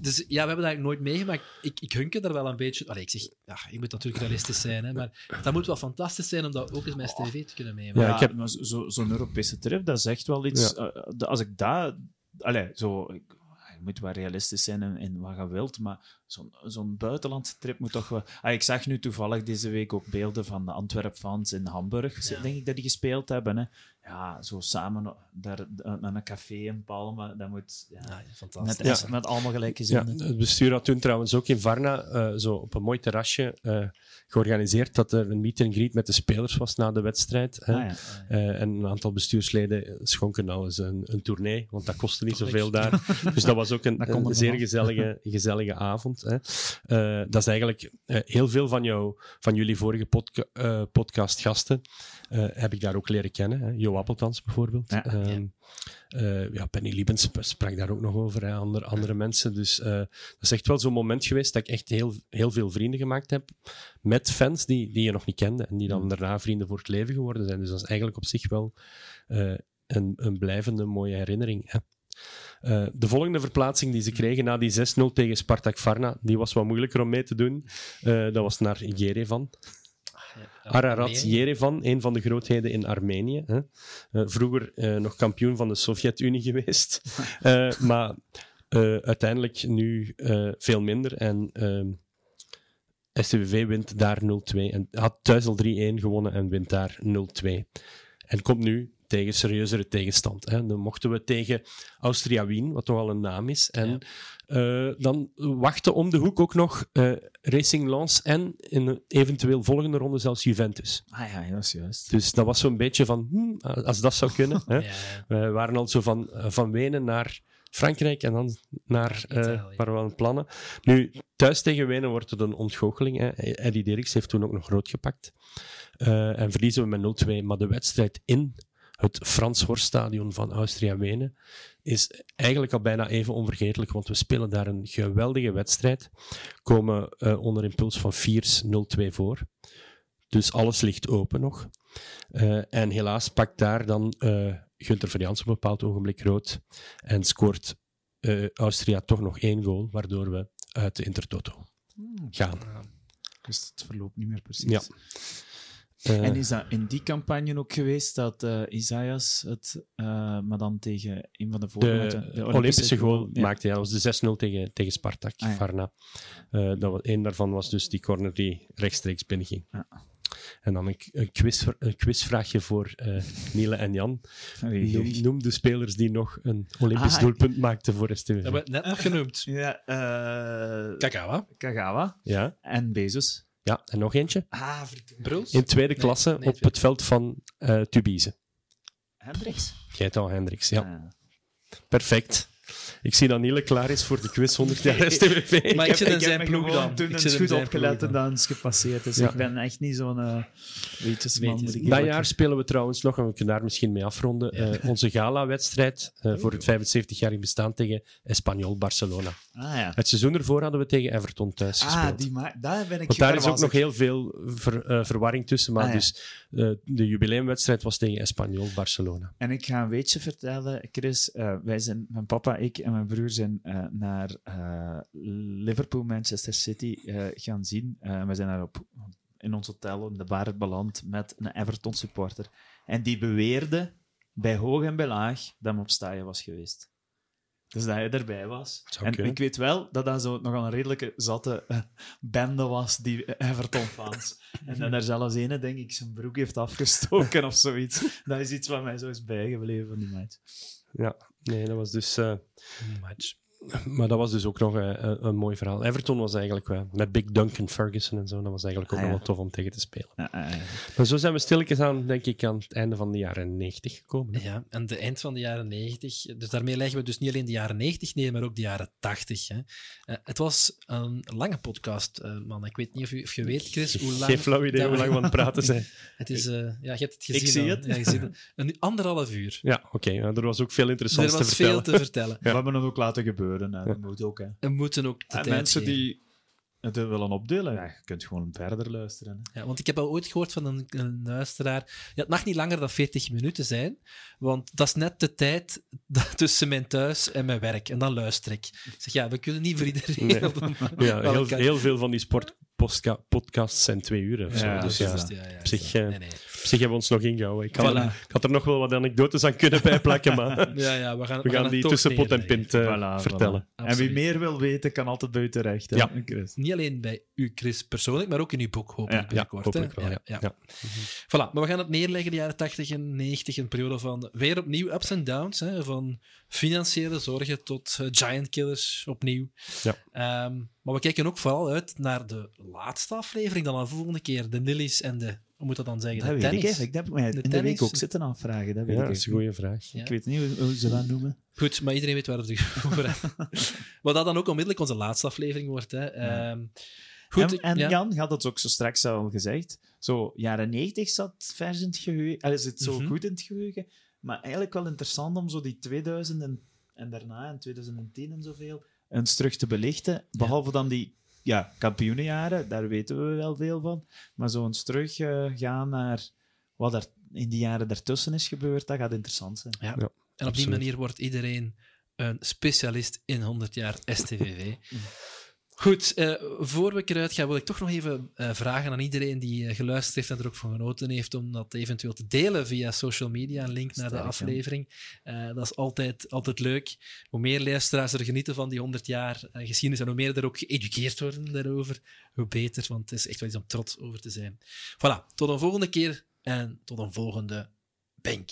Dus ja, we hebben dat eigenlijk nooit meegemaakt. Ik, ik hunker er wel een beetje... Allee, ik zeg, ja, je moet natuurlijk realistisch zijn, hè, maar dat moet wel fantastisch zijn om dat ook eens met STV te kunnen meemaken. Ja, ik heb... zo'n zo Europese trip, dat is echt wel iets... Ja. Uh, als ik daar... Allee, zo... Ik, je moet wel realistisch zijn in, in wat je wilt, maar zo'n zo'n buitenlandse trip moet toch wel... Ah, ik zag nu toevallig deze week ook beelden van de Antwerp-fans in Hamburg, ja. denk ik, dat die gespeeld hebben. Hè. Ja, zo samen daar, naar een café in Palma, dat moet... Ja, ja fantastisch. Met, ja. met allemaal gelijke zinnen. Ja, het bestuur had toen trouwens ook in Varna, uh, zo op een mooi terrasje, uh, georganiseerd dat er een meet and greet met de spelers was na de wedstrijd. Ah, ja. uh, en een aantal bestuursleden schonken al eens een, een tournee, want dat kostte niet zoveel daar. dus dat was ook een, een zeer gezellige, gezellige avond. Hè. Uh, dat is eigenlijk uh, heel veel van, jou, van jullie vorige podca uh, podcastgasten heb ik daar ook leren kennen. Hè. Johan Appeltans bijvoorbeeld. Ja. Ehm, eh, ja, Penny Liebens sp- sprak daar ook nog over, hè, andere, andere mensen. Dus eh, dat is echt wel zo'n moment geweest dat ik echt heel, heel veel vrienden gemaakt heb met fans die, die je nog niet kende en die dan daarna vrienden voor het leven geworden zijn. Dus dat is eigenlijk op zich wel eh, een, een blijvende mooie herinnering. Hè. Eh, de volgende verplaatsing die ze kregen na die 6-0 tegen Spartak Varna, die was wat moeilijker om mee te doen. Eh, dat was naar Jerevan. Ararat Yerevan, een van de grootheden in Armenië. Hè. Eh, vroeger eh, nog kampioen van de Sovjet-Unie geweest. Eh, maar uiteindelijk nu veel minder. En STVV wint daar 0-2. En had thuis al 3-1 gewonnen en wint daar 0-2. En komt nu tegen serieuzere tegenstand. Hè. Dan mochten we tegen Austria Wien, wat toch al een naam is. En eh, dan wachten om de hoek ook nog eh, Racing Lens en in een eventueel volgende ronde zelfs Juventus. Ah ja, dat is juist. Dus dat was zo'n beetje van, hmm, als dat zou kunnen. Hè. Ja, ja. We waren al zo van, eh, van Wenen naar Frankrijk en dan naar we aan plannen. Nu, thuis tegen Wenen wordt het een ontgoocheling. Hè. Eddie Dirks heeft toen ook nog rood gepakt. En verliezen we met 0-2. Maar de wedstrijd in het Frans Horststadion van Austria-Wenen is eigenlijk al bijna even onvergetelijk, want we spelen daar een geweldige wedstrijd. Komen eh, onder impuls van Viers 0-2 voor. Dus alles ligt open nog. Eh, en helaas pakt daar dan eh Gunther Verjans op een bepaald ogenblik rood en scoort Austria toch nog één goal, waardoor we uit de Intertoto gaan. Ik wist het verloop niet meer precies. Ja. En is dat in die campagne ook geweest dat eh Isaias het, eh, maar dan tegen een van de vorige... de, Olympische, goal ja. maakte hij. Dat was de 6-0 tegen, tegen Spartak, Ah, ja. Varna. Eh, dat was, één daarvan was dus die corner die rechtstreeks binnenging. Ja. En dan een, een, quiz, een quizvraagje voor eh Niele en Jan. Noem, de spelers die nog een Olympisch Ah, doelpunt maakten voor STV. Dat hebben we net nog genoemd. Ja, eh Kakawa. Kagawa Ja, en Bezos. Ja, en nog eentje. Ah. Bruls. In tweede Nee, klasse nee, op tweede. het veld van eh Tubize. Hendricks. Geital Hendricks, ja. Ah. Perfect. Ik zie dat Niele klaar is voor de quiz 100 jaar STVV. Maar ik zit in heb zijn ploeg dan. toen Ik goed opgelet en dan. is gepasseerd. Dus Ja. ik ben echt niet zo'n eh weetjesman. Weetjes. moet ik Dat jaar spelen we trouwens nog, en we kunnen daar misschien mee afronden, eh, onze gala-wedstrijd eh, voor het 75-jarig bestaan tegen Espanyol Barcelona. Ah ja. Het seizoen ervoor hadden we tegen Everton thuis gespeeld. Ah, die ma- daar ben ik Want daar is ook nog ik? heel veel ver- eh, verwarring tussen. Maar Ah, ja. dus eh, de jubileumwedstrijd was tegen Espanyol Barcelona. En ik ga een weetje vertellen, Chris. Eh, wij zijn, mijn papa, ik en mijn broer zijn eh, naar eh, Liverpool, Manchester City eh, gaan zien. We zijn daar op, in ons hotel in de bar beland met een Everton supporter. En die beweerde bij hoog en bij laag dat hij op staaien was geweest. Dus dat hij erbij was. En kunnen. ik weet wel dat dat zo nogal een redelijke zatte bende was, die Everton-fans. en dat er zelfs ene, denk ik, zijn broek heeft afgestoken of zoiets. Dat is iets wat mij zo is bijgebleven van die match. Ja, nee, dat was dus... eh, Match. Maar dat was dus ook nog eh, een, een mooi verhaal. Everton was eigenlijk wel... Met Big Duncan Ferguson en zo, dat was eigenlijk ook Ah, nog wel tof om tegen te spelen. Ja, ja, ja. Maar zo zijn we stilletjes aan, denk ik, aan het einde van de jaren 90 gekomen. hè. Ja, en de eind van de jaren 90. Dus daarmee leggen we dus niet alleen de jaren 90 neer, maar ook de jaren 80. Hè. Eh, het was een lange podcast, eh, man. Ik weet niet of, u, of je weet, Chris, hoe lang... Geen flauw idee hoe we- lang we aan het praten zijn. Het is... eh, ja, je hebt het gezien. Ik zie het. Ja, je ziet het. Een anderhalf uur. Ja, oké. er was ook veel Er interessants was te veel vertellen. te vertellen. We hebben het ook laten gebeuren. Hè. Dat moet ook. Hè. Moeten ook de En tijd mensen geven. die het willen opdelen, ja, je kunt gewoon verder luisteren. Hè. Ja, want ik heb al ooit gehoord van een, een luisteraar. Ja, het mag niet langer dan 40 minuten zijn, want dat is net de tijd dat- tussen mijn thuis en mijn werk. En dan luister ik. Ik zeg, ja, we kunnen niet voor iedereen. Nee. op een- Ja, heel, veel van die sportpodcasts zijn twee uur of zo. Ja, dus ja, op zich, eh, Nee, nee. Op zich hebben we ons nog ingehouden. Ik Voilà. er, ik had er nog wel wat anekdotes aan kunnen bijplakken, maar Ja, ja, we gaan, we gaan het die tussen pot en pint eh, Voilà, vertellen. voilà. En wie meer wil weten, kan altijd bij u terecht. Hè, Ja. Chris. Niet alleen bij u, Chris, persoonlijk, maar ook in uw boek, hopelijk Ja, binnenkort. ja, hopelijk hè? wel, ja. Ja. Voilà, maar we gaan het neerleggen, de jaren 80 en 90, een periode van weer opnieuw ups en downs. Hè, van financiële zorgen tot eh, giant killers opnieuw. Ja. Ehm, maar we kijken ook vooral uit naar de laatste aflevering, dan de volgende keer. De Nillies en de, hoe moet dat dan zeggen? Dat de weet tennis. ik eigenlijk. Dat heb ik mij De in de tennis. week ook zitten afvragen. Dat weet Ja, ik dat is een goede vraag. Ja. Ik weet niet hoe, hoe ze dat noemen. Goed, maar iedereen weet waar het over gaat. Wat dat dan ook onmiddellijk onze laatste aflevering wordt. Hè. Ehm, Goed, en ik- en ja. Jan had het ook zo straks al gezegd. Zo, jaren 90 zat vers in het geheugen. Allee, zit zo Mhm. goed in het geheugen. Maar eigenlijk wel interessant om zo die 2000 en, en daarna, in 2010 en zoveel, eens terug te belichten. Behalve dan die ja, kampioenenjaren, daar weten we wel veel van. Maar zo eens terug eh, gaan naar wat er in die jaren daartussen is gebeurd, dat gaat interessant zijn. Ja. Ja, En op die manier wordt iedereen een specialist in 100 jaar STVV. Goed, eh, voor we eruit gaan, wil ik toch nog even eh, vragen aan iedereen die eh, geluisterd heeft en er ook van genoten heeft, om dat eventueel te delen via social media, een link naar de aflevering. Dat is altijd, altijd leuk. Hoe meer luisteraars er genieten van die 100 jaar geschiedenis en hoe meer er ook geëduceerd worden daarover, hoe beter, want het is echt wel iets om trots over te zijn. Voilà, tot een volgende keer en tot een volgende bank.